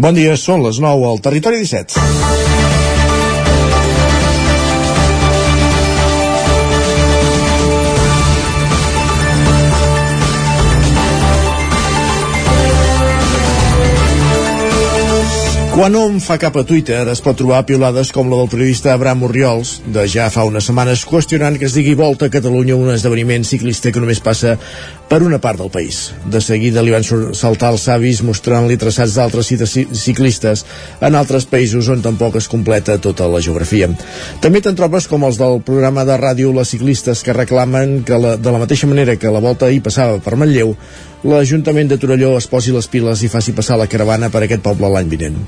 Bon dia, són les 9 al Territori 17. Quan hom fa cap a Twitter es pot trobar piolades com la del periodista Abraham Oriols de ja fa unes setmanes qüestionant que es digui Volta a Catalunya un esdeveniment ciclista que només passa per una part del país. De seguida li van saltar els savis mostrant-li traçats d'altres cites ciclistes en altres països on tampoc es completa tota la geografia. També te'n trobes com els del programa de ràdio Les Ciclistes que reclamen que la, de la mateixa manera que la Volta hi passava per Manlleu, l'Ajuntament de Torelló es posi les piles i faci passar la caravana per aquest poble l'any vinent.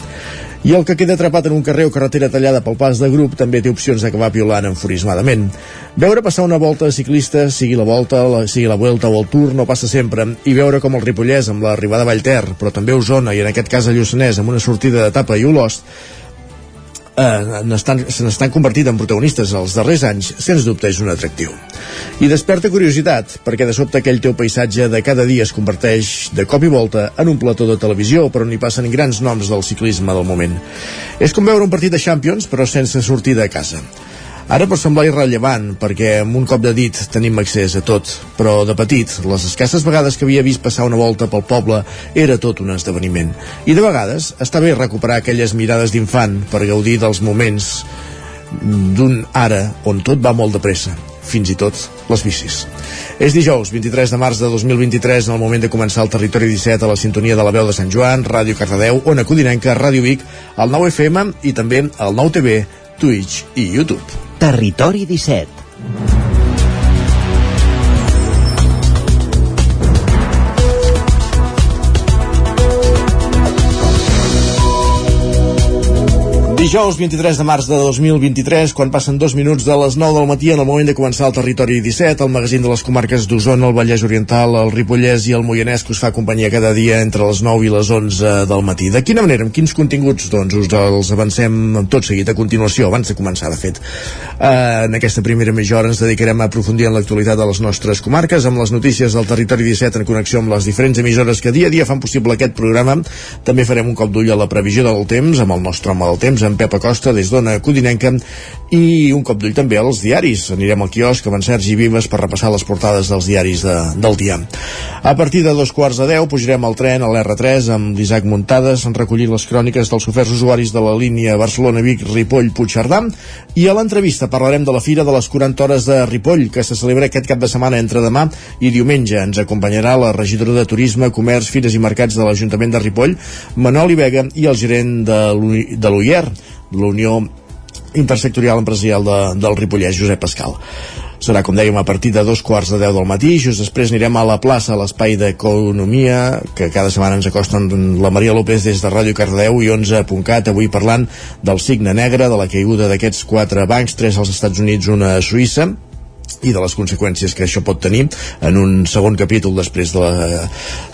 I el que queda atrapat en un carrer o carretera tallada pel pas de grup també té opcions d'acabar violant enfurismadament. Veure passar una volta de ciclista, sigui la volta, la, sigui la vuelta o el tour, no passa sempre, i veure com el Ripollès amb l'arribada a Vallter, però també Osona i en aquest cas a Lluçanès amb una sortida d'etapa i Olost, eh, se n'estan convertint en protagonistes els darrers anys, sens dubte és un atractiu. I desperta curiositat, perquè de sobte aquell teu paisatge de cada dia es converteix de cop i volta en un plató de televisió per on hi passen grans noms del ciclisme del moment. És com veure un partit de Champions, però sense sortida a casa. Ara pot semblar irrellevant, perquè amb un cop de dit tenim accés a tot, però de petit, les escasses vegades que havia vist passar una volta pel poble era tot un esdeveniment. I de vegades està bé recuperar aquelles mirades d'infant per gaudir dels moments d'un ara on tot va molt de pressa fins i tot les bicis. És dijous, 23 de març de 2023, en el moment de començar el Territori 17 a la sintonia de la veu de Sant Joan, Ràdio Cardedeu, Ona Codinenca, Ràdio Vic, el 9 FM i també el 9 TV, Twitch i YouTube. Territori 17 Dijous 23 de març de 2023, quan passen dos minuts de les 9 del matí en el moment de començar el Territori 17, el magazín de les comarques d'Osona, el Vallès Oriental, el Ripollès i el Moianès que us fa companyia cada dia entre les 9 i les 11 del matí. De quina manera, amb quins continguts? Doncs us els avancem tot seguit a continuació, abans de començar, de fet. Uh, en aquesta primera mitja hora ens dedicarem a aprofundir en l'actualitat de les nostres comarques, amb les notícies del Territori 17 en connexió amb les diferents emissores que dia a dia fan possible aquest programa. També farem un cop d'ull a la previsió del temps, amb el nostre home del temps, en Pep Acosta des d'Ona Codinenca i un cop d'ull també als diaris. Anirem al quiosc amb en Sergi Vives per repassar les portades dels diaris de, del dia. A partir de dos quarts de deu pujarem al tren a l'R3 amb l'Isaac Muntades en recollir les cròniques dels oferts usuaris de la línia Barcelona-Vic-Ripoll-Puigcerdà i a l'entrevista parlarem de la Fira de les 40 hores de Ripoll que se celebra aquest cap de setmana entre demà i diumenge. Ens acompanyarà la regidora de Turisme, Comerç, Fires i Mercats de l'Ajuntament de Ripoll, Manoli Vega i el gerent de l'UIER, l'Unió Intersectorial Empresarial de, del Ripollès, Josep Pascal. Serà, com dèiem, a partir de dos quarts de deu del matí. Just després anirem a la plaça, a l'espai d'Economia, que cada setmana ens acosten la Maria López des de Ràdio Cardeu i 11.cat, avui parlant del signe negre, de la caiguda d'aquests quatre bancs, tres als Estats Units, una a Suïssa, i de les conseqüències que això pot tenir en un segon capítol després de la,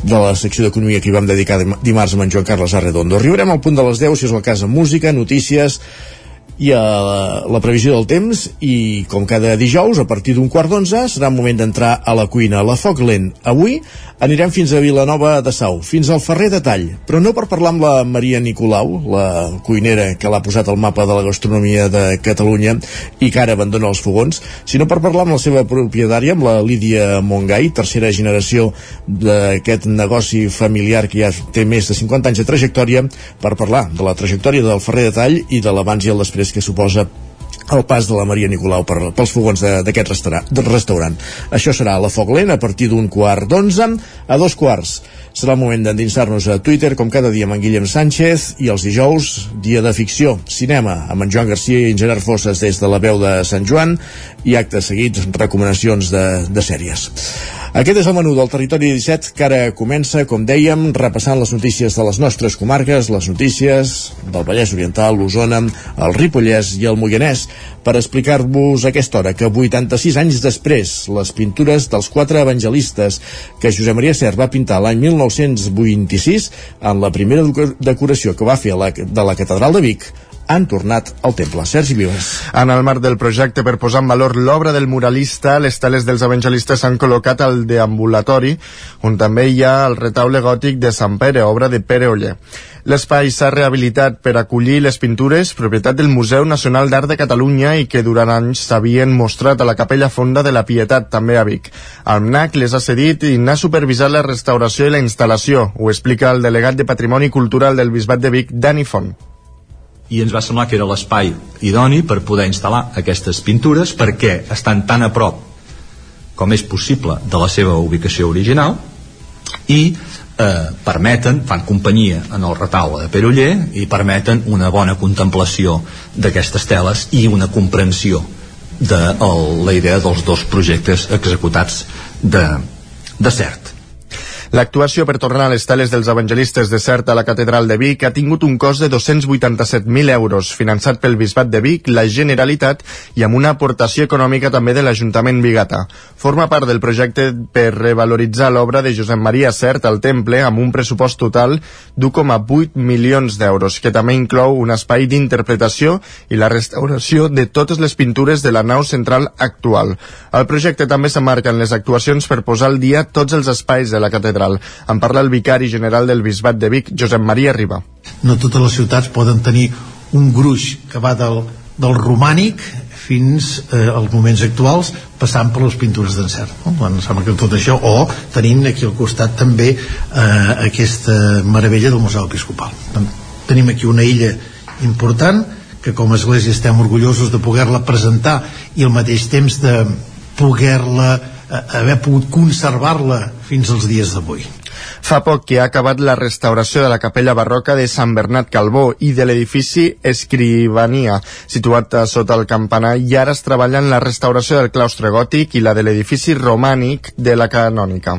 de la secció d'Economia que hi vam dedicar dimarts amb en Joan Carles Arredondo. Arribarem al punt de les 10, si és el cas, música, notícies, i a la, la previsió del temps i com cada dijous a partir d'un quart d'onze serà un moment d'entrar a la cuina a la foc lent. Avui anirem fins a Vilanova de Sau, fins al Ferrer de Tall, però no per parlar amb la Maria Nicolau, la cuinera que l'ha posat al mapa de la gastronomia de Catalunya i que ara abandona els fogons, sinó per parlar amb la seva propietària, amb la Lídia Mongai, tercera generació d'aquest negoci familiar que ja té més de 50 anys de trajectòria, per parlar de la trajectòria del Ferrer de Tall i de l'abans i el després que suposa el pas de la Maria Nicolau per, pels fogons d'aquest restaurant, restaurant. Això serà a la Foc Lent a partir d'un quart d'onze a dos quarts. Serà el moment d'endinsar-nos a Twitter, com cada dia amb en Guillem Sánchez, i els dijous, dia de ficció, cinema, amb en Joan Garcia i en Gerard Fosses des de la veu de Sant Joan, i acte seguit, recomanacions de, de sèries. Aquest és el menú del Territori 17 que ara comença, com dèiem, repassant les notícies de les nostres comarques, les notícies del Vallès Oriental, l'Osona, el Ripollès i el Moianès, per explicar-vos aquesta hora que 86 anys després les pintures dels quatre evangelistes que Josep Maria Ser va pintar l'any 1926 en la primera decoració que va fer de la Catedral de Vic han tornat al temple. Sergi Vives. En el marc del projecte per posar en valor l'obra del muralista, les teles dels evangelistes s'han col·locat al deambulatori, on també hi ha el retaule gòtic de Sant Pere, obra de Pere Oller. L'espai s'ha rehabilitat per acollir les pintures, propietat del Museu Nacional d'Art de Catalunya i que durant anys s'havien mostrat a la Capella Fonda de la Pietat, també a Vic. El MNAC les ha cedit i n'ha supervisat la restauració i la instal·lació, ho explica el delegat de Patrimoni Cultural del Bisbat de Vic, Dani Font i ens va semblar que era l'espai idoni per poder instal·lar aquestes pintures perquè estan tan a prop com és possible de la seva ubicació original i eh, permeten, fan companyia en el retaule de Peroller i permeten una bona contemplació d'aquestes teles i una comprensió de el, la idea dels dos projectes executats de, de cert L'actuació per tornar a les teles dels evangelistes de Cert a la Catedral de Vic ha tingut un cost de 287.000 euros, finançat pel Bisbat de Vic, la Generalitat i amb una aportació econòmica també de l'Ajuntament Vigata. Forma part del projecte per revaloritzar l'obra de Josep Maria Cert al Temple amb un pressupost total d'1,8 milions d'euros, que també inclou un espai d'interpretació i la restauració de totes les pintures de la nau central actual. El projecte també s'emmarca en les actuacions per posar al dia tots els espais de la catedral catedral. En parla el vicari general del Bisbat de Vic, Josep Maria Riba. No totes les ciutats poden tenir un gruix que va del, del romànic fins eh, als moments actuals passant per les pintures d'encert no? em sembla que tot això o tenint aquí al costat també eh, aquesta meravella del Museu Episcopal tenim aquí una illa important que com a església estem orgullosos de poder-la presentar i al mateix temps de poder-la haver pogut conservar-la fins als dies d'avui. Fa poc que ha acabat la restauració de la capella barroca de Sant Bernat Calbó i de l'edifici Escrivania, situat sota el campanar, i ara es treballa en la restauració del claustre gòtic i la de l'edifici romànic de la canònica.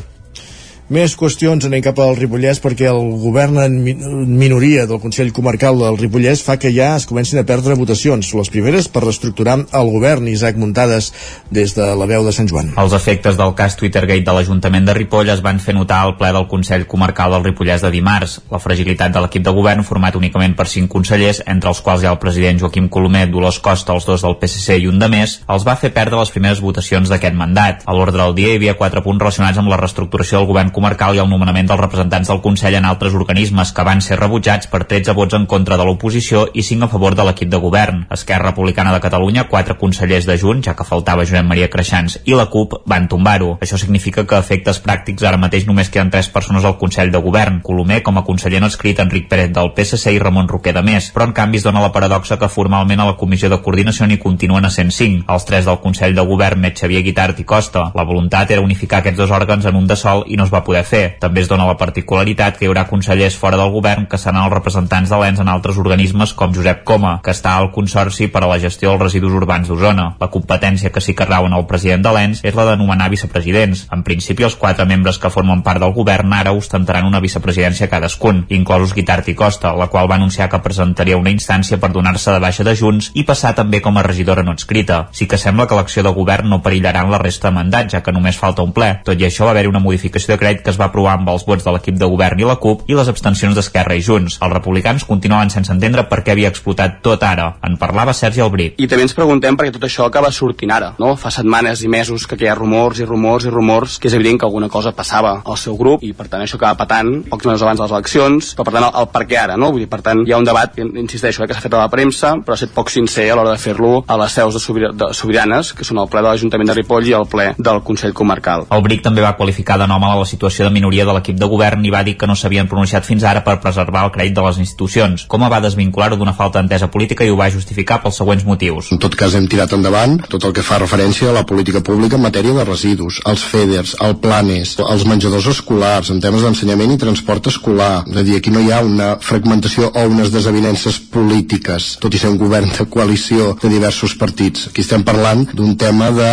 Més qüestions anem cap al Ripollès perquè el govern en minoria del Consell Comarcal del Ripollès fa que ja es comencin a perdre votacions. Les primeres per reestructurar el govern, Isaac Muntades, des de la veu de Sant Joan. Els efectes del cas Twittergate de l'Ajuntament de Ripoll es van fer notar al ple del Consell Comarcal del Ripollès de dimarts. La fragilitat de l'equip de govern, format únicament per cinc consellers, entre els quals hi ha el president Joaquim Colomer, Dolors Costa, els dos del PSC i un de més, els va fer perdre les primeres votacions d'aquest mandat. A l'ordre del dia hi havia quatre punts relacionats amb la reestructuració del govern comarcal i el nomenament dels representants del Consell en altres organismes que van ser rebutjats per 13 vots en contra de l'oposició i 5 a favor de l'equip de govern. Esquerra Republicana de Catalunya, quatre consellers de Junts, ja que faltava Josep Maria Creixans, i la CUP van tombar-ho. Això significa que efectes pràctics ara mateix només queden tres persones al Consell de Govern, Colomer com a conseller no escrit, Enric Pérez del PSC i Ramon Roquer de Més, però en canvi es dona la paradoxa que formalment a la Comissió de Coordinació n'hi continuen a 105, els tres del Consell de Govern, Met Xavier Guitart i Costa. La voluntat era unificar aquests dos òrgans en un de sol i no es va poder fer. També es dona la particularitat que hi haurà consellers fora del govern que seran els representants de l'ENS en altres organismes com Josep Coma, que està al Consorci per a la gestió dels residus urbans d'Osona. La competència que sí que rau en el president de l'ENS és la de nomenar vicepresidents. En principi, els quatre membres que formen part del govern ara ostentaran una vicepresidència cadascun, inclosos Guitart i Costa, la qual va anunciar que presentaria una instància per donar-se de baixa de Junts i passar també com a regidora no escrita. Sí que sembla que l'acció de govern no perillarà en la resta de mandat, ja que només falta un ple. Tot i això va haver-hi una modificació de crèdit que es va aprovar amb els vots de l'equip de govern i la CUP i les abstencions d'Esquerra i Junts. Els republicans continuaven sense entendre per què havia explotat tot ara. En parlava Sergi Albrit. I també ens preguntem per què tot això acaba sortint ara, no? Fa setmanes i mesos que hi ha rumors i rumors i rumors que és evident que alguna cosa passava al seu grup i per tant això acaba patant pocs mesos abans de les eleccions, però per tant el, el per què ara, no? Vull dir, per tant hi ha un debat, insisteixo, eh, que s'ha fet a la premsa, però ha estat poc sincer a l'hora de fer-lo a les seus de, sobir de sobiranes, que són el ple de l'Ajuntament de Ripoll i el ple del Consell Comarcal. El BRIC també va qualificar de a la situació de minoria de l'equip de govern i va dir que no s'havien pronunciat fins ara per preservar el crèdit de les institucions. Com va desvincular-ho d'una falta d'entesa política i ho va justificar pels següents motius. En tot cas hem tirat endavant tot el que fa referència a la política pública en matèria de residus, els FEDERs, el PLANES, els menjadors escolars, en temes d'ensenyament i transport escolar. És a dir, aquí no hi ha una fragmentació o unes desavinences polítiques, tot i ser un govern de coalició de diversos partits. Aquí estem parlant d'un tema de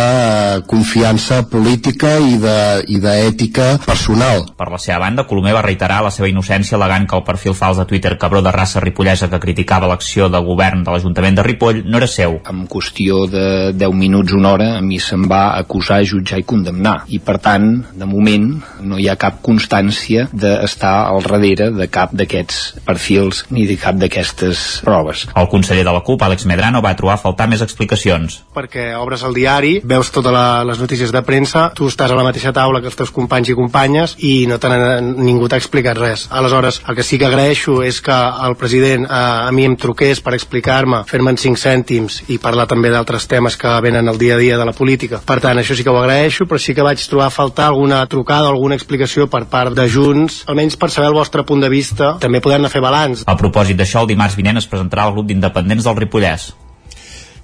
confiança política i d'ètica per personal. Per la seva banda, Colomer va reiterar la seva innocència alegant que el perfil fals de Twitter Cabró de raça ripollesa que criticava l'acció de govern de l'Ajuntament de Ripoll no era seu. En qüestió de 10 minuts, una hora, a mi se'm va acusar, jutjar i condemnar. I per tant, de moment, no hi ha cap constància d'estar al darrere de cap d'aquests perfils ni de cap d'aquestes proves. El conseller de la CUP, Àlex Medrano, va trobar a faltar més explicacions. Perquè obres el diari, veus totes la, les notícies de premsa, tu estàs a la mateixa taula que els teus companys i companyes i no te ningú t'ha explicat res. Aleshores, el que sí que agraeixo és que el president eh, a mi em truqués per explicar-me, fer-me en 5 cèntims i parlar també d'altres temes que venen al dia a dia de la política. Per tant, això sí que ho agraeixo, però sí que vaig trobar a faltar alguna trucada alguna explicació per part de Junts, almenys per saber el vostre punt de vista, també podem fer balanç. A propòsit d'això, el dimarts vinent es presentarà el grup d'independents del Ripollès.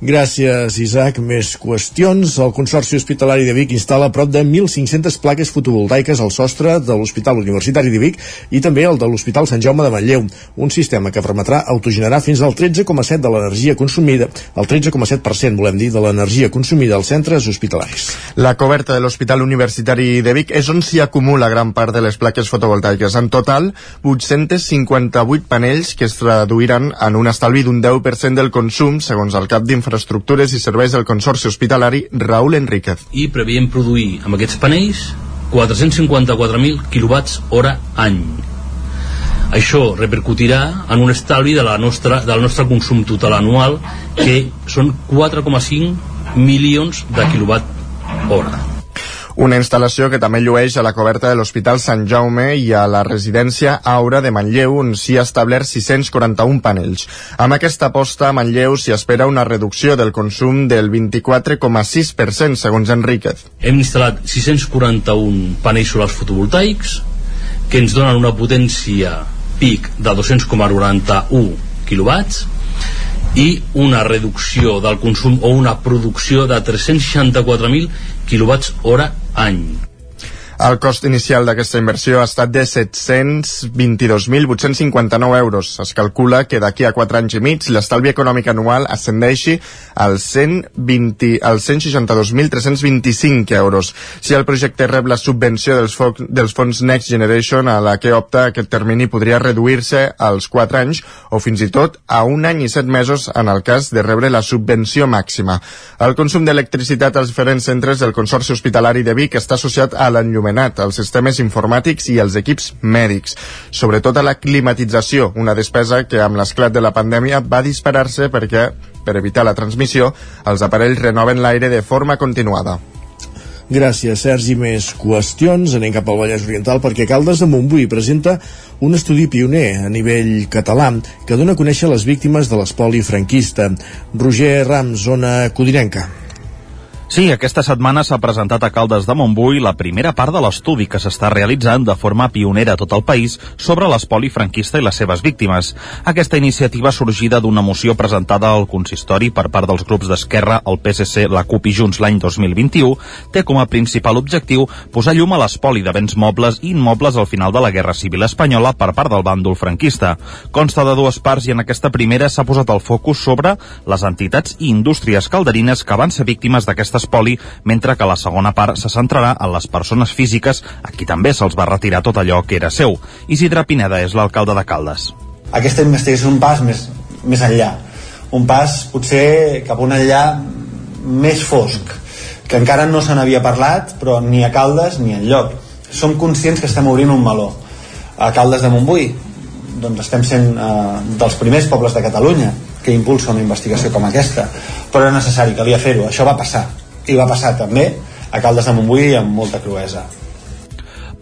Gràcies, Isaac. Més qüestions. El Consorci Hospitalari de Vic instal·la prop de 1.500 plaques fotovoltaiques al sostre de l'Hospital Universitari de Vic i també el de l'Hospital Sant Jaume de Manlleu, un sistema que permetrà autogenerar fins al 13,7 de l'energia consumida, el 13,7% volem dir, de l'energia consumida als centres hospitalaris. La coberta de l'Hospital Universitari de Vic és on s'hi acumula gran part de les plaques fotovoltaiques. En total, 858 panells que es traduiran en un estalvi d'un 10% del consum, segons el cap d'infraestructura Infraestructures i Serveis del Consorci Hospitalari Raül Enríquez. I preveiem produir amb aquests panells 454.000 quilowatts hora any. Això repercutirà en un estalvi de la nostra, del nostre consum total anual que són 4,5 milions de quilowatt hora una instal·lació que també llueix a la coberta de l'Hospital Sant Jaume i a la residència Aura de Manlleu, on s'hi ha establert 641 panells. Amb aquesta aposta, a Manlleu s'hi espera una reducció del consum del 24,6%, segons Enríquez. Hem instal·lat 641 panells solars fotovoltaics que ens donen una potència pic de 200,91 quilowatts i una reducció del consum o una producció de 364.000 quilowatts hora any el cost inicial d'aquesta inversió ha estat de 722.859 euros. Es calcula que d'aquí a 4 anys i mig l'estalvi econòmic anual ascendeixi als 120, als 162.325 euros. Si el projecte rep la subvenció dels, fo dels fons Next Generation a la que opta, aquest termini podria reduir-se als 4 anys o fins i tot a un any i 7 mesos en el cas de rebre la subvenció màxima. El consum d'electricitat als diferents centres del Consorci Hospitalari de Vic està associat a l'enllumament anomenat, els sistemes informàtics i els equips mèdics. Sobretot a la climatització, una despesa que amb l'esclat de la pandèmia va disparar-se perquè, per evitar la transmissió, els aparells renoven l'aire de forma continuada. Gràcies, Sergi. Més qüestions. Anem cap al Vallès Oriental perquè Caldes de Montbui presenta un estudi pioner a nivell català que dona a conèixer les víctimes de l'espoli franquista. Roger Rams, zona codinenca. Sí, aquesta setmana s'ha presentat a Caldes de Montbui la primera part de l'estudi que s'està realitzant de forma pionera a tot el país sobre l'espoli franquista i les seves víctimes. Aquesta iniciativa sorgida d'una moció presentada al consistori per part dels grups d'Esquerra, el PSC, la CUP i Junts l'any 2021 té com a principal objectiu posar llum a l'espoli de béns mobles i immobles al final de la Guerra Civil Espanyola per part del bàndol franquista. Consta de dues parts i en aquesta primera s'ha posat el focus sobre les entitats i indústries calderines que van ser víctimes d'aquesta espoli, mentre que la segona part se centrarà en les persones físiques a qui també se'ls va retirar tot allò que era seu. Isidre Pineda és l'alcalde de Caldes. Aquesta investigació és un pas més, més enllà, un pas potser cap a un enllà més fosc, que encara no se n'havia parlat, però ni a Caldes ni en lloc. Som conscients que estem obrint un meló. A Caldes de Montbui, doncs estem sent eh, dels primers pobles de Catalunya que impulsa una investigació com aquesta, però era necessari, calia fer-ho, això va passar i va passar també a Caldes de Montbui amb molta cruesa.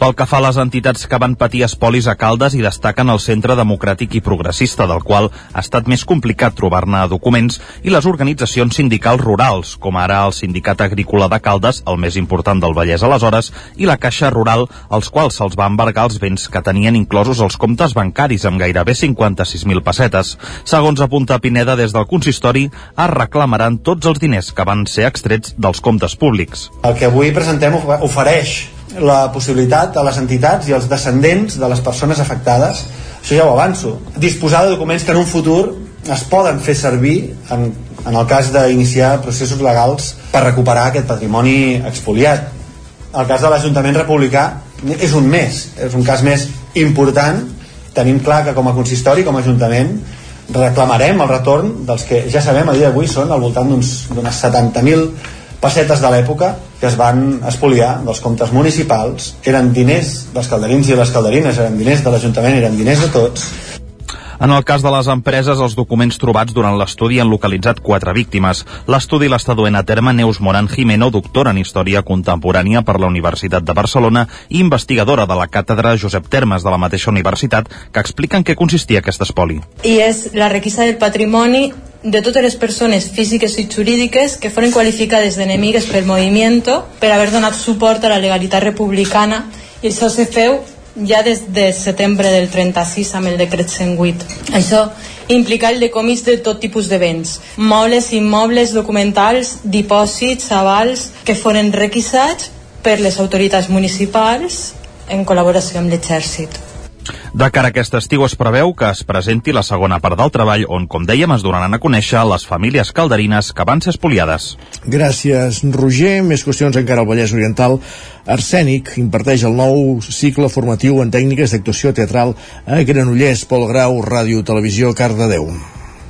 Pel que fa a les entitats que van patir espolis a Caldes i destaquen el Centre Democràtic i Progressista, del qual ha estat més complicat trobar-ne documents, i les organitzacions sindicals rurals, com ara el Sindicat Agrícola de Caldes, el més important del Vallès aleshores, i la Caixa Rural, als quals se'ls va embargar els béns que tenien inclosos els comptes bancaris amb gairebé 56.000 pessetes. Segons apunta Pineda des del consistori, es reclamaran tots els diners que van ser extrets dels comptes públics. El que avui presentem ofereix la possibilitat a les entitats i als descendents de les persones afectades. Això ja ho avanço. Disposar de documents que en un futur es poden fer servir en, en el cas d'iniciar processos legals per recuperar aquest patrimoni expoliat. El cas de l'Ajuntament Republicà és un més, és un cas més important. Tenim clar que com a consistori, com a ajuntament reclamarem el retorn dels que ja sabem a dia d'avui són al voltant d'unes 70.000 pessetes de l'època que es van espoliar dels comptes municipals eren diners dels calderins i les calderines eren diners de l'Ajuntament, eren diners de tots en el cas de les empreses, els documents trobats durant l'estudi han localitzat quatre víctimes. L'estudi l'està duent a terme Neus Moran Jimeno, doctora en Història Contemporània per la Universitat de Barcelona i investigadora de la càtedra Josep Termes de la mateixa universitat, que explica en què consistia aquest espoli. I és la requisa del patrimoni de totes les persones físiques i jurídiques que foren qualificades d'enemigues pel moviment per haver donat suport a la legalitat republicana i això se feu ja des de setembre del 36 amb el decret 108. Això implica el decomís de tot tipus de béns, mobles, immobles, documentals, dipòsits, avals, que foren requisats per les autoritats municipals en col·laboració amb l'exèrcit. De cara a aquest estiu es preveu que es presenti la segona part del treball on, com dèiem, es donaran a conèixer les famílies calderines que van ser espoliades. Gràcies, Roger. Més qüestions encara al Vallès Oriental. Arsènic imparteix el nou cicle formatiu en tècniques d'actuació teatral a Granollers, Pol Grau, Ràdio, Televisió, Cardedeu.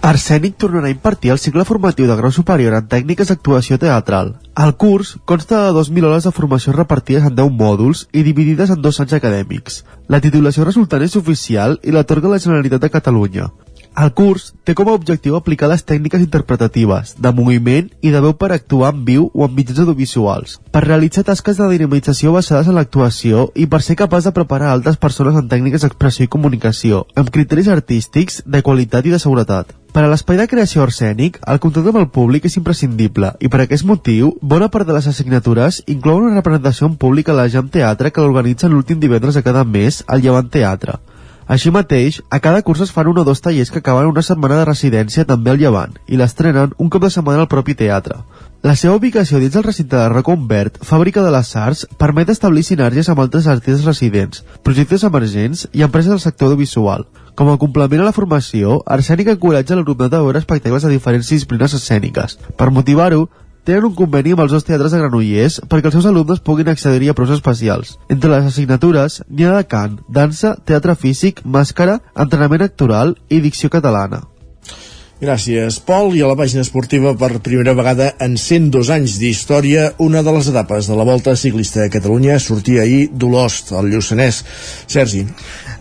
Arsènic tornarà a impartir el cicle formatiu de grau superior en tècniques d'actuació teatral. El curs consta de 2.000 hores de formació repartides en 10 mòduls i dividides en dos anys acadèmics. La titulació resultant és oficial i l'atorga la Generalitat de Catalunya. El curs té com a objectiu aplicar les tècniques interpretatives, de moviment i de veu per actuar en viu o en mitjans audiovisuals, per realitzar tasques de dinamització basades en l'actuació i per ser capaç de preparar altres persones en tècniques d'expressió i comunicació, amb criteris artístics, de qualitat i de seguretat. Per a l'espai de creació arsènic, el contacte amb el públic és imprescindible i per aquest motiu, bona part de les assignatures inclouen una representació en públic a la Jam Teatre que l'organitza l'últim divendres de cada mes al Llevant Teatre. Així mateix, a cada curs es fan un o dos tallers que acaben una setmana de residència també al Llevant i l'estrenen un cop de setmana al propi teatre. La seva ubicació dins el recinte de Reconvert, fàbrica de les arts, permet establir sinergies amb altres artistes residents, projectes emergents i empreses del sector audiovisual. Com a complement a la formació, Arsènic encoratja l'alumnat a veure espectacles de diferents disciplines escèniques. Per motivar-ho, tenen un conveni amb els dos teatres de Granollers perquè els seus alumnes puguin accedir a preus especials. Entre les assignatures n'hi ha de cant, dansa, teatre físic, màscara, entrenament actoral i dicció catalana. Gràcies, Pol. I a la pàgina esportiva, per primera vegada en 102 anys d'història, una de les etapes de la Volta Ciclista de Catalunya sortia ahir d'Olost, al Lluçanès. Sergi.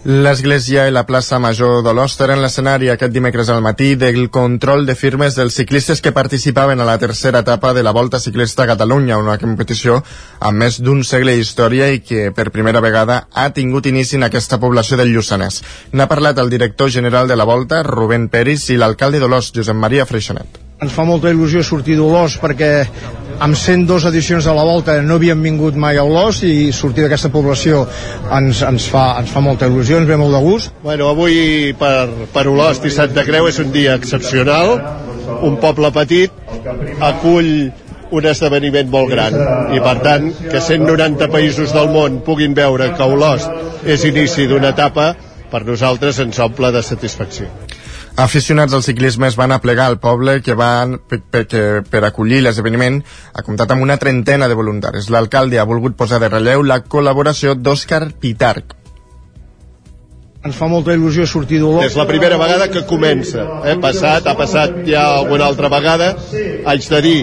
L'església i la plaça Major d'Olost eren l'escenari aquest dimecres al matí del control de firmes dels ciclistes que participaven a la tercera etapa de la Volta Ciclista a Catalunya, una competició amb més d'un segle d'història i que per primera vegada ha tingut inici en aquesta població del Lluçanès. N'ha parlat el director general de la Volta, Rubén Peris, i l'alcalde d'Olost, Josep Maria Freixonet. Ens fa molta il·lusió sortir d'Olós perquè amb 102 edicions de la volta no havíem vingut mai a Olós i sortir d'aquesta població ens, ens, fa, ens fa molta il·lusió, ens ve molt de gust. Bueno, avui per, per Olost i Santa Creu és un dia excepcional, un poble petit acull un esdeveniment molt gran i per tant que 190 països del món puguin veure que Olost és inici d'una etapa per nosaltres ens omple de satisfacció. Aficionats al ciclisme es van aplegar al poble que van per, per, per acollir l'esdeveniment ha comptat amb una trentena de voluntaris. L'alcalde ha volgut posar de relleu la col·laboració d'Òscar Pitarc, ens fa molta il·lusió sortir d'Olot. És la primera vegada que comença. Eh? Passat, ha passat ja alguna altra vegada. Haig de dir,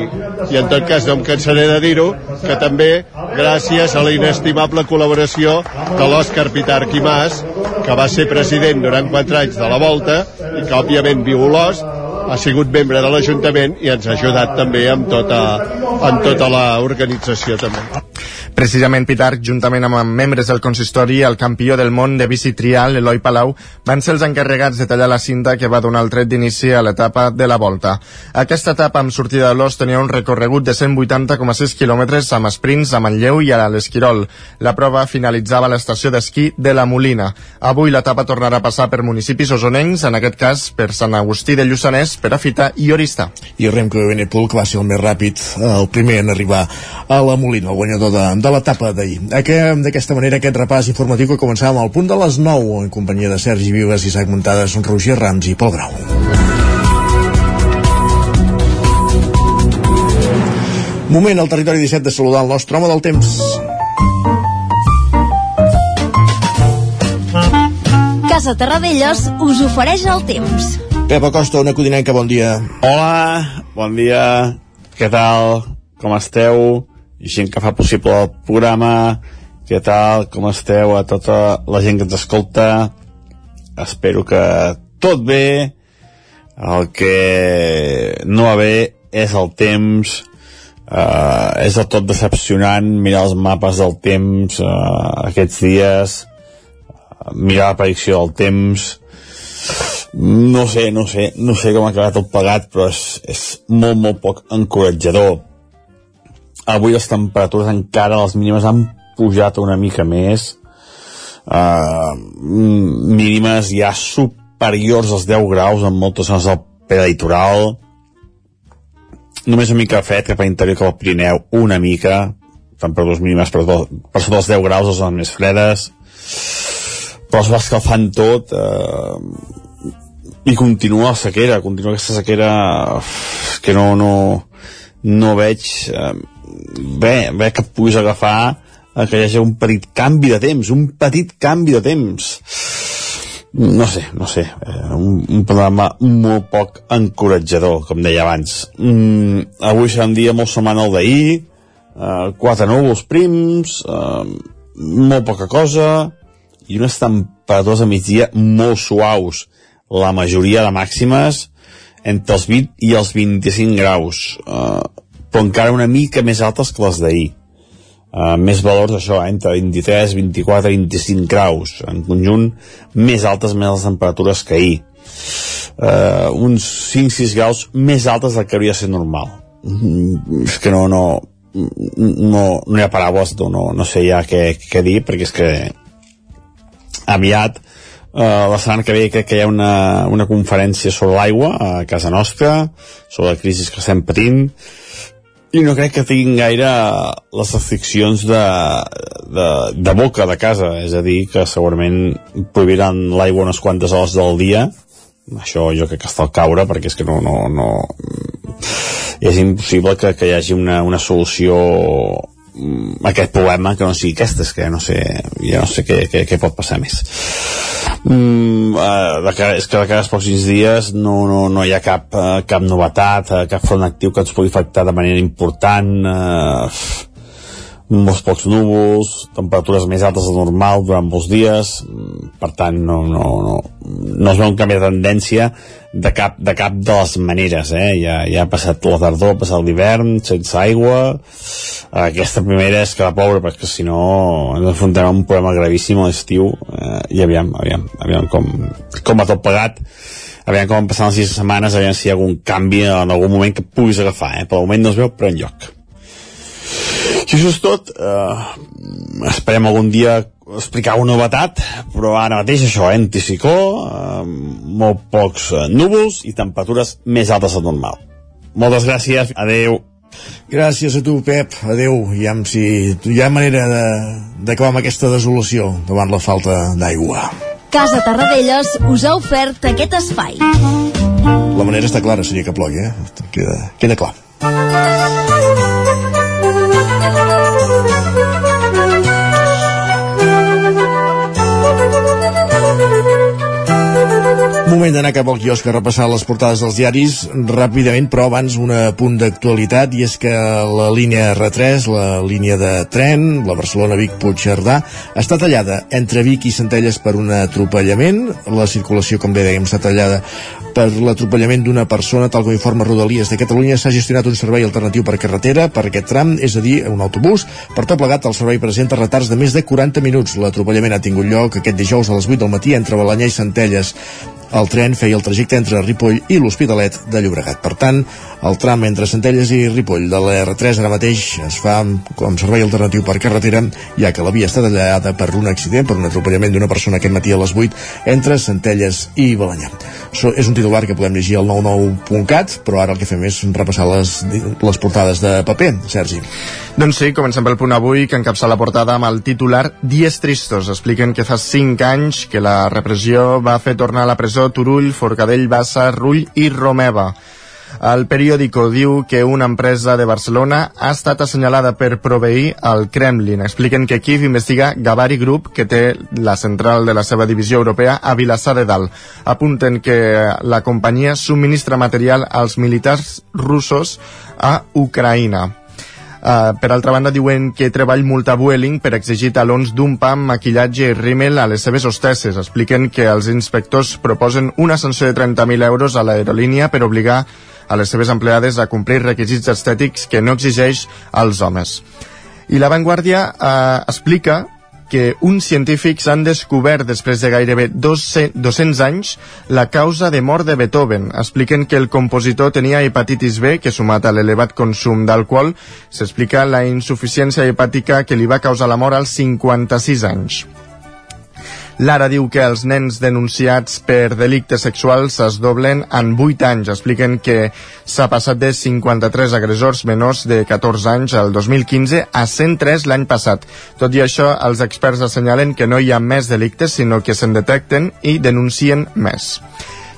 i en tot cas no em cansaré de dir-ho, que també gràcies a la inestimable col·laboració de l'Òscar Pitarc i Mas, que va ser president durant quatre anys de la Volta i que òbviament viu a Olost, ha sigut membre de l'Ajuntament i ens ha ajudat també amb tota, amb tota l'organització també. Precisament Pitarc, juntament amb membres del consistori, el campió del món de bici trial, Eloi Palau, van ser els encarregats de tallar la cinta que va donar el tret d'inici a l'etapa de la volta. Aquesta etapa amb sortida de l'Os tenia un recorregut de 180,6 quilòmetres amb sprints a Manlleu i a l'Esquirol. La prova finalitzava a l'estació d'esquí de la Molina. Avui l'etapa tornarà a passar per municipis osonencs, en aquest cas per Sant Agustí de Lluçanès, per a Fita i Oristà. I Remco Benepul, que va ser el més ràpid, el primer en arribar a la Molina, el guanyador de, de l'etapa d'ahir. D'aquesta manera aquest repàs informatiu que començàvem al punt de les 9 en companyia de Sergi Vives, Isaac Muntades, Roger Rams i Pol Grau. Moment al territori 17 de saludar el nostre home del temps. Casa Terradellos us ofereix el temps. Pep Acosta, una codinenca, bon dia. Hola, bon dia. Què tal? Com esteu? Gent que fa possible el programa. Què tal? Com esteu? A tota la gent que ens escolta. Espero que tot bé. El que no va bé és el temps. Uh, és del tot decepcionant mirar els mapes del temps uh, aquests dies uh, mirar la predicció del temps no sé, no sé no sé com ha acabat tot plegat però és, és molt, molt poc encoratjador avui les temperatures encara les mínimes han pujat una mica més. Uh, mínimes ja superiors als 10 graus en moltes zones del preditoral només una mica fred cap a l'interior que al Pirineu, una mica, temperatures mínimes per, per sota dels 10 graus, les zones més fredes, però es va escalfant tot eh, i continua la sequera, continua aquesta sequera que no, no, no veig eh, bé, bé que puguis agafar eh, que hi hagi un petit canvi de temps, un petit canvi de temps no sé, no sé, eh, un, un programa molt poc encoratjador, com deia abans. Mm, avui serà un dia molt semblant al d'ahir, eh, quatre núvols prims, eh, molt poca cosa, i unes temperatures a migdia molt suaus. La majoria de màximes entre els 20 i els 25 graus, eh, però encara una mica més altes que les d'ahir. Uh, més valors això, eh, entre 23, 24 i 25 graus en conjunt, més altes més les temperatures que ahir. Uh, uns 5-6 graus més altes del que hauria de ser normal. Mm, és que no no, no, no hi ha paraules no, no sé ja què, què dir perquè és que aviat Uh, la setmana que ve crec que hi ha una, una conferència sobre l'aigua a casa nostra, sobre la crisi que estem patint, i no crec que tinguin gaire les restriccions de, de, de boca de casa, és a dir, que segurament prohibiran l'aigua unes quantes hores del dia, això jo crec que està al caure, perquè és que no, no, no... és impossible que, que hi hagi una, una solució aquest problema que no sigui aquesta, és que no sé, ja no sé què, què, què pot passar més. Mm, uh, de és que de cara als pocs dies no, no, no hi ha cap, uh, cap novetat, uh, cap front actiu que ens pugui afectar de manera important uh, molts pocs núvols, temperatures més altes del normal durant molts dies, per tant no, no, no, no es veu un canvi de tendència de cap de, cap de les maneres, eh? ja, ja ha passat la tardor, ha passat l'hivern sense aigua, aquesta primera és que la pobra, perquè si no ens enfrontem a un problema gravíssim a l'estiu eh, i aviam, aviam, aviam com, com va tot pagat aviam com passen les sis setmanes, aviam si hi ha algun canvi en algun moment que puguis agafar, eh? per moment no es veu per enlloc si això és tot, eh, esperem algun dia explicar una novetat, però ara mateix això, eh, anticicló, eh, molt pocs eh, núvols i temperatures més altes del normal. Moltes gràcies, adeu. Gràcies a tu, Pep. Adeu. I amb si hi ha manera d'acabar amb aquesta desolació davant la falta d'aigua. Casa Tarradellas us ha ofert aquest espai. La manera està clara, seria que plogui, eh? Queda, queda clar. Moment d'anar cap al quiosc a repassar les portades dels diaris ràpidament, però abans un punt d'actualitat i és que la línia R3, la línia de tren, la Barcelona-Vic-Puigcerdà, està tallada entre Vic i Centelles per un atropellament. La circulació, com bé dèiem, està tallada per l'atropellament d'una persona, tal com informa Rodalies de Catalunya, s'ha gestionat un servei alternatiu per carretera per aquest tram, és a dir, un autobús. Per tot plegat, el servei presenta retards de més de 40 minuts. L'atropellament ha tingut lloc aquest dijous a les 8 del matí entre Balanyà i Centelles. El tren feia el trajecte entre Ripoll i l'Hospitalet de Llobregat. Per tant, el tram entre Centelles i Ripoll de la R3 ara mateix es fa com servei alternatiu per carretera, ja que la via està tallada per un accident, per un atropellament d'una persona aquest matí a les 8 entre Centelles i Balanyà. Això és un titular que podem llegir al 99.cat, però ara el que fem és repassar les, les portades de paper. Sergi. Doncs sí, comencem pel punt avui, que encapça la portada amb el titular Dies tristos. Expliquen que fa 5 anys que la repressió va fer tornar a la presó Turull, Forcadell, Bassa, Rull i Romeva. El periòdico diu que una empresa de Barcelona ha estat assenyalada per proveir al Kremlin. Expliquen que Kiev investiga Gavari Group, que té la central de la seva divisió europea a Vilassar de Dalt. Apunten que la companyia subministra material als militars russos a Ucraïna. Uh, per altra banda, diuen que treball multa Vueling per exigir talons d'un pam, maquillatge i rímel a les seves hostesses. Expliquen que els inspectors proposen una sanció de 30.000 euros a l'aerolínia per obligar a les seves empleades a complir requisits estètics que no exigeix als homes. I la Vanguardia eh, explica que uns científics han descobert després de gairebé 200 anys la causa de mort de Beethoven. Expliquen que el compositor tenia hepatitis B, que sumat a l'elevat consum d'alcohol, s'explica la insuficiència hepàtica que li va causar la mort als 56 anys. Lara diu que els nens denunciats per delictes sexuals es doblen en 8 anys. Expliquen que s'ha passat de 53 agressors menors de 14 anys al 2015 a 103 l'any passat. Tot i això, els experts assenyalen que no hi ha més delictes, sinó que se'n detecten i denuncien més.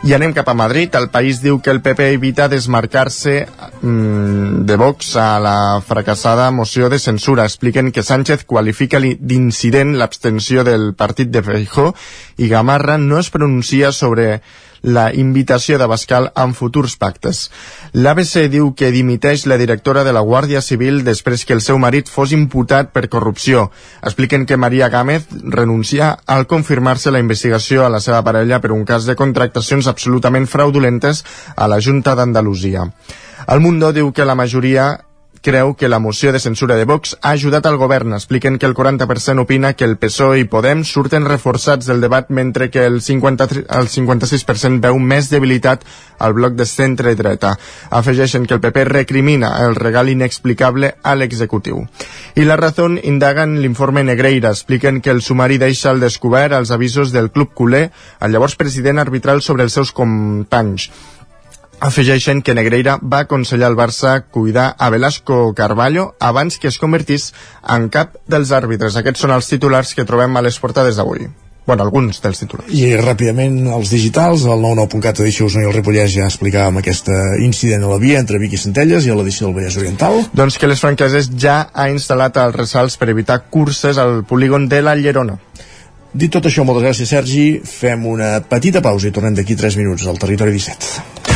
I anem cap a Madrid. El país diu que el PP evita desmarcar-se mm, de Vox a la fracassada moció de censura. Expliquen que Sánchez qualifica d'incident l'abstenció del partit de Feijó i Gamarra no es pronuncia sobre la invitació de Bascal en futurs pactes. L'ABC diu que dimiteix la directora de la Guàrdia Civil després que el seu marit fos imputat per corrupció. Expliquen que Maria Gámez renuncia al confirmar-se la investigació a la seva parella per un cas de contractacions absolutament fraudulentes a la Junta d'Andalusia. El Mundo diu que la majoria creu que la moció de censura de Vox ha ajudat al govern. Expliquen que el 40% opina que el PSOE i Podem surten reforçats del debat mentre que el, 50, el 56% veu més debilitat al bloc de centre i dreta. Afegeixen que el PP recrimina el regal inexplicable a l'executiu. I la raó indaga en l'informe Negreira. Expliquen que el sumari deixa al descobert els avisos del club culer al llavors president arbitral sobre els seus companys afegeixen que Negreira va aconsellar al Barça cuidar a Velasco Carballo abans que es convertís en cap dels àrbitres. Aquests són els titulars que trobem a les portades d'avui. Bueno, alguns dels titulars. I ràpidament els digitals, el 99.cat edició Osona i el Ripollès ja explicàvem aquest incident a la via entre Vic i Centelles i a l'edició del Vallès Oriental. Doncs que les franqueses ja ha instal·lat els ressalts per evitar curses al polígon de la Llerona. Dit tot això, moltes gràcies Sergi, fem una petita pausa i tornem d'aquí 3 minuts al Territori 17.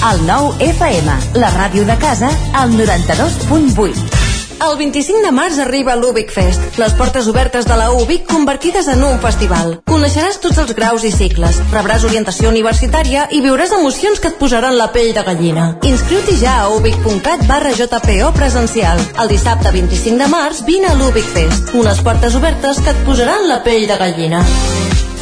El nou FM, la ràdio de casa, al 92.8. El 25 de març arriba l'Ubic Fest, les portes obertes de la UBIC convertides en un festival. Coneixeràs tots els graus i cicles, rebràs orientació universitària i viuràs emocions que et posaran la pell de gallina. Inscriu-t'hi ja a ubic.cat barra JPO presencial. El dissabte 25 de març vine a l'Ubic Fest, unes portes obertes que et posaran la pell de gallina.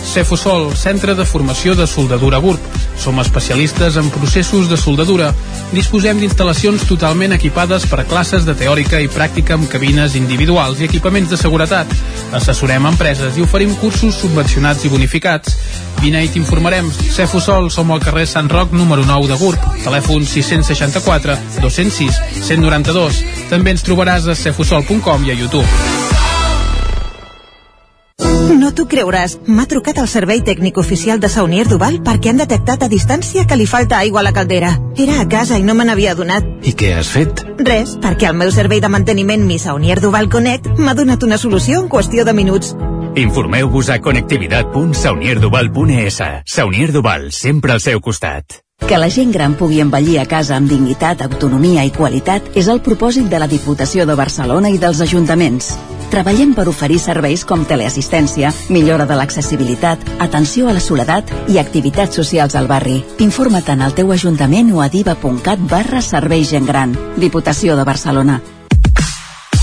Cefusol, centre de formació de soldadura GURB. Som especialistes en processos de soldadura. Disposem d'instal·lacions totalment equipades per classes de teòrica i pràctica amb cabines individuals i equipaments de seguretat. Assessorem empreses i oferim cursos subvencionats i bonificats. Vine i t'informarem. Cefusol, som al carrer Sant Roc número 9 de GURB. Telèfon 664 206 192. També ens trobaràs a cefusol.com i a YouTube. No t'ho creuràs, m'ha trucat el servei tècnic oficial de Saunier Duval perquè han detectat a distància que li falta aigua a la caldera. Era a casa i no me n'havia adonat. I què has fet? Res, perquè el meu servei de manteniment Mi Saunier Duval Connect m'ha donat una solució en qüestió de minuts. Informeu-vos a connectivitat.saunierduval.es. Saunier Duval, sempre al seu costat. Que la gent gran pugui envellir a casa amb dignitat, autonomia i qualitat és el propòsit de la Diputació de Barcelona i dels ajuntaments. Treballem per oferir serveis com teleassistència, millora de l'accessibilitat, atenció a la soledat i activitats socials al barri. Informa't en el teu ajuntament o a diva.cat barra serveis gent gran. Diputació de Barcelona.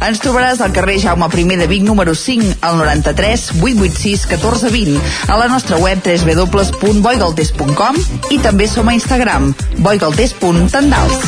Ens trobaràs al carrer Jaume I de Vic número 5 al 93 886 1420 a la nostra web www.boigaltes.com i també som a Instagram boigaltes.tendals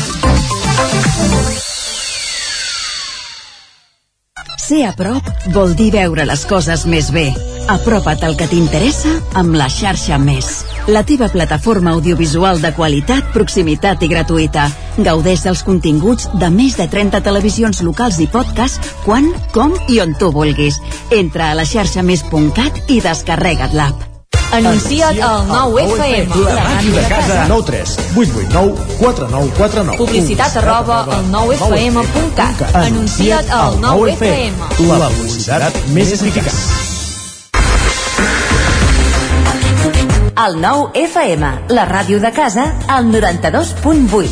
Ser a prop vol dir veure les coses més bé. Apropa't al que t'interessa amb la xarxa Més. La teva plataforma audiovisual de qualitat, proximitat i gratuïta. Gaudeix dels continguts de més de 30 televisions locals i podcast quan, com i on tu vulguis. Entra a la xarxa més.cat i descarrega't l'app. Anuncia't al 9FM. La màquina de casa. 9 3 8 8 9 4 9 4 9. Publicitat arroba al 9FM.cat. Anuncia't al 9FM. La publicitat més eficaç. El 9 FM, la ràdio de casa, al 92.8.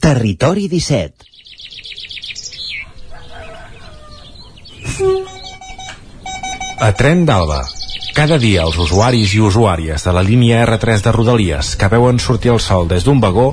Territori 17 A Tren d'Alba. Cada dia els usuaris i usuàries de la línia R3 de Rodalies que veuen sortir el sol des d'un vagó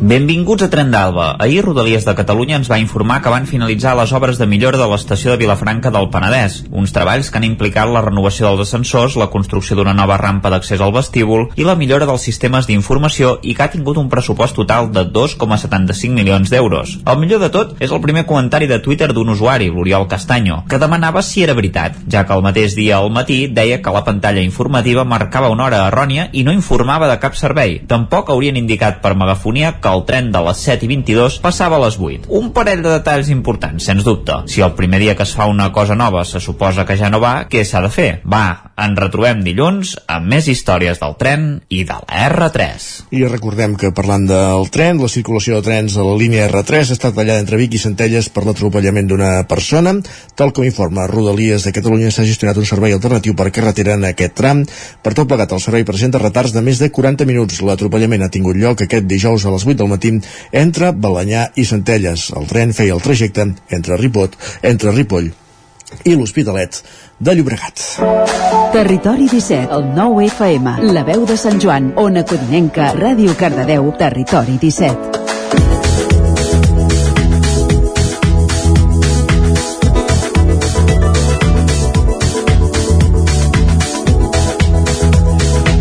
Benvinguts a Tren d'Alba. Ahir Rodalies de Catalunya ens va informar que van finalitzar les obres de millora de l'estació de Vilafranca del Penedès, uns treballs que han implicat la renovació dels ascensors, la construcció d'una nova rampa d'accés al vestíbul i la millora dels sistemes d'informació i que ha tingut un pressupost total de 2,75 milions d'euros. El millor de tot és el primer comentari de Twitter d'un usuari, l'Oriol Castanyo, que demanava si era veritat, ja que el mateix dia al matí deia que la pantalla informativa marcava una hora errònia i no informava de cap servei. Tampoc haurien indicat per megafonia que el tren de les 7 i 22 passava a les 8. Un parell de detalls importants, sens dubte. Si el primer dia que es fa una cosa nova se suposa que ja no va, què s'ha de fer? Va, en retrobem dilluns amb més històries del tren i de la R3. I recordem que parlant del tren, la circulació de trens a la línia R3 està tallada entre Vic i Centelles per l'atropellament d'una persona. Tal com informa Rodalies de Catalunya, s'ha gestionat un servei alternatiu per carretera en aquest tram. Per tot plegat, el servei presenta retards de més de 40 minuts. L'atropellament ha tingut lloc aquest dijous a les 8 del matí entre Balanyà i Centelles. El tren feia el trajecte entre Ripot, entre Ripoll i l'Hospitalet de Llobregat. Territori 17, el 9 FM, la veu de Sant Joan, Ona Codinenca, Ràdio Cardedeu, Territori 17.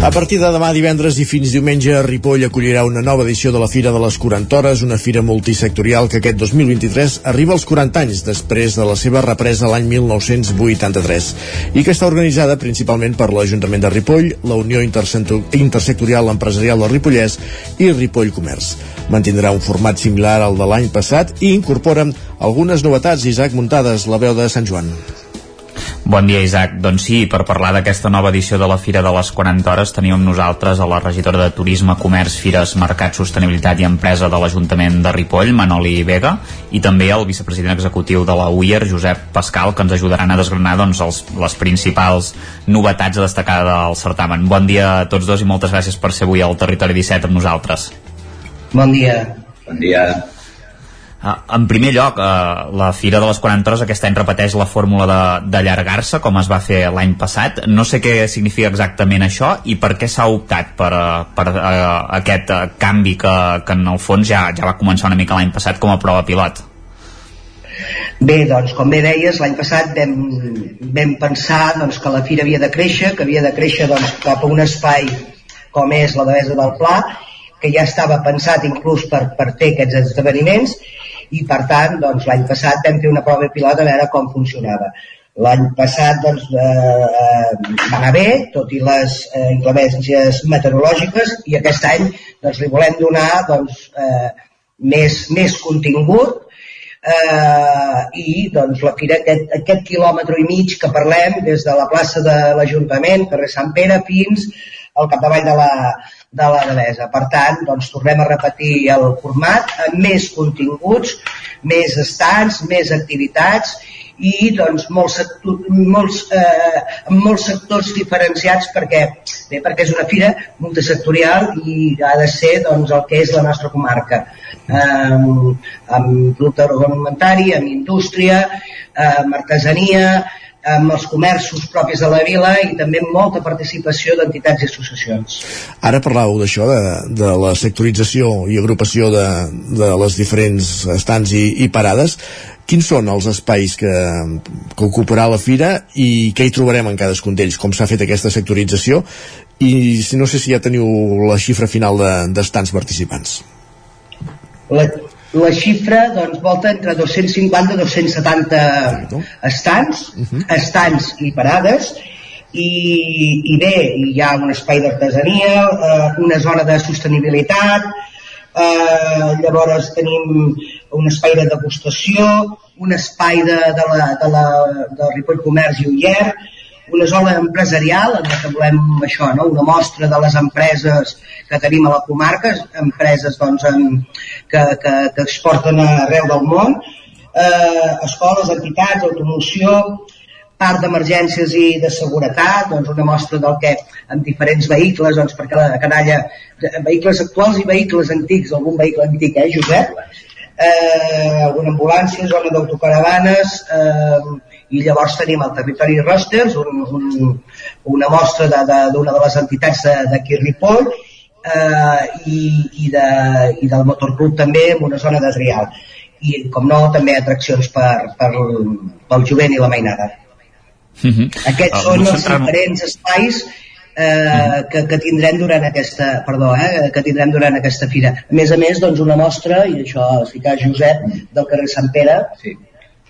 A partir de demà divendres i fins diumenge, Ripoll acollirà una nova edició de la Fira de les 40 Hores, una fira multisectorial que aquest 2023 arriba als 40 anys després de la seva represa l'any 1983 i que està organitzada principalment per l'Ajuntament de Ripoll, la Unió Intersectorial Empresarial del Ripollès i Ripoll Comerç. Mantindrà un format similar al de l'any passat i incorpora algunes novetats. Isaac Muntades, la veu de Sant Joan. Bon dia, Isaac. Doncs sí, per parlar d'aquesta nova edició de la Fira de les 40 Hores tenim amb nosaltres a la regidora de Turisme, Comerç, Fires, Mercat, Sostenibilitat i Empresa de l'Ajuntament de Ripoll, Manoli Vega, i també el vicepresident executiu de la UIR, Josep Pascal, que ens ajudaran a desgranar doncs, els, les principals novetats a destacar del certamen. Bon dia a tots dos i moltes gràcies per ser avui al Territori 17 amb nosaltres. Bon dia. Bon dia. Uh, en primer lloc, uh, la Fira de les 40 Hores aquest any repeteix la fórmula d'allargar-se, com es va fer l'any passat. No sé què significa exactament això i per què s'ha optat per, uh, per uh, aquest canvi que, que en el fons ja, ja va començar una mica l'any passat com a prova pilot. Bé, doncs, com bé deies, l'any passat vam, vam pensar doncs, que la Fira havia de créixer, que havia de créixer doncs, cap a un espai com és la Devesa del Pla, que ja estava pensat inclús per, per fer aquests esdeveniments, i per tant doncs, l'any passat vam fer una prova pilot a veure com funcionava. L'any passat doncs, eh, eh, va anar bé, tot i les eh, inclemències meteorològiques, i aquest any doncs, li volem donar doncs, eh, més, més contingut eh, i doncs, la aquest, aquest quilòmetre i mig que parlem des de la plaça de l'Ajuntament, carrer Sant Pere, fins al capdavall de la, de la Devesa. Per tant, doncs, tornem a repetir el format amb més continguts, més estants, més activitats i doncs, molts, sector, molts, eh, molts sectors diferenciats perquè, bé, perquè és una fira multisectorial i ha de ser doncs, el que és la nostra comarca eh, amb producte agroalimentari, amb indústria, eh, amb artesania, amb els comerços propis de la vila i també amb molta participació d'entitats i associacions. Ara parlàveu d'això, de, de la sectorització i agrupació de, de les diferents estants i, i parades. Quins són els espais que, que ocuparà la fira i què hi trobarem en cadascun d'ells? Com s'ha fet aquesta sectorització? I si no sé si ja teniu la xifra final d'estants de, participants. La, la xifra doncs, volta entre 250 i 270 estants, estants i parades, i, i bé, hi ha un espai d'artesania, eh, una zona de sostenibilitat, eh, llavors tenim un espai de degustació, un espai de, de, la, de, la, de Ripoll Comerç i Uller, una zona empresarial en què volem això, no? una mostra de les empreses que tenim a la comarca, empreses doncs, en, que, que, que exporten arreu del món, eh, escoles, entitats, automoció, part d'emergències i de seguretat, doncs una mostra del que amb diferents vehicles, doncs perquè la canalla, vehicles actuals i vehicles antics, algun vehicle antic, eh, Josep? Eh, una ambulància, zona d'autocaravanes, eh, i llavors tenim el territori Rosters, un, un, una mostra d'una de, de, de les entitats d'aquí de, Ripoll, eh, i, i, de, i del motorclub també en una zona de trial i com no també atraccions per, per, pel jovent i la mainada Uh -huh. Aquests uh, són els diferents espais eh, que, que tindrem durant aquesta perdó, eh, que tindrem durant aquesta fira. A més a més, doncs una mostra, i això ficar Josep, del carrer Sant Pere. Sí.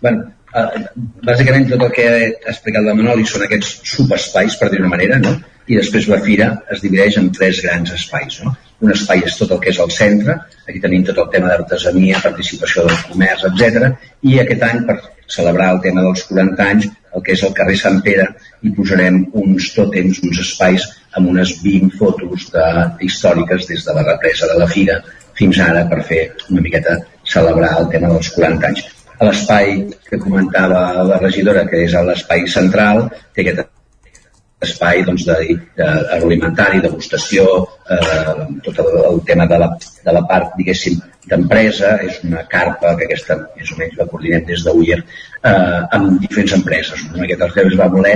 Bueno, eh, bàsicament tot el que ha explicat la Manoli són aquests subespais, per dir una manera, no? i després la fira es divideix en tres grans espais. No? Un espai és tot el que és el centre, aquí tenim tot el tema d'artesania, participació del comerç, etc. I aquest any, per celebrar el tema dels 40 anys, el que és el carrer Sant Pere, i posarem uns tòtems, uns espais amb unes 20 fotos de, històriques des de la represa de la fira fins ara per fer una miqueta celebrar el tema dels 40 anys. L'espai que comentava la regidora, que és l'espai central, té aquest espai doncs, de, de, agroalimentari, degustació, eh, tot el, el tema de la, de la part, diguéssim, d'empresa, és una carpa que aquesta més o menys la coordinem des de Uller eh, amb diferents empreses. Una que el que va voler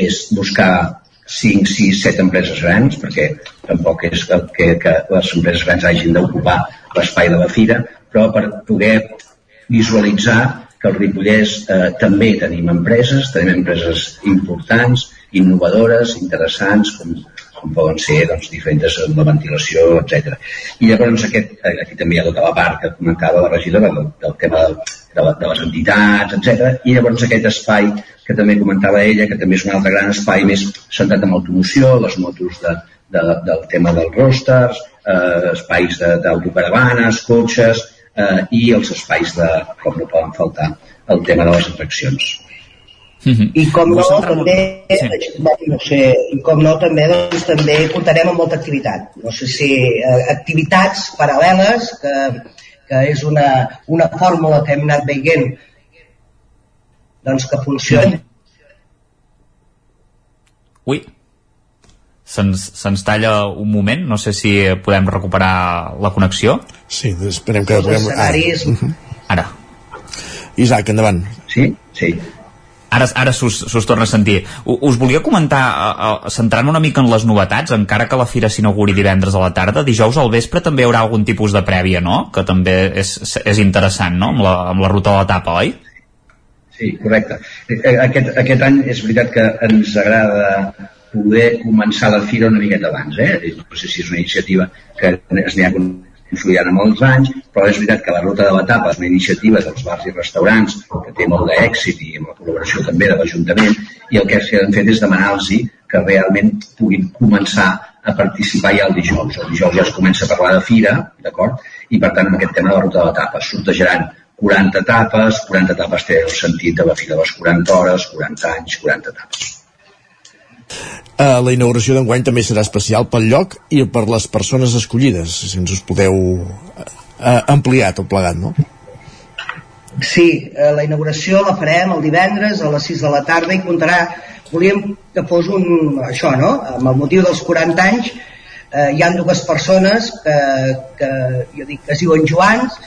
és buscar 5, 6, 7 empreses grans, perquè tampoc és que, que, que les empreses grans hagin d'ocupar l'espai de la fira, però per poder visualitzar que al Ripollès eh, també tenim empreses, tenim empreses importants, innovadores, interessants, com, com poden ser doncs, diferents amb la ventilació, etc. I llavors aquest, eh, aquí també hi ha tota la part que comentava la regidora del, del tema de, de, de les entitats, etc. I llavors aquest espai que també comentava ella, que també és un altre gran espai més centrat en automoció, les motos de, de, del tema dels rosters, eh, espais d'autocaravanes, cotxes eh, i els espais de, com no poden faltar, el tema de les atraccions. Mm -hmm. I com no, també, sí. no sé, i com no, també, doncs, també comptarem amb molta activitat. No sé si eh, activitats paral·leles, que, que és una, una fórmula que hem anat veient doncs que funciona. Ui, se'ns se talla un moment, no sé si podem recuperar la connexió. Sí, esperem que... Els escenaris... Ara. Ara. Isaac, endavant. Sí, sí. Ara, ara s'us torna a sentir. Us volia comentar, centrant una mica en les novetats, encara que la fira s'inauguri divendres a la tarda, dijous al vespre també hi haurà algun tipus de prèvia, no? Que també és, és interessant, no? Amb la, amb la ruta de l'etapa, oi? Sí, correcte. Eh, aquest, aquest any és veritat que ens agrada poder començar la fira una miqueta abans, eh? No sé si és una iniciativa que es n'hi ha influïen en molts anys, però és veritat que la ruta de l'etapa és una iniciativa dels bars i restaurants que té molt d'èxit i amb la col·laboració també de l'Ajuntament i el que han fet és demanar-los que realment puguin començar a participar ja el dijous. El dijous ja es comença a parlar de fira, d'acord? I per tant, amb aquest tema de la ruta de l'etapa sortejaran 40 etapes, 40 etapes té el sentit de la fira de les 40 hores, 40 anys, 40 etapes. Uh, la inauguració d'enguany també serà especial pel lloc i per les persones escollides, si ens us podeu uh, ampliar tot plegat, no? Sí, uh, la inauguració la farem el divendres a les 6 de la tarda i comptarà, volíem que fos un, això, no? Amb el motiu dels 40 anys eh, hi han dues persones que, que jo dic que es diuen Joans,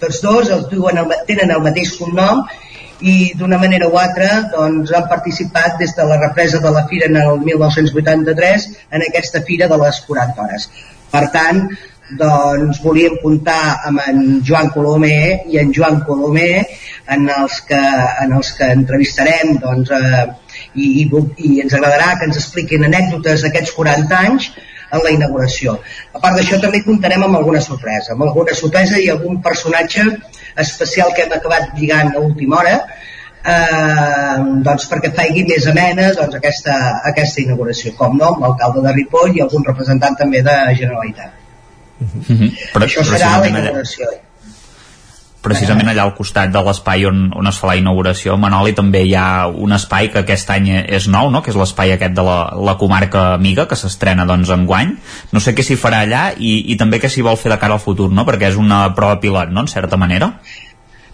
tots dos els diuen el, tenen el mateix cognom i d'una manera o altra doncs, han participat des de la represa de la fira en el 1983 en aquesta fira de les 40 hores. Per tant, doncs volíem comptar amb en Joan Colomer i en Joan Colomer en els que, en els que entrevistarem doncs, eh, i, i, i ens agradarà que ens expliquin anècdotes d'aquests 40 anys en la inauguració. A part d'això també comptarem amb alguna sorpresa, amb alguna sorpresa i algun personatge especial que hem acabat lligant a última hora eh, doncs perquè faci més amena doncs, aquesta, aquesta inauguració, com no, amb l'alcalde de Ripoll i algun representant també de Generalitat. Mm -hmm. Però, Això serà la inauguració. Allà precisament allà al costat de l'espai on, on es fa la inauguració Manoli també hi ha un espai que aquest any és nou, no? que és l'espai aquest de la, la comarca amiga que s'estrena doncs enguany no sé què s'hi farà allà i, i també què s'hi vol fer de cara al futur no? perquè és una prova pilot, no? en certa manera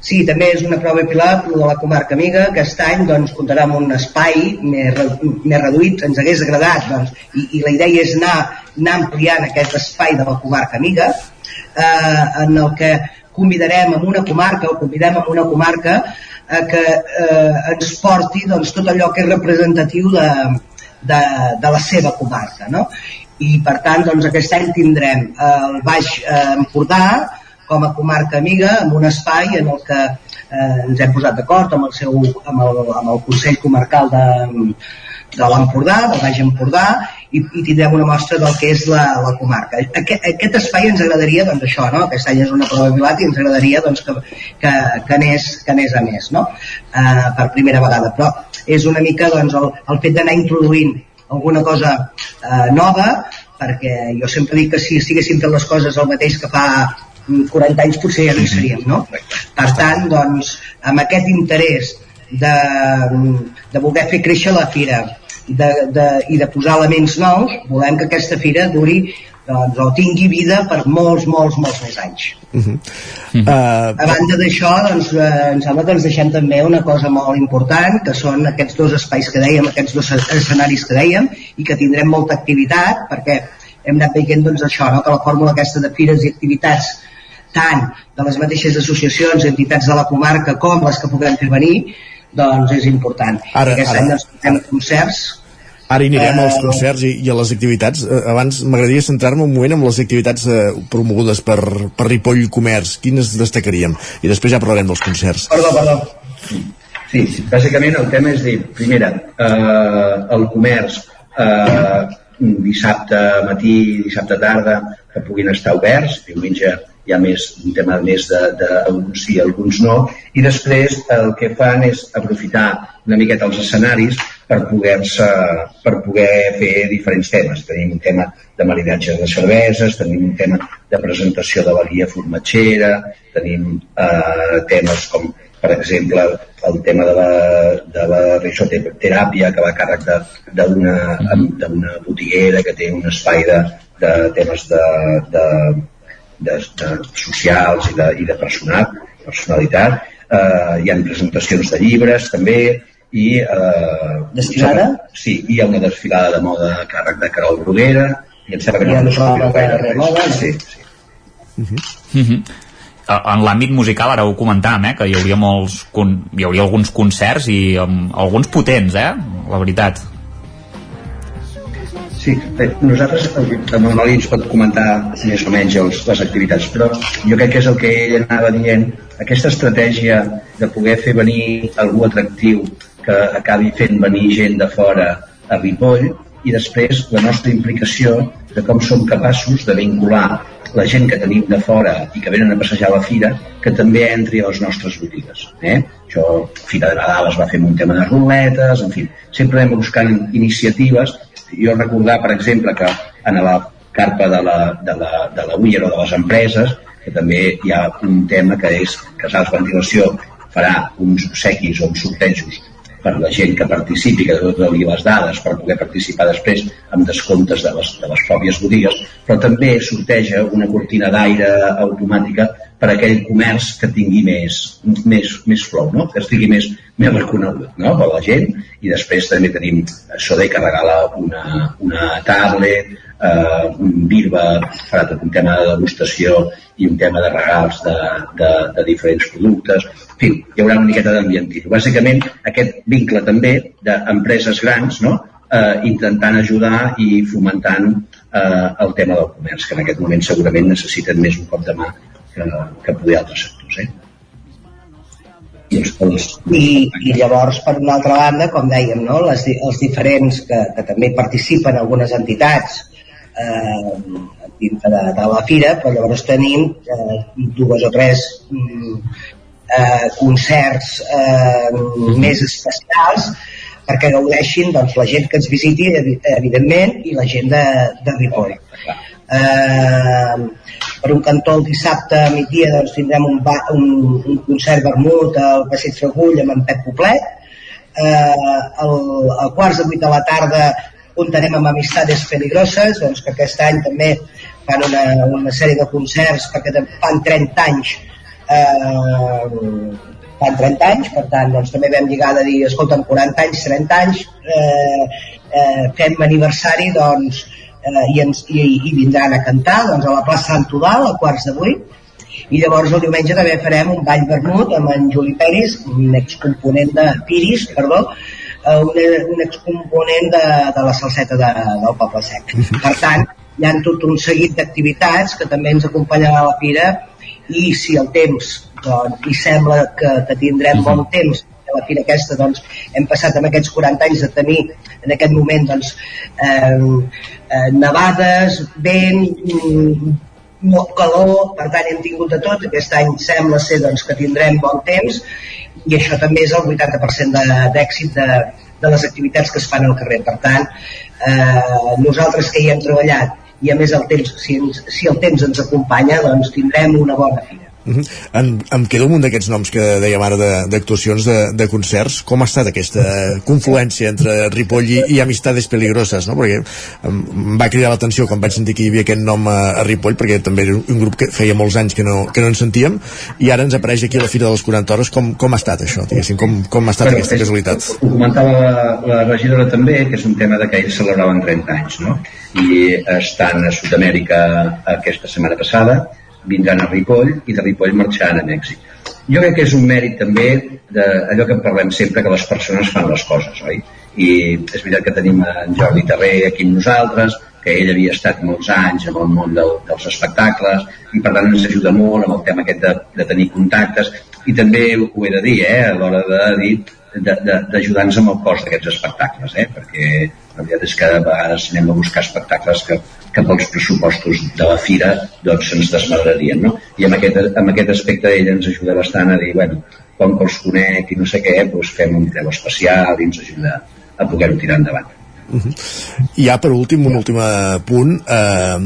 Sí, també és una prova pilot de la comarca amiga. Aquest any doncs, comptarà amb un espai més, més reduït. Ens hagués agradat doncs, i, i la idea és anar, anar ampliant aquest espai de la comarca amiga eh, en el que convidarem a una comarca o convidem a una comarca a que eh, ens porti doncs, tot allò que és representatiu de, de, de la seva comarca. No? I per tant doncs, aquest any tindrem el Baix eh, Empordà com a comarca amiga amb un espai en el que eh, ens hem posat d'acord amb, el seu, amb, el, amb el Consell Comarcal de, de l'Empordà, del Baix Empordà, i, i tindrem una mostra del que és la, la comarca. Aquest, aquest espai ens agradaria, doncs això, no? aquest any és una prova pilat i ens agradaria doncs, que, que, que, anés, que anés a més, no? Uh, per primera vegada. Però és una mica doncs, el, el fet d'anar introduint alguna cosa uh, nova, perquè jo sempre dic que si estiguéssim fent les coses el mateix que fa 40 anys potser ja no hi seríem, no? Per tant, doncs, amb aquest interès de, de voler fer créixer la fira, de, de, i de posar elements nous, volem que aquesta fira duri doncs, o tingui vida per molts, molts, molts més anys. Uh -huh. Uh, a banda d'això, doncs, eh, em sembla que ens deixem també una cosa molt important, que són aquests dos espais que dèiem, aquests dos escenaris que dèiem, i que tindrem molta activitat, perquè hem anat veient doncs, això, no? que la fórmula aquesta de fires i activitats tant de les mateixes associacions, entitats de la comarca, com les que puguem fer venir, doncs és important. Ara, Aquest ara. any doncs, tindrem concerts Ara hi anirem Eh, als concerts i, i a les activitats. Eh, abans m'agradaria centrar-me un moment en les activitats eh, promogudes per, per Ripoll Comerç. Quines destacaríem? I després ja parlarem dels concerts. Perdó, perdó. Sí, sí, bàsicament el tema és dir, primera, eh, el comerç eh, dissabte matí, dissabte tarda, que puguin estar oberts, diumenge hi ha més un tema més de, de alguns sí, alguns no, i després el que fan és aprofitar una miqueta els escenaris per poder-se per poder fer diferents temes. Tenim un tema de maridatge de cerveses, tenim un tema de presentació de la guia formatgera, tenim eh, temes com per exemple, el tema de la, de la risoteràpia que va a càrrec d'una botiguera que té un espai de, de temes de, de, de, de socials i de, i de personal, personalitat. Eh, hi ha presentacions de llibres també i eh, Desfilada? Sí, hi ha una desfilada de moda a càrrec de Carol Bruguera i em sembla que Hi ha no una prova sortirà gaire de res. moda, Sí, sí. Mm -hmm. En l'àmbit musical, ara ho comentàvem, eh, que hi hauria, molts, con- hi hauria alguns concerts i um, alguns potents, eh, la veritat. Sí, bé, nosaltres, Manoli ens pot comentar més o menys els, les activitats, però jo crec que és el que ell anava dient, aquesta estratègia de poder fer venir algú atractiu que acabi fent venir gent de fora a Ripoll i després la nostra implicació de com som capaços de vincular la gent que tenim de fora i que venen a passejar a la fira que també entri a les nostres botigues. Eh? Això, Fira de Nadal es va fer amb un tema de ruletes, en fi, sempre anem buscant iniciatives jo recordar, per exemple, que en la carpa de la, de la, de la Uller o de les empreses, que també hi ha un tema que és que Sals Ventilació farà uns obsequis o uns sortejos per la gent que participi, que doni les dades per poder participar després amb descomptes de les, de les pròpies botigues, però també sorteja una cortina d'aire automàtica per a aquell comerç que tingui més, més, més flow, no? que estigui més, més reconegut no? per la gent i després també tenim això de que regala una, una tablet eh, un Birba farà tot un tema de degustació i un tema de regals de, de, de diferents productes fi, hi haurà una miqueta d'ambientisme bàsicament aquest vincle també d'empreses grans no? eh, intentant ajudar i fomentant eh, el tema del comerç, que en aquest moment segurament necessiten més un cop de mà que, que poder altres sectors. Eh? I, i llavors, per una altra banda, com dèiem, no, les, els diferents que, que també participen algunes entitats eh, dintre de, de la fira, però llavors tenim eh, dues o tres mm, eh, concerts eh, més especials perquè gaudeixin doncs, la gent que ens visiti, evidentment, i la gent de, de Ripoll. Eh, per un cantó el dissabte a migdia doncs, tindrem un, ba, un, un concert vermut al Passeig Fregull amb en Pep Poblet. Eh, el, el quarts de vuit de la tarda comptarem amb Amistades Peligroses, doncs, que aquest any també fan una, una sèrie de concerts perquè fan 30 anys eh, fan 30 anys, per tant doncs, també vam lligar de dir, escolta'm, 40 anys, 30 anys, eh, eh, fem aniversari doncs, eh, i, ens, i, i vindran a cantar doncs, a la plaça Sant Tudal a quarts de vuit i llavors el diumenge també farem un ball vermut amb en Juli Peris, un excomponent de Piris, perdó, eh, un, un excomponent de, de la salseta de, del Poble Sec. Per tant, hi ha tot un seguit d'activitats que també ens acompanyen a la fira i si el temps doncs, i sembla que, que tindrem bon temps a la fira aquesta doncs, hem passat amb aquests 40 anys de tenir en aquest moment doncs, eh, eh, nevades, vent, mm, molt calor, per tant hem tingut de tot, aquest any sembla ser doncs, que tindrem bon temps i això també és el 80% d'èxit de, de les activitats que es fan al carrer. Per tant, eh, nosaltres que hi hem treballat i a més el temps, si, si el temps ens acompanya, doncs tindrem una bona fira. Uh -huh. em, em queda un d'aquests noms que dèiem ara d'actuacions, de, de, de concerts. Com ha estat aquesta confluència entre Ripoll i, i Amistades Peligroses? No? Perquè em, em va cridar l'atenció quan vaig sentir que hi havia aquest nom a, a Ripoll, perquè també era un grup que feia molts anys que no, que no en sentíem, i ara ens apareix aquí a la Fira de les 40 Hores. Com, com ha estat això? Diguéssim, com, com ha estat bueno, aquesta casualitat? Ho comentava la, la regidora també, que és un tema de que ells celebraven 30 anys, no? I estan a Sud-amèrica aquesta setmana passada, vindran a Ripoll i de Ripoll marxaran a Mèxic. Jo crec que és un mèrit també d'allò que parlem sempre, que les persones fan les coses, oi? I és veritat que tenim en Jordi Terrer aquí amb nosaltres, que ell havia estat molts anys en el món del, dels espectacles i per tant ens ajuda molt amb el tema aquest de, de tenir contactes i també ho he de dir eh, a l'hora de dir d'ajudar-nos amb el cost d'aquests espectacles eh, perquè la veritat és que a vegades anem a buscar espectacles que que pels pressupostos de la fira doncs se'ns desmadrarien, no? I amb aquest, amb aquest aspecte ella ens ajuda bastant a dir, bueno, com que els conec i no sé què, doncs fem un preu especial i ens ajuda a poder-ho tirar endavant. Uh -huh. I ja per últim, un últim punt eh,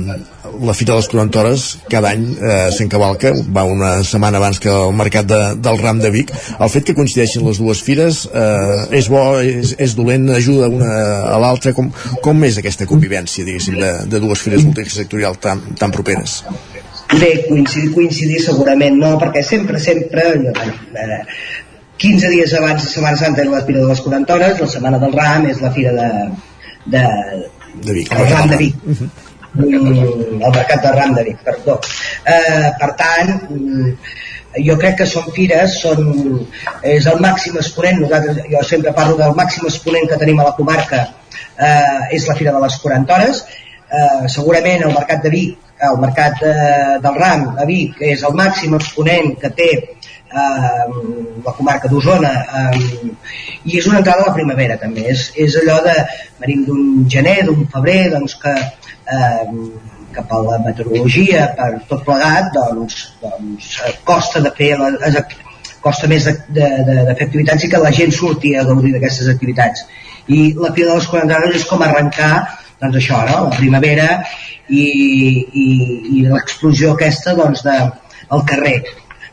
la Fita de les 40 Hores cada any eh, s'encavalca va una setmana abans que el mercat de, del Ram de Vic el fet que coincideixin les dues fires eh, és bo, és, és dolent, ajuda una a l'altra com, com és aquesta convivència diguéssim de, de dues fires multisectorials tan, tan properes? Bé, coincidir, coincidir segurament no, perquè sempre, sempre eh, 15 dies abans de Setmana Santa és la Fira de les 40 Hores, la Setmana del Ram és la Fira de, de, de Vic, el Ram de Vic. Uh -huh. mm, el mercat de Ram de Vic, perdó. Eh, per tant, mm, jo crec que són fires, són, és el màxim exponent, nosaltres, jo sempre parlo del màxim exponent que tenim a la comarca, eh, és la Fira de les 40 Hores, eh, segurament el mercat de Vic, el mercat de, del RAM a Vic és el màxim exponent que té eh, la comarca d'Osona eh, i és una entrada a la primavera també és, és allò de venim d'un gener, d'un febrer doncs que eh, cap a la meteorologia per tot plegat doncs, doncs costa de fer les, costa més de, de, de, de fer activitats i que la gent surti a gaudir d'aquestes activitats i la Fira de les 40 hores és com arrencar doncs això, no? la primavera i, i, i l'explosió aquesta doncs, de, al carrer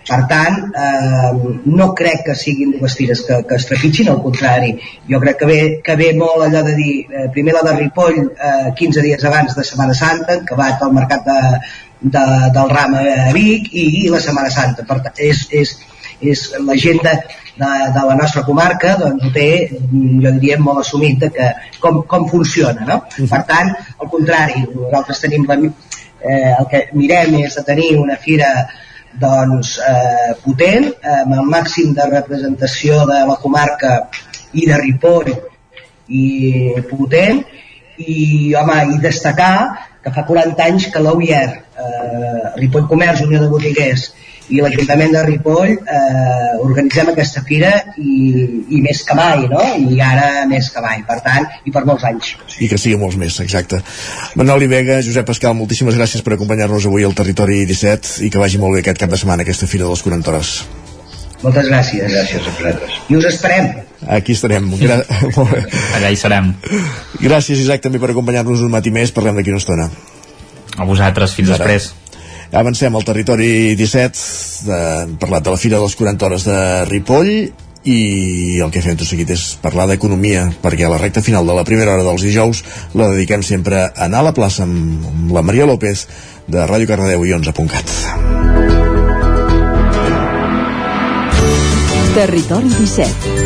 per tant, eh, no crec que siguin dues fires que, que es trepitgin, al contrari. Jo crec que ve, que ve molt allò de dir, eh, primer la de Ripoll, eh, 15 dies abans de Setmana Santa, que va al mercat de, de, del Ram a Vic, i, i la Setmana Santa. Per tant, és, és, és la gent de, de, la nostra comarca doncs ho té, jo diria, molt assumit de que, com, com funciona, no? Per tant, al contrari, nosaltres tenim la, eh, el que mirem és de tenir una fira doncs, eh, potent, amb el màxim de representació de la comarca i de Ripoll i potent, i, home, i destacar que fa 40 anys que l'OIR, eh, Ripoll Comerç, Unió de Botiguers i l'Ajuntament de Ripoll eh, organitzem aquesta fira i, i més que mai, no? I ara més que mai, per tant, i per molts anys. I que sigui molts més, exacte. Manoli Vega, Josep Pascal, moltíssimes gràcies per acompanyar-nos avui al Territori 17 i que vagi molt bé aquest cap de setmana, aquesta Fira de les 40 Hores. Moltes gràcies. Gràcies a vosaltres. I us esperem. Aquí estarem. Gra. Allà hi serem. Gràcies, Isaac, també per acompanyar-nos un matí més. Parlem d'aquí una estona. A vosaltres, fins Ara. després. Avancem al territori 17, de, hem parlat de la Fira de les 40 Hores de Ripoll i el que fem tot seguit és parlar d'economia, perquè a la recta final de la primera hora dels dijous la dediquem sempre a anar a la plaça amb la Maria López de Ràdio Cardedeu i 11.cat. Territori 17.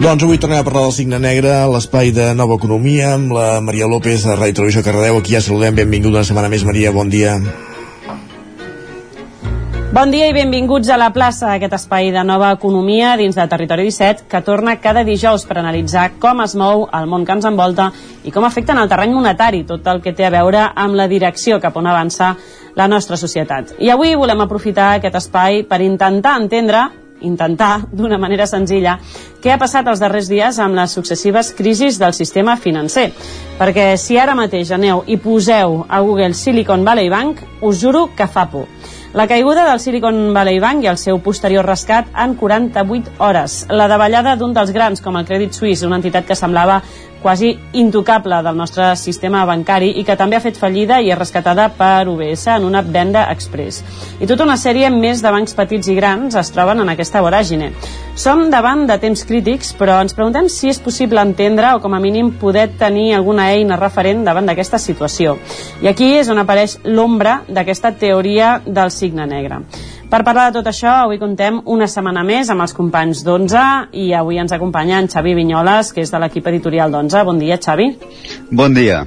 Doncs avui tornem a parlar del signe negre, l'espai de nova economia, amb la Maria López de Ràdio Televisió Cardedeu. Aquí ja saludem, benvinguda una setmana més, Maria, bon dia. Bon dia i benvinguts a la plaça, aquest espai de nova economia dins de Territori 17, que torna cada dijous per analitzar com es mou el món que ens envolta i com afecta en el terreny monetari tot el que té a veure amb la direcció cap on avança la nostra societat. I avui volem aprofitar aquest espai per intentar entendre intentar, d'una manera senzilla, què ha passat els darrers dies amb les successives crisis del sistema financer. Perquè si ara mateix aneu i poseu a Google Silicon Valley Bank, us juro que fa por. La caiguda del Silicon Valley Bank i el seu posterior rescat en 48 hores. La davallada d'un dels grans, com el Credit Suisse, una entitat que semblava quasi intocable del nostre sistema bancari i que també ha fet fallida i és rescatada per UBS en una venda express. I tota una sèrie més de bancs petits i grans es troben en aquesta voràgine. Som davant de temps crítics, però ens preguntem si és possible entendre o com a mínim poder tenir alguna eina referent davant d'aquesta situació. I aquí és on apareix l'ombra d'aquesta teoria del signe negre. Per parlar de tot això, avui contem una setmana més amb els companys d'11 i avui ens acompanya en Xavi Vinyoles, que és de l'equip editorial d'11. Bon dia, Xavi. Bon dia.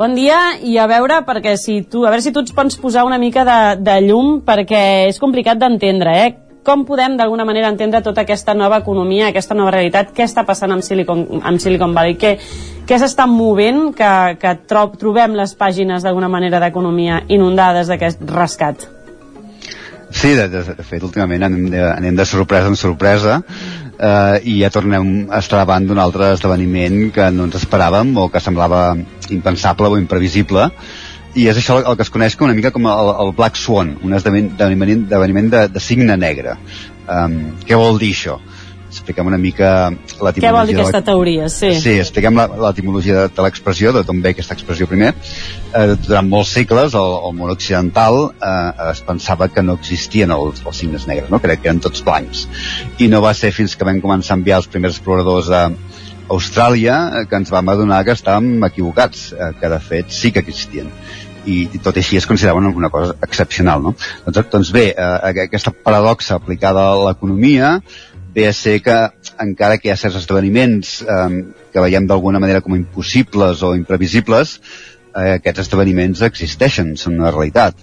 Bon dia, i a veure, perquè si tu, a veure si tu ens pots posar una mica de, de llum, perquè és complicat d'entendre, eh? Com podem d'alguna manera entendre tota aquesta nova economia, aquesta nova realitat? Què està passant amb Silicon, amb Silicon Valley? Què, què s'està movent que, que tro trobem les pàgines d'alguna manera d'economia inundades d'aquest rescat? Sí, de, de, de fet, últimament anem de, anem de sorpresa en sorpresa eh, i ja tornem a estar davant d'un altre esdeveniment que no ens esperàvem o que semblava impensable o imprevisible i és això el que es coneix com una mica com el, el Black Swan, un esdeveniment, esdeveniment de, de signe negre. Um, què vol dir això? Expliquem una mica l'etimologia... Què vol dir aquesta teoria? Sí, sí expliquem l'etimologia de, de l'expressió, de d'on ve aquesta expressió primer. Eh, durant molts segles, al, al món occidental eh, es pensava que no existien els, els signes negres, no? crec que eren tots blancs. I no va ser fins que vam començar a enviar els primers exploradors a, Austràlia eh, que ens vam adonar que estàvem equivocats, eh, que de fet sí que existien i, i tot i així es considerava una cosa excepcional. No? Doncs, doncs bé, eh, aquesta paradoxa aplicada a l'economia ve a ser que encara que hi ha certs esdeveniments eh, que veiem d'alguna manera com impossibles o imprevisibles, eh, aquests esdeveniments existeixen, són una realitat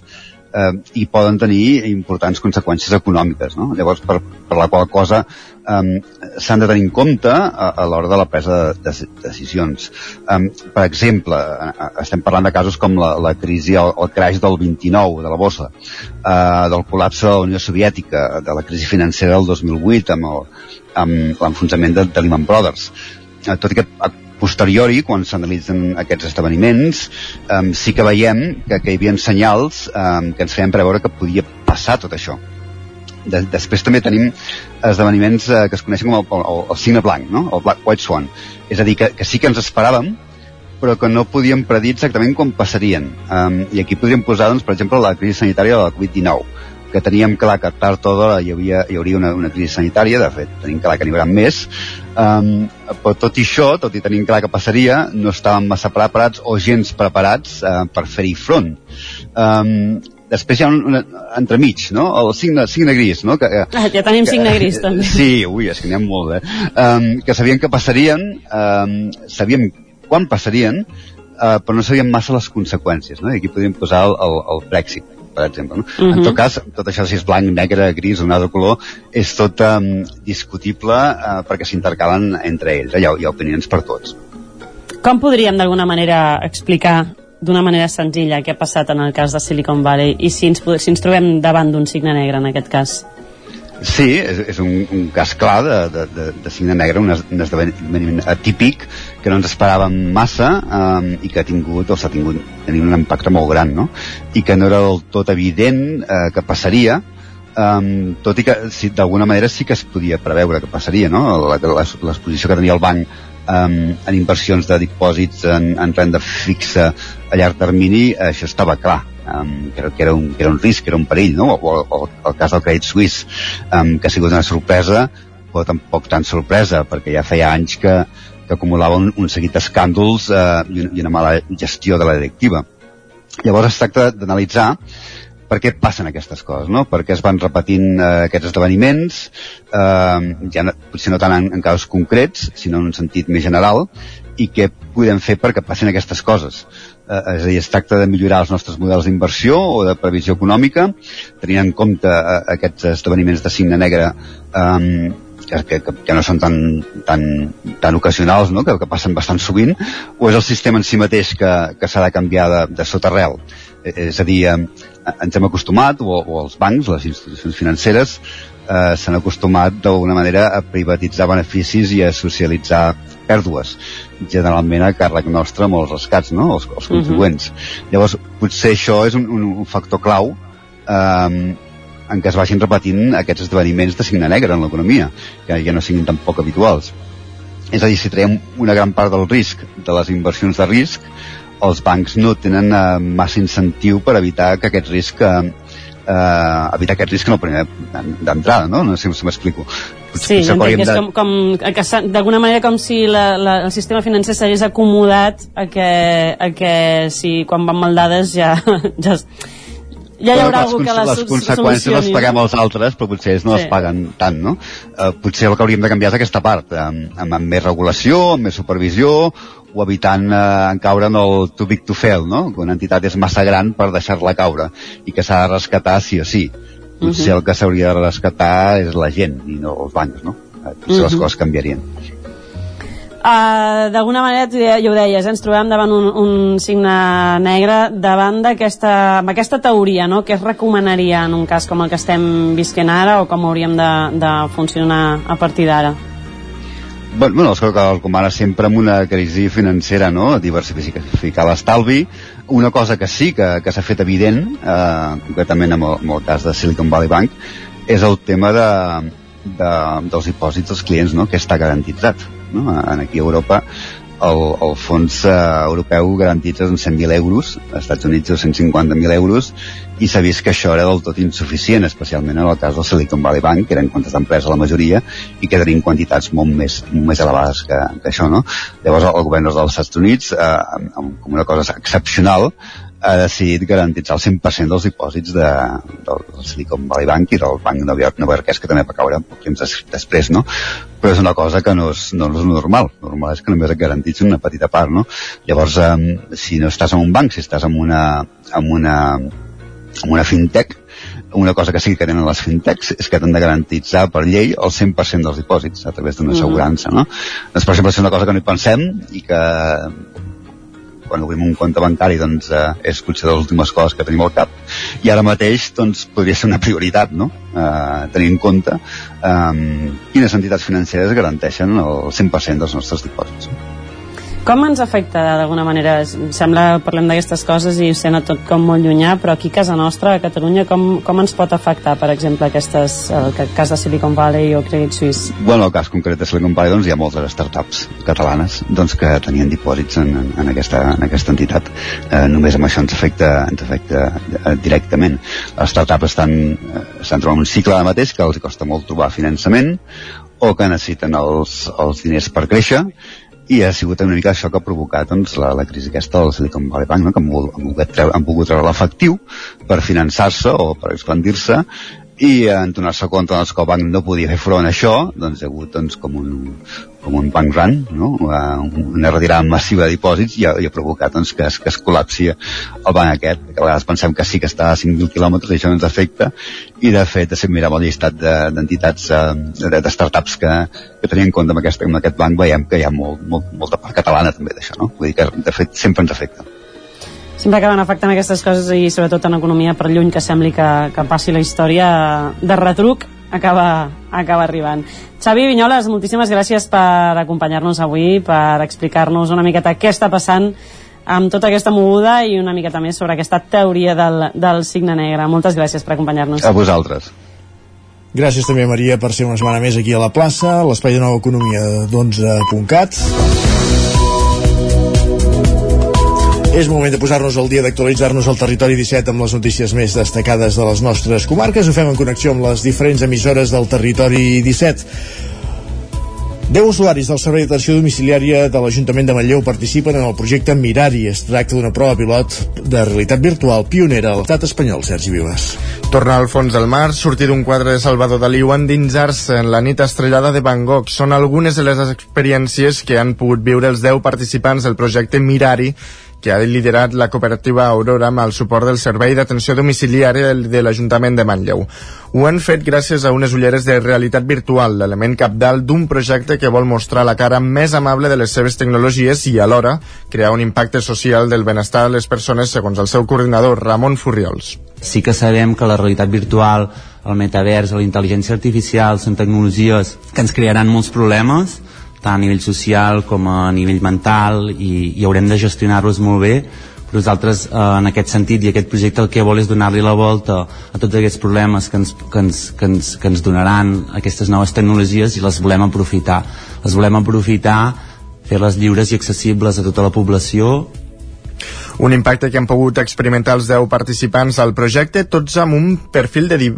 eh, i poden tenir importants conseqüències econòmiques. No? Llavors, per, per la qual cosa eh, s'han de tenir en compte a, a l'hora de la presa de, de, de decisions. Eh, per exemple, eh, estem parlant de casos com la, la crisi, el, el crash del 29 de la bossa, eh, del col·lapse de la Unió Soviètica, de la crisi financera del 2008 amb el, amb l'enfonsament de, de Lehman Brothers. Eh, tot i que posteriori, quan s'analitzen aquests esdeveniments, um, sí que veiem que, que hi havia senyals um, que ens feien preveure que podia passar tot això. De, després també tenim esdeveniments uh, que es coneixen com el, el, el signe blanc, no? el Black White Swan. És a dir, que, que sí que ens esperàvem, però que no podíem predir exactament quan passarien. Um, I aquí podríem posar, doncs, per exemple, la crisi sanitària de la Covid-19. Que teníem clar que tard o d'hora hi, havia, hi hauria una, una crisi sanitària, de fet, tenim clar que n'hi haurà més, um, però tot i això, tot i tenint clar que passaria, no estàvem massa preparats o gens preparats uh, per fer-hi front. Um, després hi ha un, un entremig, no? El signe, signe gris, no? Que, ah, ja tenim que, signe gris, també. Sí, ui, és que n'hi ha molt, eh? Um, que sabien que passarien, um, sabíem quan passarien, uh, però no sabíem massa les conseqüències, no? I aquí podríem posar el, el, el Brexit per exemple. No? Uh -huh. En tot cas, tot això si és blanc, negre, gris, un altre color, és tot um, discutible uh, perquè s'intercalen entre ells. Eh? Hi, ha, hi ha opinions per tots. Com podríem d'alguna manera explicar d'una manera senzilla què ha passat en el cas de Silicon Valley i si ens, si ens trobem davant d'un signe negre en aquest cas? Sí, és, és un, un cas clar de, de, de, de signe negre, un, un esdeveniment atípic que no ens esperàvem massa um, i que ha tingut, o s'ha tingut tenint un impacte molt gran, no? I que no era del tot evident uh, que passaria, um, tot i que si, d'alguna manera sí que es podia preveure que passaria, no? L'exposició que tenia el banc um, en inversions de dipòsits en, en renda fixa a llarg termini, això estava clar um, que, que, era un, que era un risc, que era un perill, no? o, o el cas del Credit Suisse, um, que ha sigut una sorpresa, però tampoc tan sorpresa, perquè ja feia anys que, que acumulava un, un seguit d'escàndols uh, i, una, i una mala gestió de la directiva. Llavors es tracta d'analitzar per què passen aquestes coses, no? Per què es van repetint eh, aquests esdeveniments, eh, ja no, potser no tant en, en casos concrets, sinó en un sentit més general, i què podem fer perquè passin aquestes coses eh, és a dir, es tracta de millorar els nostres models d'inversió o de previsió econòmica, tenint en compte eh, aquests esdeveniments de signe negre eh, que, que, que no són tan, tan, tan ocasionals, no? que, que passen bastant sovint, o és el sistema en si mateix que, que s'ha de canviar de, de sota arrel. Eh, és a dir, eh, ens hem acostumat, o, o els bancs, les institucions financeres, eh, s'han acostumat d'alguna manera a privatitzar beneficis i a socialitzar pèrdues generalment a càrrec nostre amb els rescats, no? els, els mhm. contribuents. Uh -huh. Llavors, potser això és un, un, un factor clau eh, en què es vagin repetint aquests esdeveniments de signe negre en l'economia, que ja no siguin tan poc habituals. És a dir, si traiem una gran part del risc de les inversions de risc, els bancs no tenen eh, massa incentiu per evitar que aquest risc eh, eh, evitar aquest risc en el primer d'entrada, no? No sé si m'explico. Sí, entenc que és com, com que d'alguna manera com si la, la, el sistema financer s'hagués acomodat a que, a que si quan van mal dades ja, ja, ja hi haurà algú que les, les conseqüències les paguem els altres però potser ells no sí. les paguen tant no? Uh, potser el que hauríem de canviar és aquesta part amb, amb, amb més regulació, amb més supervisió o evitant eh, caure en el too big to fail, no? que una entitat és massa gran per deixar-la caure i que s'ha de rescatar sí o sí potser uh -huh. el que s'hauria de rescatar és la gent i no els bancs, no? Potser uh -huh. les coses canviarien. Uh, D'alguna manera, tu ja, ja ho deies, eh? ens trobem davant un, un signe negre davant d'aquesta aquesta teoria, no? Què es recomanaria en un cas com el que estem visquent ara o com hauríem de, de funcionar a partir d'ara? Bueno, bueno, el que recomana sempre amb una crisi financera, no? Diversificar l'estalvi, una cosa que sí que, que s'ha fet evident, eh, concretament amb el, amb el cas de Silicon Valley Bank, és el tema de, de, dels dipòsits dels clients, no? que està garantitzat. No? Aquí a Europa el, el fons eh, europeu garantitza uns 100.000 euros, als Estats Units 250.000 euros, i s'ha vist que això era del tot insuficient, especialment en el cas del Silicon Valley Bank, que eren comptes d'empresa la majoria, i que tenien quantitats molt més, molt més elevades que, que això, no? Llavors el govern dels Estats Units, eh, com una cosa excepcional, ha decidit garantitzar el 100% dels dipòsits de, del, del Silicon Valley Bank i del Banc Nova Yorkès, que també va caure poc temps des, després, no? Però és una cosa que no és, no és normal. Normal és que només et garantitzi una petita part, no? Llavors, eh, si no estàs en un banc, si estàs en una, en una, en una fintech, una cosa que sí que tenen les fintechs és que t'han de garantitzar per llei el 100% dels dipòsits a través d'una assegurança, no? Doncs, per exemple, és una cosa que no hi pensem i que quan obrim un compte bancari doncs, eh, és potser de les últimes coses que tenim al cap i ara mateix doncs, podria ser una prioritat no? eh, tenir en compte eh, quines entitats financeres garanteixen el 100% dels nostres dipòsits Com ens afecta d'alguna manera? Sembla, parlem d'aquestes coses i sembla tot com molt llunyà, però aquí a casa nostra, a Catalunya, com, com ens pot afectar, per exemple, aquestes, el cas de Silicon Valley o Credit Suisse? Bueno, el cas concret de Silicon Valley doncs, hi ha moltes startups catalanes doncs, que tenien dipòsits en, en, aquesta, en aquesta entitat. Eh, només amb això ens afecta, ens afecta eh, directament. Les startups estan, eh, estan trobant un cicle ara mateix que els costa molt trobar finançament o que necessiten els, els diners per créixer i ha sigut una mica això que ha provocat doncs, la, la crisi aquesta del Silicon Valley Bank, no? que han volgut, han volgut treure, han treure l'efectiu per finançar-se o per expandir-se i en donar-se compte doncs, que el banc no podia fer front a això doncs hi ha hagut doncs, com, un, com un bank run no? una retirada massiva de dipòsits i ha, i ha provocat doncs, que, es, que es col·lapsi el banc aquest que a vegades pensem que sí que està a 5.000 quilòmetres i això no ens afecta i de fet si mirem el llistat d'entitats de, de, de startups que, que tenien en compte amb aquest, amb aquest banc veiem que hi ha molt, molt, molta part catalana també d'això no? vull dir que de fet sempre ens afecta sempre acaben afectant aquestes coses i sobretot en economia per lluny que sembli que, que passi la història de retruc acaba, acaba arribant. Xavi Vinyoles, moltíssimes gràcies per acompanyar-nos avui, per explicar-nos una miqueta què està passant amb tota aquesta moguda i una miqueta més sobre aquesta teoria del, del signe negre. Moltes gràcies per acompanyar-nos. A vosaltres. Gràcies també, Maria, per ser una setmana més aquí a la plaça, l'espai de nova economia d'11.cat. És moment de posar-nos al dia d'actualitzar-nos al territori 17 amb les notícies més destacades de les nostres comarques. Ho fem en connexió amb les diferents emissores del territori 17. 10 usuaris del Servei d'Atenció Domiciliària de l'Ajuntament de Manlleu participen en el projecte Mirari. Es tracta d'una prova pilot de realitat virtual pionera a l'estat espanyol, Sergi Vives. Tornar al fons del mar, sortir d'un quadre de Salvador Dalí o endinsar-se en la nit estrellada de Van Gogh són algunes de les experiències que han pogut viure els 10 participants del projecte Mirari que ha liderat la cooperativa Aurora amb el suport del Servei d'Atenció Domiciliària de l'Ajuntament de Manlleu. Ho han fet gràcies a unes ulleres de realitat virtual, l'element capdalt d'un projecte que vol mostrar la cara més amable de les seves tecnologies i alhora crear un impacte social del benestar de les persones segons el seu coordinador Ramon Furriols. Sí que sabem que la realitat virtual, el metavers, la intel·ligència artificial són tecnologies que ens crearan molts problemes tant a nivell social com a nivell mental i, i haurem de gestionar-los molt bé. Però nosaltres eh, en aquest sentit i aquest projecte el que vol és donar-li la volta a tots aquests problemes que ens, que, ens, que, ens, que ens donaran aquestes noves tecnologies i les volem aprofitar. Les volem aprofitar fer-les lliures i accessibles a tota la població un impacte que han pogut experimentar els 10 participants al projecte, tots amb un perfil de di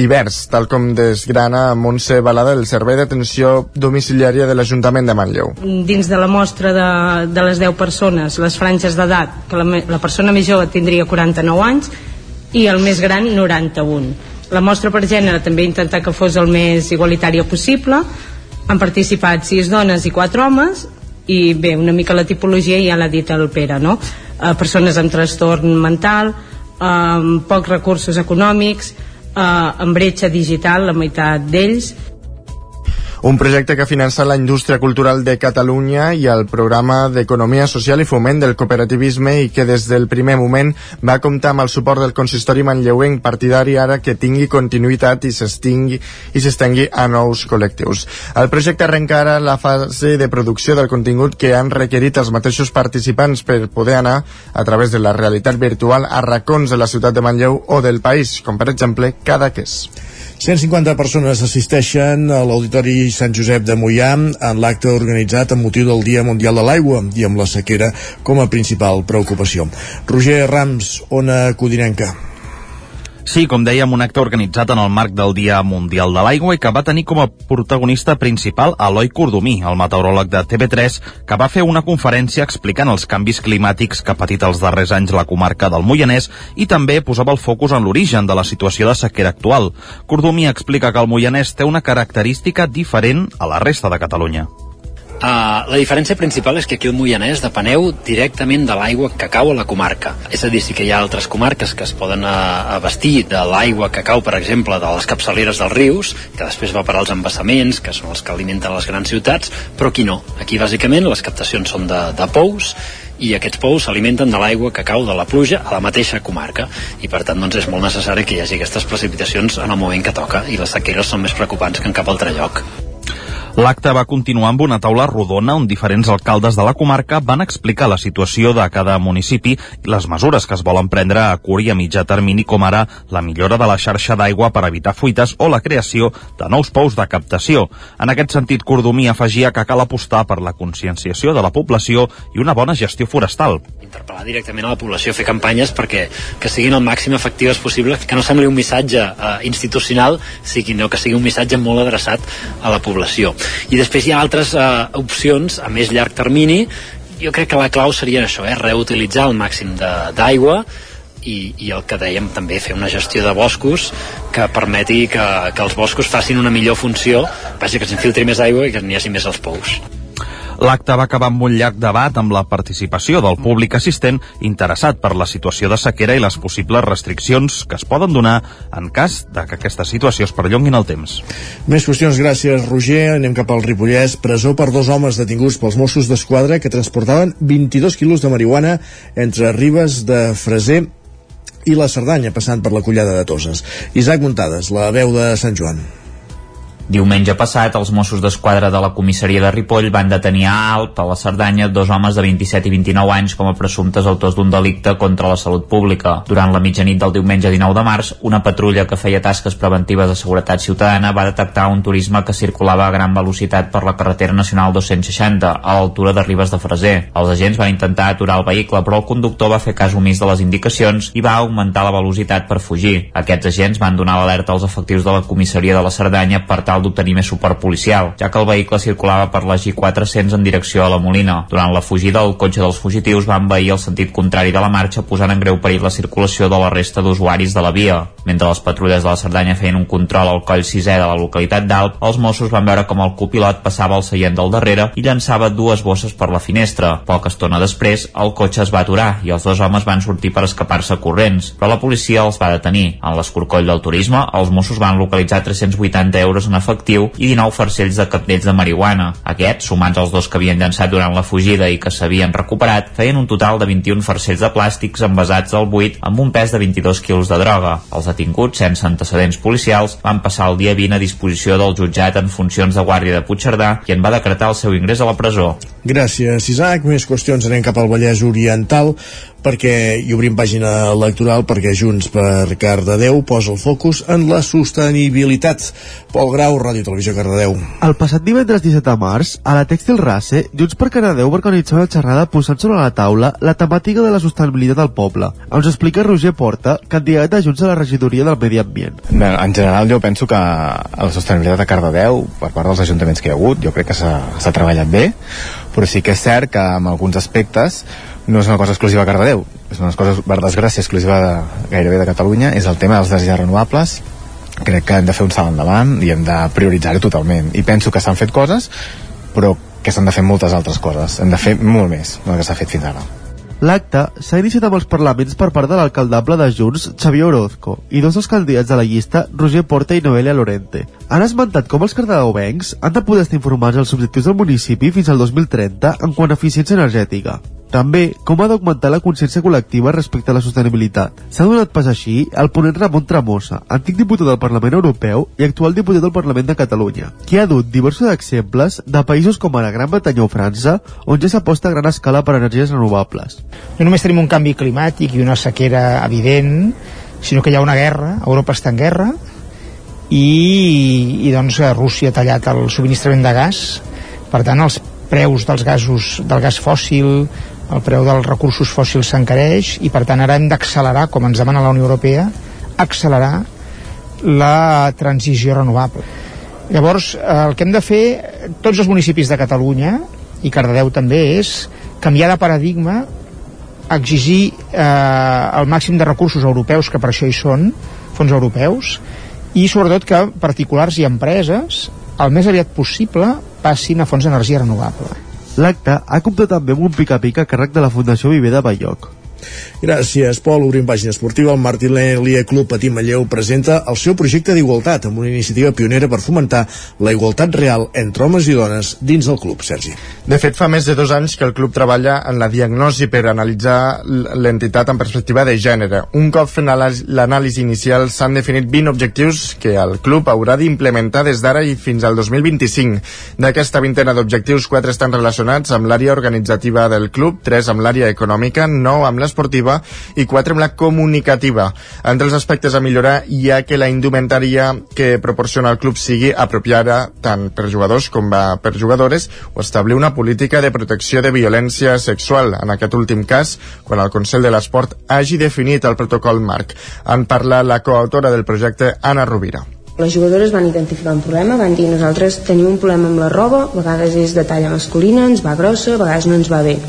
divers, tal com desgrana Montse Balada del Servei d'Atenció Domiciliària de l'Ajuntament de Manlleu. Dins de la mostra de, de les 10 persones, les franges d'edat, que la, la persona més jove tindria 49 anys i el més gran 91. La mostra per gènere també intentar que fos el més igualitària possible. Han participat 6 dones i 4 homes i bé, una mica la tipologia ja l'ha dit el Pere, no? Eh, persones amb trastorn mental, eh, amb pocs recursos econòmics, eh, amb bretxa digital, la meitat d'ells, un projecte que finança la indústria cultural de Catalunya i el programa d'Economia Social i Foment del Cooperativisme i que des del primer moment va comptar amb el suport del consistori manlleuenc partidari ara que tingui continuïtat i s'estingui i s'estengui a nous col·lectius. El projecte arrenca ara la fase de producció del contingut que han requerit els mateixos participants per poder anar a través de la realitat virtual a racons de la ciutat de Manlleu o del país, com per exemple Cadaqués. 150 persones assisteixen a l'Auditori Sant Josep de Mollà en l'acte organitzat amb motiu del Dia Mundial de l'Aigua i amb la sequera com a principal preocupació. Roger Rams, Ona Codinenca. Sí, com dèiem, un acte organitzat en el marc del Dia Mundial de l'Aigua i que va tenir com a protagonista principal Eloi Cordomí, el meteoròleg de TV3, que va fer una conferència explicant els canvis climàtics que ha patit els darrers anys la comarca del Moianès i també posava el focus en l'origen de la situació de sequera actual. Cordomí explica que el Moianès té una característica diferent a la resta de Catalunya. Uh, la diferència principal és que aquí al Moianès depeneu directament de l'aigua que cau a la comarca. És a dir, sí que hi ha altres comarques que es poden uh, abastir de l'aigua que cau, per exemple, de les capçaleres dels rius, que després va per als embassaments, que són els que alimenten les grans ciutats, però aquí no. Aquí, bàsicament, les captacions són de, de pous, i aquests pous s'alimenten de l'aigua que cau de la pluja a la mateixa comarca i per tant doncs, és molt necessari que hi hagi aquestes precipitacions en el moment que toca i les sequeres són més preocupants que en cap altre lloc. L'acte va continuar amb una taula rodona on diferents alcaldes de la comarca van explicar la situació de cada municipi i les mesures que es volen prendre a curt i a mitjà termini, com ara la millora de la xarxa d'aigua per evitar fuites o la creació de nous pous de captació. En aquest sentit, Cordomí afegia que cal apostar per la conscienciació de la població i una bona gestió forestal. Interpel·lar directament a la població, fer campanyes perquè que siguin el màxim efectives possible, que no sembli un missatge eh, institucional, sinó que sigui un missatge molt adreçat a la població i després hi ha altres eh, opcions a més llarg termini jo crec que la clau seria això, eh, reutilitzar el màxim d'aigua i, i el que dèiem també fer una gestió de boscos que permeti que, que els boscos facin una millor funció, vagi que s'infiltri més aigua i que n'hi hagi més als pous. L'acte va acabar amb un llarg debat amb la participació del públic assistent interessat per la situació de sequera i les possibles restriccions que es poden donar en cas de que aquesta situació es perllongui el temps. Més qüestions, gràcies, Roger. Anem cap al Ripollès. Presó per dos homes detinguts pels Mossos d'Esquadra que transportaven 22 quilos de marihuana entre Ribes de Freser i la Cerdanya, passant per la collada de Toses. Isaac Muntades, la veu de Sant Joan. Diumenge passat, els Mossos d'Esquadra de la comissaria de Ripoll van detenir a Alp, a la Cerdanya, dos homes de 27 i 29 anys com a presumptes autors d'un delicte contra la salut pública. Durant la mitjanit del diumenge 19 de març, una patrulla que feia tasques preventives de seguretat ciutadana va detectar un turisme que circulava a gran velocitat per la carretera nacional 260, a l'altura de Ribes de Freser. Els agents van intentar aturar el vehicle, però el conductor va fer cas omís de les indicacions i va augmentar la velocitat per fugir. Aquests agents van donar l'alerta als efectius de la comissaria de la Cerdanya per tal tal d'obtenir més suport policial, ja que el vehicle circulava per la G400 en direcció a la Molina. Durant la fugida, el cotxe dels fugitius va envair el sentit contrari de la marxa, posant en greu perill la circulació de la resta d'usuaris de la via. Mentre les patrulles de la Cerdanya feien un control al coll sisè de la localitat d'Alp, els Mossos van veure com el copilot passava al seient del darrere i llançava dues bosses per la finestra. Poca estona després, el cotxe es va aturar i els dos homes van sortir per escapar-se corrents, però la policia els va detenir. En l'escorcoll del turisme, els Mossos van localitzar 380 euros en efectiu i 19 farcells de capdells de marihuana. Aquests, sumats als dos que havien llançat durant la fugida i que s'havien recuperat, feien un total de 21 farcells de plàstics envasats al buit amb un pes de 22 quilos de droga. Els detinguts, sense antecedents policials, van passar el dia 20 a disposició del jutjat en funcions de guàrdia de Puigcerdà i en va decretar el seu ingrés a la presó. Gràcies, Isaac. Més qüestions anem cap al Vallès Oriental perquè hi obrim pàgina electoral perquè Junts per Cardedeu posa el focus en la sostenibilitat. Pol Grau, Ràdio Televisió Cardedeu. El passat divendres 17 de març, a la Tèxtil Race, Junts per Cardedeu va organitzar una xerrada posant sobre la taula la temàtica de la sostenibilitat del poble. Ens explica Roger Porta, candidat de Junts a la regidoria del Medi Ambient. En general jo penso que la sostenibilitat a Cardedeu, per part dels ajuntaments que hi ha hagut, jo crec que s'ha treballat bé, però sí que és cert que en alguns aspectes no és una cosa exclusiva a Cardedeu, és una cosa, per desgràcia, exclusiva de, gairebé de Catalunya, és el tema dels energies renovables, crec que hem de fer un salt endavant i hem de prioritzar-ho totalment. I penso que s'han fet coses, però que s'han de fer moltes altres coses. Hem de fer molt més del que s'ha fet fins ara. L'acte s'ha iniciat amb els parlaments per part de l'alcaldable de Junts, Xavier Orozco, i dos dels candidats de la llista, Roger Porta i Noelia Lorente. Han esmentat com els cardedeuencs han de poder estar informats dels objectius del municipi fins al 2030 en quant a eficiència energètica. També, com ha d'augmentar la consciència col·lectiva respecte a la sostenibilitat. S'ha donat pas així al ponent Ramon Tramosa, antic diputat del Parlament Europeu i actual diputat del Parlament de Catalunya, que ha dut diversos exemples de països com ara Gran Bretanya o França, on ja s'aposta a gran escala per energies renovables. No només tenim un canvi climàtic i una sequera evident, sinó que hi ha una guerra, Europa està en guerra, i, i doncs Rússia ha tallat el subministrament de gas, per tant els preus dels gasos, del gas fòssil, el preu dels recursos fòssils s'encareix i per tant ara hem d'accelerar, com ens demana la Unió Europea, accelerar la transició renovable. Llavors, el que hem de fer, tots els municipis de Catalunya, i Cardedeu també, és canviar de paradigma, exigir eh, el màxim de recursos europeus, que per això hi són, fons europeus, i sobretot que particulars i empreses el més aviat possible passin a fons d'energia renovable. L'acte ha comptat també amb un pica-pica a càrrec de la Fundació Viver de Bayoc. Gràcies, Pol. Obrim pàgina esportiva. El Martinelli Club Patí Manlleu presenta el seu projecte d'igualtat amb una iniciativa pionera per fomentar la igualtat real entre homes i dones dins del club, Sergi. De fet, fa més de dos anys que el club treballa en la diagnosi per analitzar l'entitat en perspectiva de gènere. Un cop fent l'anàlisi inicial s'han definit 20 objectius que el club haurà d'implementar des d'ara i fins al 2025. D'aquesta vintena d'objectius, quatre estan relacionats amb l'àrea organitzativa del club, tres amb l'àrea econòmica, nou amb l'esportiva i quatre amb la comunicativa. Entre els aspectes a millorar hi ha que la indumentària que proporciona el club sigui apropiada tant per jugadors com per jugadores o establir una política de protecció de violència sexual, en aquest últim cas, quan el Consell de l'Esport hagi definit el protocol marc. En parla la coautora del projecte, Anna Rovira. Les jugadores van identificar un problema, van dir nosaltres tenim un problema amb la roba, a vegades és de talla masculina, ens va grossa, a vegades no ens va bé.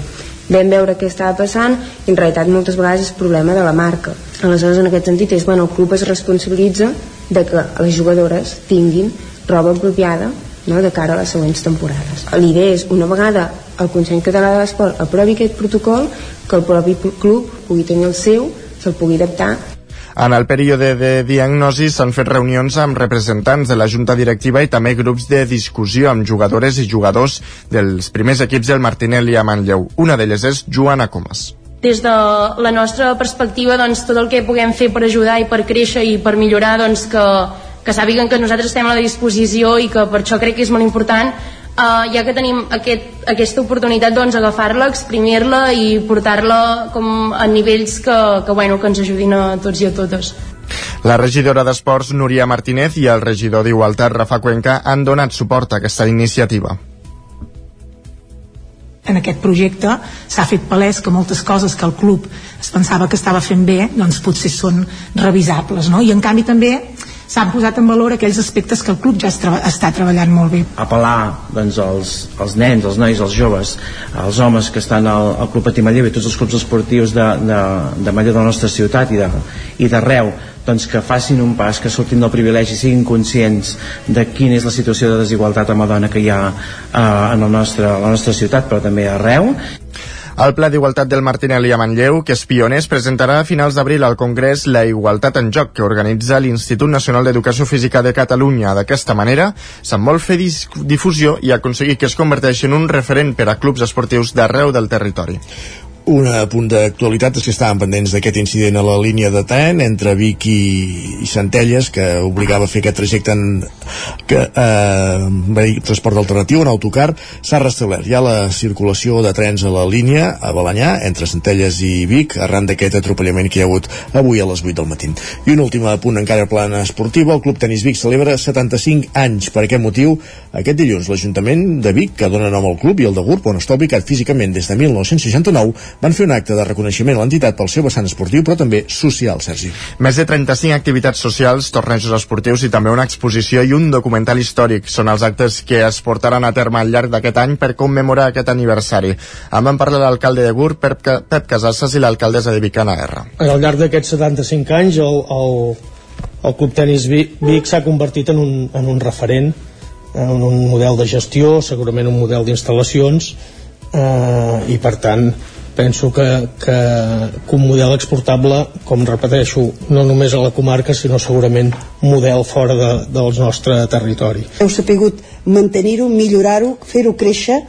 Vam veure què estava passant i en realitat moltes vegades és problema de la marca. Aleshores en aquest sentit és, bueno, el club es responsabilitza de que les jugadores tinguin roba apropiada no, de cara a les següents temporades. L'idea és, una vegada el Consell Català de l'Esport aprovi aquest protocol, que el propi club pugui tenir el seu, se'l pugui adaptar en el període de diagnosi s'han fet reunions amb representants de la Junta Directiva i també grups de discussió amb jugadores i jugadors dels primers equips del Martinelli a Manlleu. Una d'elles és Joana Comas des de la nostra perspectiva doncs, tot el que puguem fer per ajudar i per créixer i per millorar doncs, que, que sàpiguen que nosaltres estem a la disposició i que per això crec que és molt important uh, ja que tenim aquest, aquesta oportunitat doncs agafar-la, exprimir-la i portar-la com a nivells que, que, bueno, que ens ajudin a tots i a totes. La regidora d'Esports, Núria Martínez, i el regidor d'Igualtat, Rafa Cuenca, han donat suport a aquesta iniciativa en aquest projecte s'ha fet palès que moltes coses que el club es pensava que estava fent bé doncs potser són revisables no? i en canvi també s'han posat en valor aquells aspectes que el club ja està, treballant molt bé. Apel·lar doncs, als, als nens, als nois, als joves, als homes que estan al, al Club Patí Manlleu i tots els clubs esportius de, de, de Manlleu de la nostra ciutat i d'arreu doncs que facin un pas, que surtin del privilegi, siguin conscients de quina és la situació de desigualtat amb la dona que hi ha eh, en el nostre, la nostra ciutat, però també arreu, el Pla d'Igualtat del Martinelli a Manlleu, que és pioners, presentarà a finals d'abril al Congrés la Igualtat en Joc, que organitza l'Institut Nacional d'Educació Física de Catalunya. D'aquesta manera, se'n vol fer difusió i aconseguir que es converteixi en un referent per a clubs esportius d'arreu del territori. Un punt d'actualitat és que estàvem pendents d'aquest incident a la línia de tren entre Vic i, i Centelles que obligava a fer aquest trajecte en que, eh, transport alternatiu, en autocar s'ha restablert ja la circulació de trens a la línia a Balanyà entre Centelles i Vic arran d'aquest atropellament que hi ha hagut avui a les 8 del matí. I un últim punt encara plana esportiva, el Club Tenis Vic celebra 75 anys. Per aquest motiu, aquest dilluns l'Ajuntament de Vic, que dona nom al club, i el de GURB, on està ubicat físicament des de 1969, van fer un acte de reconeixement a l'entitat pel seu vessant esportiu, però també social, Sergi. Més de 35 activitats socials, tornejos esportius i també una exposició i un documental històric són els actes que es portaran a terme al llarg d'aquest any per commemorar aquest aniversari. En van parlar l'alcalde de Gur, Pep, Pep Casasses, i l'alcaldessa de Vicana R. Al llarg d'aquests 75 anys, el, el, el Club Tenis Vic, Vic s'ha convertit en un, en un referent en un model de gestió, segurament un model d'instal·lacions eh, i per tant penso que, que, que un model exportable, com repeteixo, no només a la comarca, sinó segurament model fora de, del nostre territori. Heu sapigut mantenir-ho, millorar-ho, fer-ho créixer,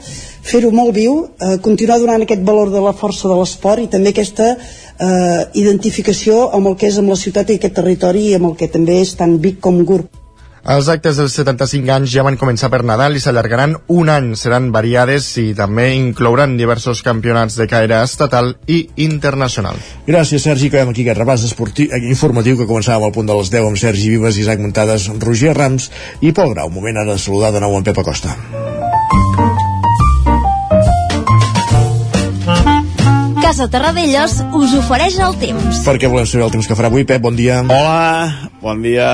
fer-ho molt viu, eh, continuar donant aquest valor de la força de l'esport i també aquesta eh, identificació amb el que és amb la ciutat i aquest territori i amb el que també és tant Vic com Gurb. Els actes dels 75 anys ja van començar per Nadal i s'allargaran un any. Seran variades i també inclouran diversos campionats de caire estatal i internacional. Gràcies, Sergi. Acabem aquí aquest repàs esportiu, eh, informatiu que començàvem al punt de les 10 amb Sergi Vives, Isaac Muntades, Roger Rams i Pol Grau. Moment ara de saludar de nou en Pep Acosta. Casa Terradellos us ofereix el temps. Perquè volem saber el temps que farà avui, Pep, bon dia. Hola, bon dia.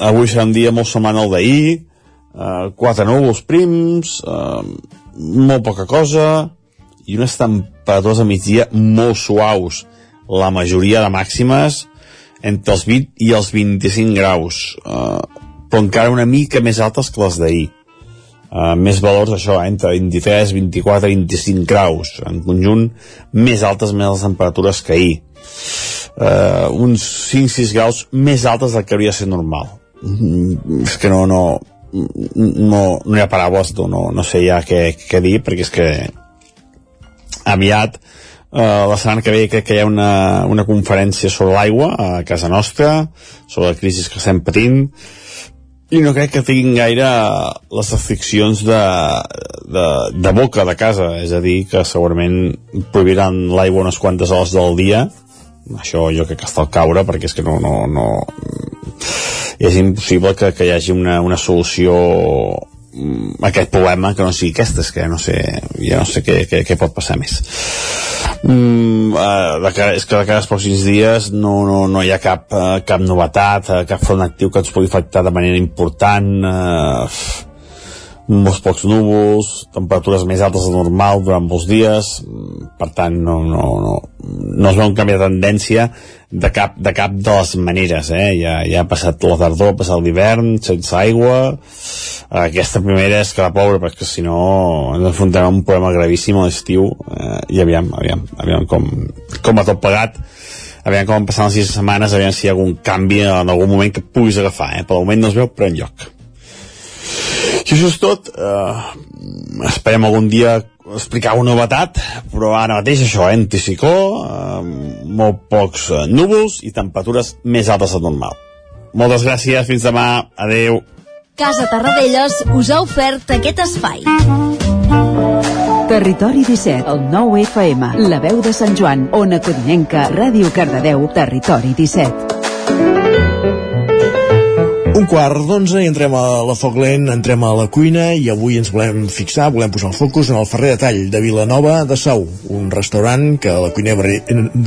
Avui serà un dia molt semblant al d'ahir. Uh, quatre núvols prims, uh, molt poca cosa, i unes temperatures a migdia molt suaus. La majoria de màximes entre els 20 i els 25 graus, uh, però encara una mica més altes que les d'ahir. Uh, més valors això, eh, entre 23, 24 i 25 graus. En conjunt més altes més les temperatures que ahir. Uh, uns 5-6 graus més altes del que hauria de ser normal. Mm, és que no no, no, no hi ha paraules no, no sé ja què, què dir perquè és que aviat Uh, la setmana que ve crec que hi ha una, una conferència sobre l'aigua a casa nostra, sobre la crisi que estem patint, i no crec que tinguin gaire les restriccions de, de, de boca de casa, és a dir, que segurament prohibiran l'aigua unes quantes hores del dia, això jo crec que està al caure, perquè és que no, no, no. És impossible que, que hi hagi una, una solució aquest problema que no sigui aquesta, és que no sé, ja no sé què, què, què pot passar més. Mm, de cara, és que de cara als pròxims dies no, no, no hi ha cap, uh, cap novetat, uh, cap front actiu que ens pugui afectar de manera important uh, molts pocs núvols, temperatures més altes del normal durant molts dies, per tant no, no, no, no es veu un canvi de tendència de cap de, cap de les maneres, eh? ja, ja ha passat la tardor, ha passat l'hivern sense aigua, aquesta primera és que la pobra, perquè si no ens enfrontarem un problema gravíssim a l'estiu eh, i aviam, aviam, aviam com, com va tot pagat aviam com passen les sis setmanes, aviam si hi ha algun canvi en algun moment que puguis agafar, eh? per moment no es veu però enlloc això és tot. Uh, esperem algun dia explicar una novetat, però ara mateix això, eh, anticicló, uh, molt pocs uh, núvols i temperatures més altes del normal. Moltes gràcies, fins demà, adeu. Casa Tarradellas us ha ofert aquest espai. Territori 17, el 9 FM, la veu de Sant Joan, Ona Codinenca, Ràdio Cardedeu, Territori 17. Un quart d'onze i entrem a la foc lent, entrem a la cuina i avui ens volem fixar, volem posar el focus en el Ferrer de Tall de Vilanova de Sau, un restaurant que la cuinera,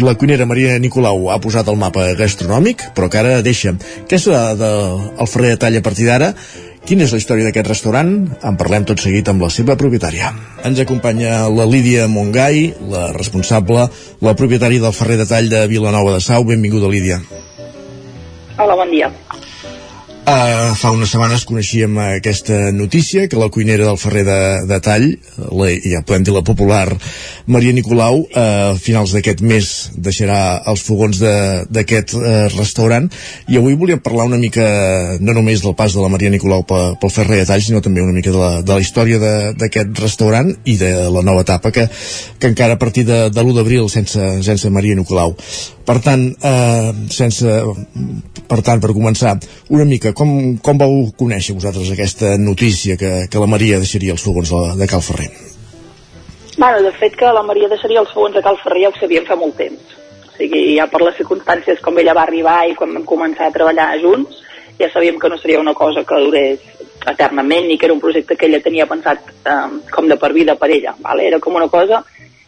la cuinera Marina Nicolau ha posat al mapa gastronòmic, però que ara deixa. Què serà del de, Ferrer de Tall a partir d'ara? Quina és la història d'aquest restaurant? En parlem tot seguit amb la seva propietària. Ens acompanya la Lídia Mongai, la responsable, la propietària del Ferrer de Tall de Vilanova de Sau. Benvinguda, Lídia. Hola, bon dia. Uh, fa unes setmanes coneixíem aquesta notícia que la cuinera del Ferrer de, de Tall, la, ja podem dir la popular Maria Nicolau, uh, a finals d'aquest mes deixarà els fogons d'aquest uh, restaurant i avui volíem parlar una mica no només del pas de la Maria Nicolau pel, pel Ferrer de Tall, sinó també una mica de la, de la història d'aquest restaurant i de la nova etapa que, que encara a partir de, de l'1 d'abril sense, sense Maria Nicolau. Per tant, eh, sense, per tant, per començar, una mica, com, com vau conèixer vosaltres aquesta notícia que, que la Maria deixaria els fogons de, de Cal Ferrer? Bueno, de fet que la Maria deixaria els fogons de Cal Ferrer ja ho sabíem fa molt temps. O sigui, ja per les circumstàncies com ella va arribar i quan vam començar a treballar junts, ja sabíem que no seria una cosa que durés eternament ni que era un projecte que ella tenia pensat eh, com de per vida per ella. Vale? Era com una cosa,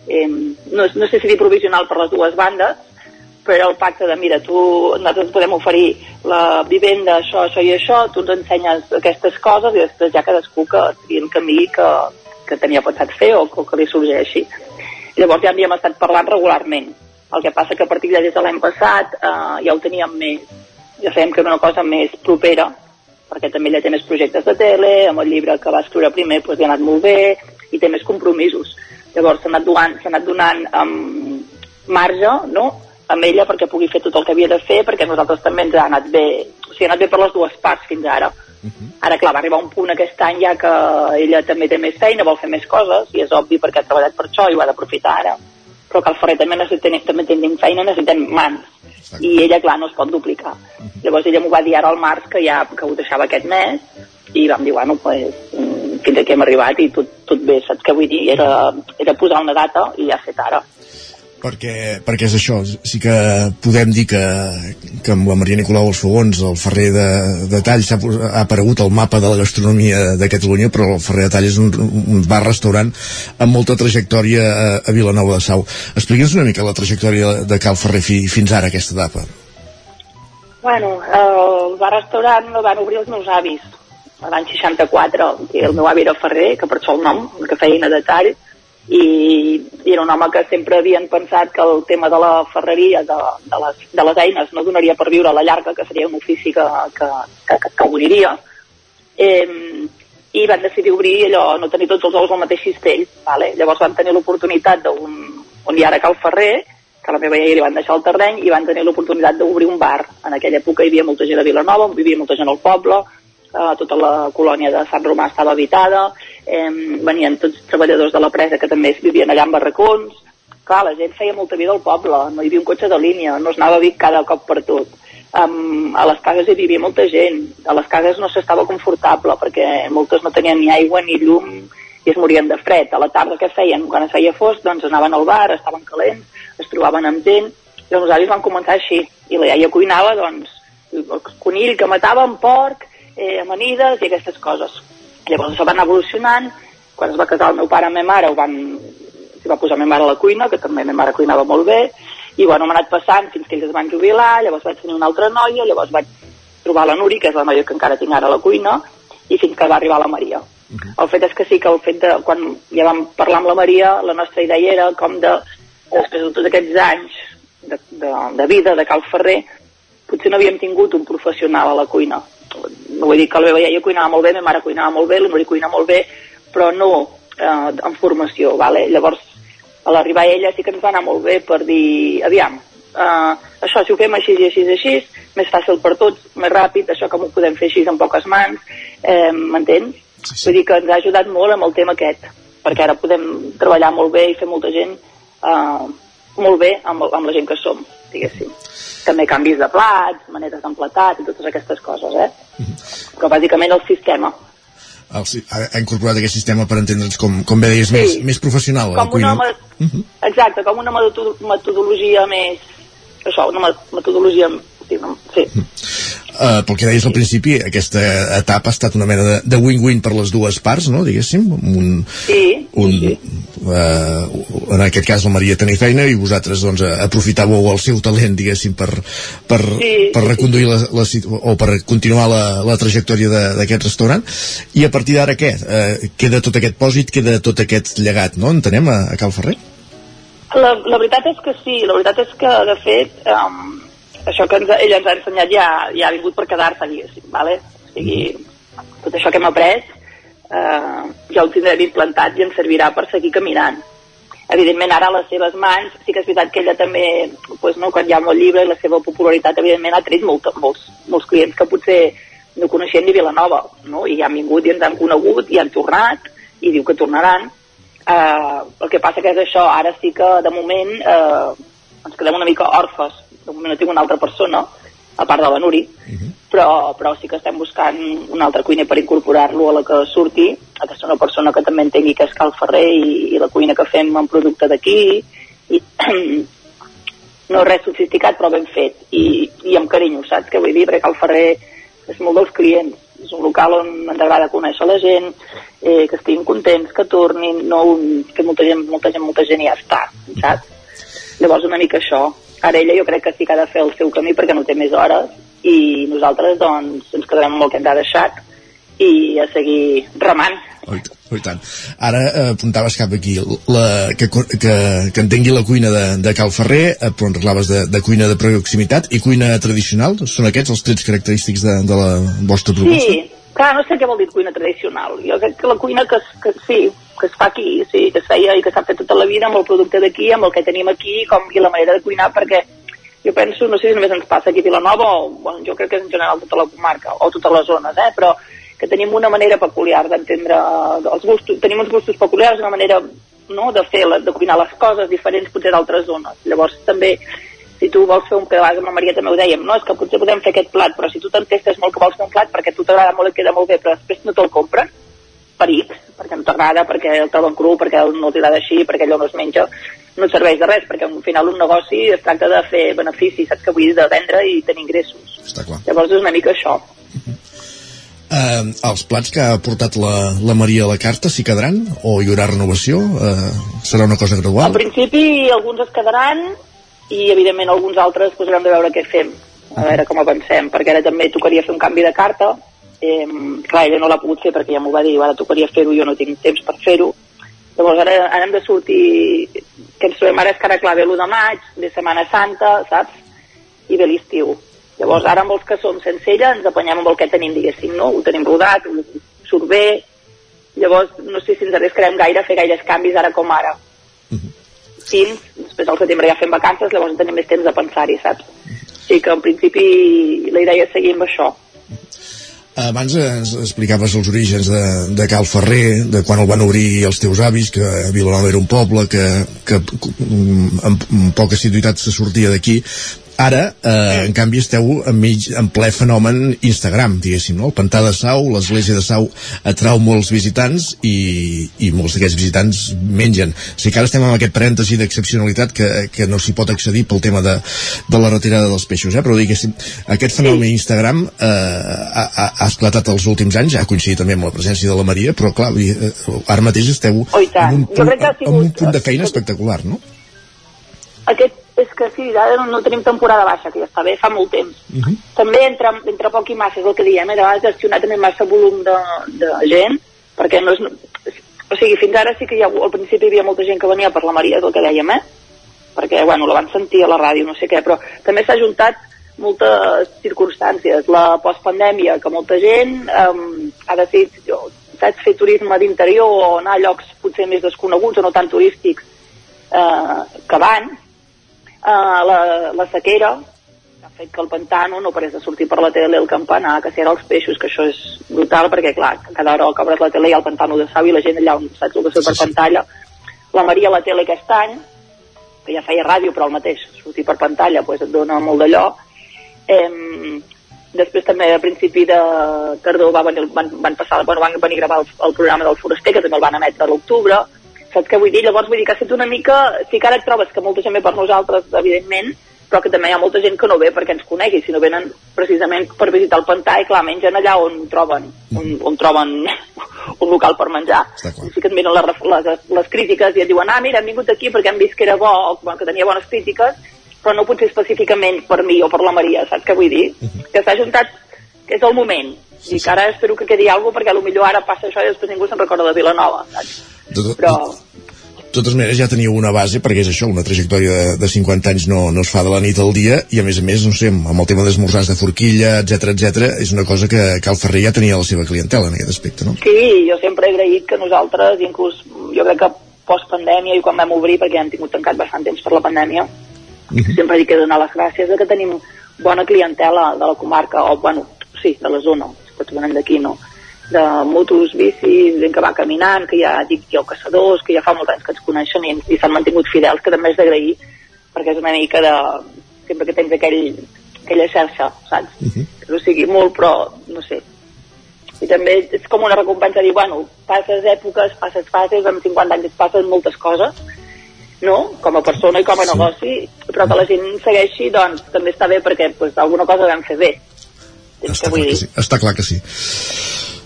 eh, no, no sé si dir provisional per les dues bandes, però el pacte de, mira, tu, nosaltres podem oferir la vivenda, això, això i això, tu ens ensenyes aquestes coses i després ja cadascú que tria el camí que, que tenia pensat fer o que, que li sorgeixi. Llavors ja havíem estat parlant regularment. El que passa que a partir de des de l'any passat eh, ja ho teníem més, ja sabem que era una cosa més propera, perquè també ella té més projectes de tele, amb el llibre que va escriure primer doncs, li ha anat molt bé i té més compromisos. Llavors s'ha anat donant, anat donant um, marge, no?, amb ella perquè pugui fer tot el que havia de fer, perquè a nosaltres també ens ha anat bé, o sigui, ha anat bé per les dues parts fins ara. Uh -huh. Ara, clar, va arribar un punt aquest any ja que ella també té més feina, vol fer més coses, i és obvi perquè ha treballat per això i ho ha d'aprofitar ara. Però que el Ferrer també, necessitem, també tenim feina, necessitem mans. Exacte. I ella, clar, no es pot duplicar. Uh -huh. Llavors ella m'ho va dir ara al març, que ja que ho deixava aquest mes, i vam dir, bueno, pues, mm, fins aquí hem arribat i tot, tot bé, saps què vull dir? Era, era posar una data i ja ha fet ara perquè, perquè és això, sí que podem dir que, que amb la Maria Nicolau als Fogons el Ferrer de, de Tall ha, ha aparegut al mapa de la gastronomia de Catalunya però el Ferrer de Tall és un, un bar-restaurant amb molta trajectòria a, a Vilanova de Sau. Explica'ns una mica la trajectòria de Cal Ferrer fi, fins ara aquesta etapa. Bueno, el bar-restaurant el van obrir els meus avis l'any 64, que el meu avi era ferrer, que per això el nom, que feina de tall, i, era un home que sempre havien pensat que el tema de la ferreria, de, de, les, de les eines, no donaria per viure a la llarga, que seria un ofici que, que, que, que, que moriria. Eh, i van decidir obrir allò, no tenir tots els ous al mateix cistell, vale? llavors van tenir l'oportunitat d'un, on hi ara Cal Ferrer, que la meva iaia li van deixar el terreny i van tenir l'oportunitat d'obrir un bar. En aquella època hi havia molta gent a Vilanova, hi havia molta gent al poble, eh, tota la colònia de Sant Romà estava habitada, eh, venien tots treballadors de la presa que també vivien allà en barracons, clar, la gent feia molta vida al poble, no hi havia un cotxe de línia, no es anava a Vic cada cop per tot. Um, a les cases hi vivia molta gent, a les cases no s'estava confortable perquè moltes no tenien ni aigua ni llum i es morien de fred. A la tarda què feien? Quan es feia fosc, doncs anaven al bar, estaven calents, es trobaven amb gent, i els avis van començar així. I la iaia cuinava, doncs, el conill que matava, en porc, eh, amanides i aquestes coses. Llavors això va anar evolucionant, quan es va casar el meu pare amb ma mare ho van, s'hi va posar ma mare a la cuina, que també ma mare cuinava molt bé, i bueno, hem anat passant fins que ells es van jubilar, llavors vaig tenir una altra noia, llavors vaig trobar la Nuri, que és la noia que encara tinc ara a la cuina, i fins que va arribar la Maria. Uh -huh. El fet és que sí que el fet de, quan ja vam parlar amb la Maria, la nostra idea era com de, després de tots aquests anys de, de, de vida de Cal Ferrer, potser no havíem tingut un professional a la cuina. Vull dir que la meva iaia cuinava molt bé, la meva mare cuinava molt bé, la Nuri cuina molt bé, però no eh, en formació, vale? Llavors, a l'arribar ella sí que ens va anar molt bé per dir, aviam, uh, això si ho fem així i així i així, més fàcil per tots, més ràpid, això com ho podem fer així en poques mans, eh, m'entens? Sí, sí. Vull dir que ens ha ajudat molt amb el tema aquest, perquè ara podem treballar molt bé i fer molta gent uh, molt bé amb, amb la gent que som, diguéssim. També canvis de plats, maneres d'emplatat i totes aquestes coses, eh? Però bàsicament el sistema. El, ha, incorporat aquest sistema per entendre'ns com, com bé deies, Sí. més, més professional la com cuina. una, me- exacte, com una meto- metodologia més això, una me- metodologia sí, no, sí. Uh, pel que deies al principi, aquesta etapa ha estat una mena de- de win-win per les dues parts, no?, diguéssim, un, sí, un, uh, en aquest cas la Maria tenia feina i vosaltres doncs aprofitàveu el seu talent diguéssim per, per, Sí, per sí, reconduir la, la, situ- o per continuar la, la trajectòria d'aquest restaurant i a partir d'ara què? Uh, queda tot aquest pòsit, queda tot aquest llegat no? entenem a, a Cal Ferrer? La, la veritat és que sí, la veritat és que de fet um, això que ens, ella ens ha ensenyat ja, ja ha vingut per quedar-se, diguéssim, vale? o sigui, tot això que hem après eh, ja ho tindrem implantat i ens servirà per seguir caminant. Evidentment ara a les seves mans, sí que és veritat que ella també, pues, no, quan hi ha molt llibre i la seva popularitat evidentment ha tret molt, molts, molts clients que potser no coneixien ni Vilanova, no? i han vingut i ens han conegut i han tornat i diu que tornaran. Eh, el que passa que és això, ara sí que de moment eh, ens quedem una mica orfes, de moment no tinc una altra persona, a part de la Nuri, però, però sí que estem buscant un altre cuiner per incorporar-lo a la que surti, ha de ser una persona que també entengui que és Cal Ferrer i, i la cuina que fem en producte d'aquí, i no res sofisticat però ben fet, i, i amb carinyo, saps què vull dir? Perquè Cal Ferrer és molt dels clients, és un local on ens agrada conèixer la gent, eh, que estiguin contents, que tornin, no un, que molta gent, molta gent, molta gent ja està, saps? Llavors una mica això. Ara ella jo crec que sí que ha de fer el seu camí perquè no té més hores i nosaltres doncs ens quedarem amb el que ens ha deixat i a seguir remant. Oh, oh, tant. Ara eh, apuntaves cap aquí la, que, que, que entengui la cuina de, de Cal Ferrer, eh, però parlaves de, de cuina de proximitat i cuina tradicional. Són aquests els trets característics de, de la vostra proposta? Sí, clar, no sé què vol dir cuina tradicional. Jo crec que la cuina que, que sí, que es fa aquí, sí, que es feia i que s'ha fet tota la vida amb el producte d'aquí, amb el que tenim aquí com, i la manera de cuinar, perquè jo penso, no sé si només ens passa aquí a Vilanova o, bueno, jo crec que en general tota la comarca o totes les zones, eh, però que tenim una manera peculiar d'entendre els gustos, tenim uns gustos peculiars, una manera no, de fer, de cuinar les coses diferents potser d'altres zones. Llavors també si tu vols fer un plat, amb la Maria també ho dèiem, no? és que potser podem fer aquest plat, però si tu t'entestes molt que vols fer un plat perquè a tu t'agrada molt i queda molt bé, però després no te'l compren, per X, perquè no t'agrada, perquè el troben cru, perquè no t'agrada així, perquè allò no es menja, no et serveix de res, perquè al final un negoci es tracta de fer benefici, saps que vull de vendre i tenir ingressos. Està clar. Llavors és una mica això. Eh, els plats que ha portat la, la Maria a la carta s'hi quedaran o hi haurà renovació? Eh, serà una cosa Al gradual? principi alguns es quedaran i evidentment alguns altres pues, haurem de veure què fem, a veure com avancem, perquè ara també tocaria fer un canvi de carta, eh, clar, ella no l'ha pogut fer perquè ja m'ho va dir, ara tocaria fer-ho, jo no tinc temps per fer-ho, llavors ara, ara hem de sortir, que ens trobem ara és que ara clar, ve l'1 de maig, ve Setmana Santa, saps? I ve l'estiu. Llavors ara amb els que som sense ella ens apanyem amb el que tenim, diguéssim, no? Ho tenim rodat, ho- surt bé, Llavors, no sé si ens arriscarem gaire a fer gaires canvis ara com ara. Fins, després al setembre ja fem vacances, llavors tenim més temps de pensar-hi, saps? O sigui que en principi la idea és seguir amb això. Abans ens explicaves els orígens de, de Cal Ferrer, de quan el van obrir els teus avis, que Vilanova era un poble que, que mm, amb, amb poca assiduïtat se sortia d'aquí. Ara, eh, en canvi, esteu enmig, en ple fenomen Instagram, diguéssim, no? El Pantà de Sau, l'església de Sau atrau molts visitants i, i molts d'aquests visitants mengen. O sigui que ara estem en aquest parèntesi d'excepcionalitat que, que no s'hi pot accedir pel tema de, de la retirada dels peixos, eh? Però diguéssim, aquest fenomen Instagram eh, ha, ha, esclatat els últims anys, ha coincidit també amb la presència de la Maria, però clar, eh, ara mateix esteu Oh, en un, punt, en un punt de feina espectacular, no? Aquest és que sí, ara no, no tenim temporada baixa, que ja està bé, fa molt temps. Uh -huh. També entre, entre poc i massa, és el que diem, eh? de vegades gestionar també massa volum de, de gent, perquè no és... O sigui, fins ara sí que hi ha, al principi hi havia molta gent que venia per la Maria, és el que dèiem, eh? Perquè, bueno, la van sentir a la ràdio, no sé què, però també s'ha juntat moltes circumstàncies. La postpandèmia, que molta gent um, ha decidit jo, saps, fer turisme d'interior o anar a llocs potser més desconeguts o no tan turístics eh, que abans, uh, la, la sequera que ha fet que el pantano no parés de sortir per la tele el campanar, que si era els peixos, que això és brutal, perquè clar, cada hora que obres la tele hi ha el pantano de Sau i la gent allà on saps el que surt per pantalla. La Maria a la tele aquest any, que ja feia ràdio però el mateix, sortir per pantalla pues, et dona molt d'allò. Eh, després també a principi de tardor va venir, van, van, passar, bueno, van venir a gravar el, el programa del Foraster, que també el van emetre a l'octubre, saps què vull dir? Llavors vull dir que ha estat una mica... Sí que ara et trobes que molta gent ve per nosaltres, evidentment, però que també hi ha molta gent que no ve perquè ens conegui, sinó venen precisament per visitar el pantà i clar, mengen allà on troben, on, on troben un local per menjar. I sí que et miren les, les, les crítiques i et diuen, ah, mira, hem vingut aquí perquè hem vist que era bo, o que tenia bones crítiques, però no potser específicament per mi o per la Maria, saps què vull dir? Que s'ha juntat, és el moment, i que ara espero que quedi alguna perquè millor ara passa això i després ningú se'n recorda de Vilanova, saps? Tot, Però de totes maneres ja teniu una base perquè és això, una trajectòria de, de 50 anys no, no es fa de la nit al dia i a més a més, no sé, amb el tema d'esmorzars de forquilla, etc etc, és una cosa que Cal Ferrer ja tenia la seva clientela en aquest aspecte, no? Sí, jo sempre he agraït que nosaltres, inclús jo crec que post-pandèmia i quan vam obrir, perquè ja hem tingut tancat bastant temps per la pandèmia, sempre dic que donar les gràcies de que tenim bona clientela de la comarca, o bueno, sí, de la zona, tots venen d'aquí, no? de motos, bicis, gent que va caminant, que ja dic jo caçadors, que ja fa molts anys que ens coneixen i, i s'han mantingut fidels, que també és d'agrair, perquè és una mica de... sempre que tens aquell, aquella xarxa, saps? Que no sigui molt, però no sé, i també és com una recompensa dir, bueno, passes èpoques, passes fases, amb 50 anys et passen moltes coses, no? Com a persona i com a sí. negoci, però que la gent segueixi, doncs, també està bé perquè pues, alguna cosa vam fer bé. Tens que vull dir. Sí, està clar que sí.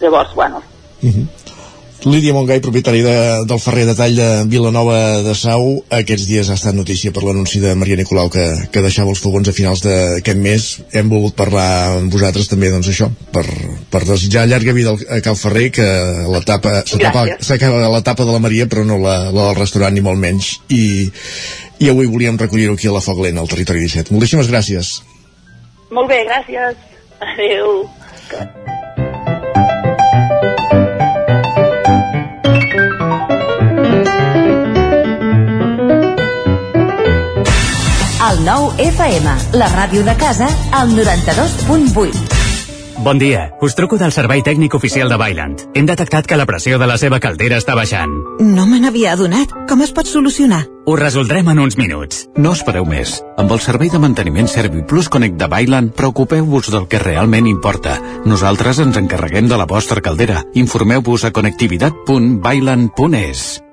Llavors, bueno, Uh -huh. Lídia Montgai, propietari de, del Ferrer de Tall de Vilanova de Sau, aquests dies ha estat notícia per l'anunci de Maria Nicolau que, que deixava els fogons a finals d'aquest mes. Hem volgut parlar amb vosaltres també, doncs això, per, per desitjar llarga vida a Cal Ferrer, que l'etapa s'acaba l'etapa de la Maria, però no la, la del restaurant ni molt menys. I, i avui volíem recollir-ho aquí a la Foc Lent, al territori 17. Moltíssimes gràcies. molt bé, gràcies. Adéu. El nou FM, la ràdio de casa, al 92.8. Bon dia, us truco del servei tècnic oficial de Bailand. Hem detectat que la pressió de la seva caldera està baixant. No me n'havia adonat. Com es pot solucionar? Ho resoldrem en uns minuts. No espereu més. Amb el servei de manteniment ServiPlus Connect de Bailand, preocupeu-vos del que realment importa. Nosaltres ens encarreguem de la vostra caldera. Informeu-vos a connectivitat.bailand.es.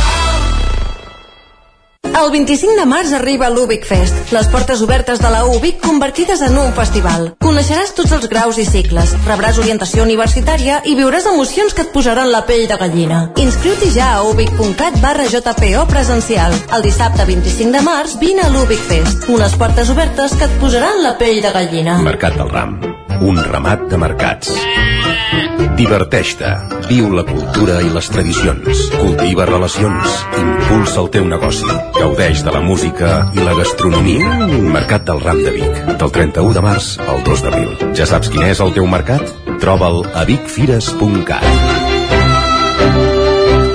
El 25 de març arriba l'Ubic Fest, les portes obertes de la Ubic convertides en un festival. Coneixeràs tots els graus i cicles, rebràs orientació universitària i viuràs emocions que et posaran la pell de gallina. Inscriu-t'hi ja a ubic.cat barra JPO presencial. El dissabte 25 de març vine a l'Ubic Fest, unes portes obertes que et posaran la pell de gallina. Mercat del Ram, un ramat de mercats. Diverteix-te, viu la cultura i les tradicions, cultiva relacions, impulsa el teu negoci, gaudeix de la música i la gastronomia. Mercat del Ram de Vic, del 31 de març al 2 d'abril. Ja saps quin és el teu mercat? Troba'l a vicfires.cat.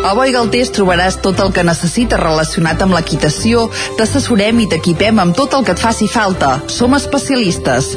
A Boi Galtés trobaràs tot el que necessites relacionat amb l'equitació, t'assessorem i t'equipem amb tot el que et faci falta. Som especialistes.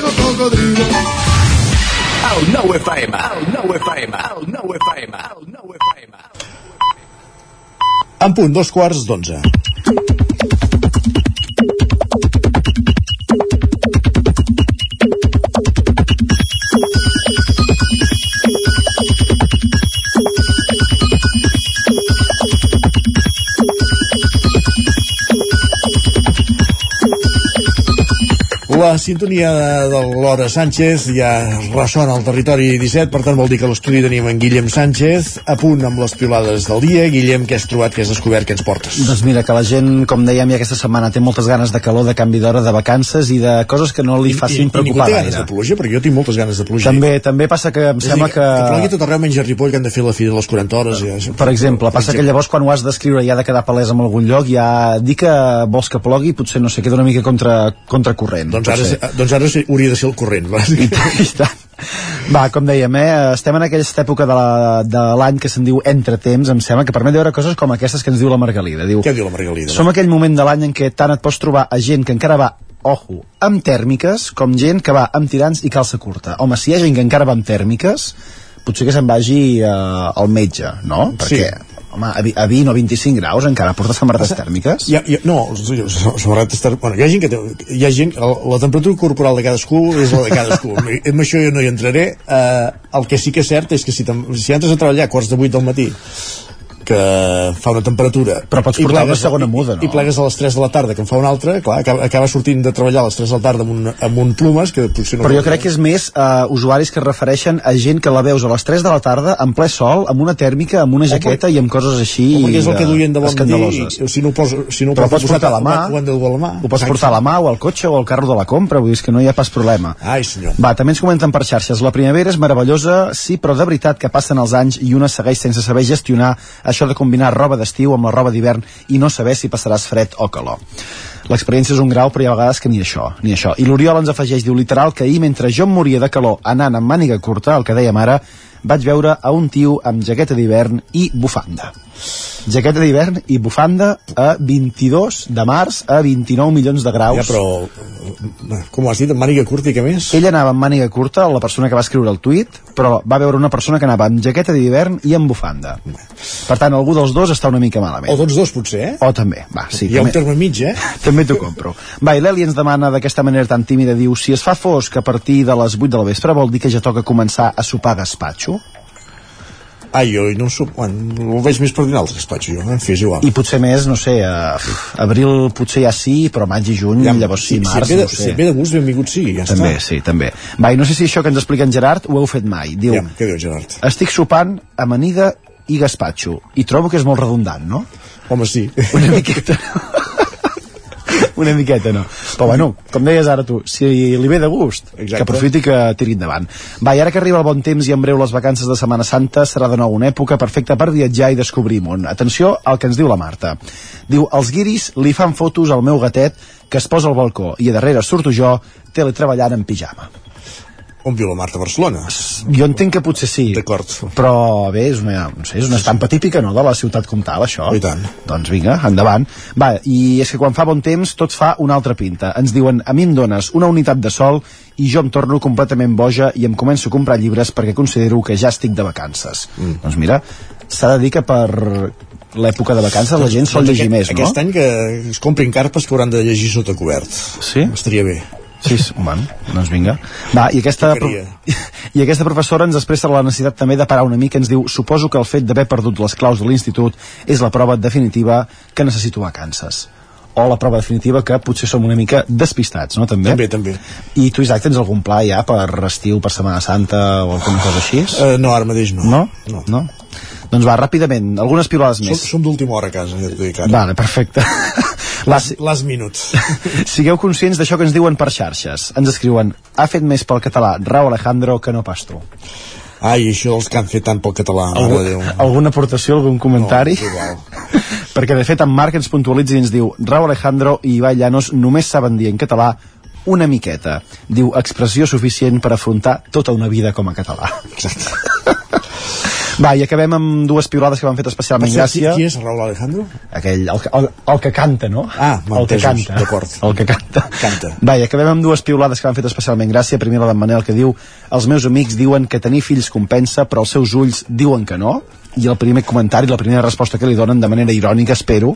El 9 FM, el 9 FM, el 9 FM, el 9 FM. En punt, dos quarts d'onze. La sintonia de, l'Hora Sánchez ja ressona al territori 17, per tant vol dir que a l'estudi tenim en Guillem Sánchez, a punt amb les piolades del dia. Guillem, què has trobat, què has descobert, què ens portes? Doncs mira, que la gent, com dèiem ja aquesta setmana, té moltes ganes de calor, de canvi d'hora, de vacances i de coses que no li facin I, preocupar I ningú té ganes de pluja, perquè jo tinc moltes ganes de pluja. També, també passa que em És sembla dir, que... que plogui tot arreu menys a Ripoll, que han de fer la fi de les 40 hores. Ja. Per exemple, passa que llavors quan ho has d'escriure i ha de quedar palès en algun lloc, ja dir que vols que plogui potser, no sé, queda una mica contra, contracorrent. Doncs ara, potser. doncs ara sí- hauria de ser el corrent. Va. I, i tant. Va, com dèiem, eh, estem en aquesta època de la- de l'any que se'n diu entretemps, em sembla que permet veure coses com aquestes que ens diu la Margalida. Diu, Què diu la Margalida? som aquell moment de l'any en què tant et pots trobar a gent que encara va ojo, amb tèrmiques, com gent que va amb tirants i calça curta. Home, si hi ha gent que encara va amb tèrmiques, potser que se'n vagi eh, al metge, no? Perquè, home, a, vi- a 20 o 25 graus encara porta samarretes tèrmiques? Hi ha, no, samarretes ter... bueno, hi ha gent que té, hi ha gent, la, la temperatura corporal de cadascú és la de cadascú amb això jo no hi entraré uh, el que sí que és cert és que si, si entres a treballar a quarts de 8 del matí que fa una temperatura Però pots portar una segona muda, no? i plegues a les 3 de la tarda que en fa una altra clar, acaba, acaba sortint de treballar a les 3 de la tarda amb un, amb un plumes que potser no Però jo crec que és més uh, usuaris que es refereixen a gent que la veus a les 3 de la tarda en ple sol, amb una tèrmica, amb una jaqueta i amb coses així Home, és el que duien de bon matí i, si no ho poso, si no ho Però pots portar a la mà, ho han de dur a la mà ho pots portar a la mà o al cotxe o al carro de la compra, vull dir que no hi ha pas problema. Ai, senyor. Va, també ens comenten per xarxes. La primavera és meravellosa, sí, però de veritat que passen els anys i una segueix sense saber gestionar això de combinar roba d'estiu amb la roba d'hivern i no saber si passaràs fred o calor. L'experiència és un grau, però hi ha vegades que ni això, ni això. I l'Oriol ens afegeix, diu literal, que ahir, mentre jo em moria de calor anant amb màniga curta, el que dèiem ara, vaig veure a un tio amb jaqueta d'hivern i bufanda. Jaqueta d'hivern i bufanda a 22 de març a 29 milions de graus. Ja, però, com ho has dit, amb màniga curta i què més? Ell anava amb màniga curta, la persona que va escriure el tuit, però va veure una persona que anava amb jaqueta d'hivern i amb bufanda. Per tant, algú dels dos està una mica malament. O tots dos, potser, eh? O també, va, sí. Hi ha un també, terme mig, eh? també t'ho compro. Va, i l'Eli ens demana d'aquesta manera tan tímida, diu, si es fa fosc a partir de les 8 de la vespre vol dir que ja toca començar a sopar gaspatxo? Ah, jo no ho sup... Bueno, ho veig més per dinar el gaspatxo, jo, en fi, és igual. I potser més, no sé, uh, abril potser ja sí, però maig i juny, ja, llavors sí, març, si, et ve de, no sé. si ve de gust, benvingut sigui, ja també, està. sí, també. Va, i no sé si això que ens explica en Gerard ho heu fet mai. Diu, Ja, què diu Gerard? estic sopant amanida i gaspatxo, i trobo que és molt redundant, no? Home, sí. Una miqueta. una miqueta no però bueno, com deies ara tu si li ve de gust, Exacte. que aprofiti que tiri endavant. Va, i ara que arriba el bon temps i en breu les vacances de Setmana Santa serà de nou una època perfecta per viatjar i descobrir món. Atenció al que ens diu la Marta. Diu, els guiris li fan fotos al meu gatet que es posa al balcó i a darrere surto jo teletreballant en pijama On viu la Marta? A Barcelona? jo entenc que potser sí D'acord. però bé, és una, no sé, és una estampa típica no, de la ciutat comtal això I tant. doncs vinga, endavant va, i és que quan fa bon temps tot fa una altra pinta ens diuen, a mi em dones una unitat de sol i jo em torno completament boja i em començo a comprar llibres perquè considero que ja estic de vacances mm. doncs mira, s'ha de dir que per l'època de vacances la gent sol llegir més, no? Aquest any que es comprin carpes que hauran de llegir sota cobert. Sí? Estaria bé. Sí, sí, bueno, doncs vinga. Va, i aquesta, i aquesta professora ens expressa la necessitat també de parar una mica, ens diu suposo que el fet d'haver perdut les claus de l'institut és la prova definitiva que necessito vacances o la prova definitiva que potser som una mica despistats, no? També, També, també. I tu, Isaac, tens algun pla ja per estiu, per Setmana Santa o alguna cosa així? Uh, no, ara mateix no. No? No. no? Doncs va, ràpidament, algunes pilades Som, més. som d'última hora a casa, ja t'ho dic ara. Vale, perfecte. Last minuts. Sigueu conscients d'això que ens diuen per xarxes. Ens escriuen, ha fet més pel català Rau Alejandro que no pas tu. Ai, això els que han fet tant pel català, Algú, alguna aportació, algun comentari? No. Perquè de fet en Marc ens puntualitza i ens diu Rau Alejandro i Ibai Llanos només saben dir en català una miqueta. Diu expressió suficient per afrontar tota una vida com a català. Exacte. Va, i acabem amb dues piulades que m'han fet especialment gràcia. Qui és Raúl Alejandro? Aquell, el, el, el que canta, no? Ah, el que canta. d'acord. El que canta. Canta. Va, i acabem amb dues piulades que m'han fet especialment gràcia. Primer la d'en Manel, que diu els meus amics diuen que tenir fills compensa, però els seus ulls diuen que no. I el primer comentari, la primera resposta que li donen de manera irònica, espero,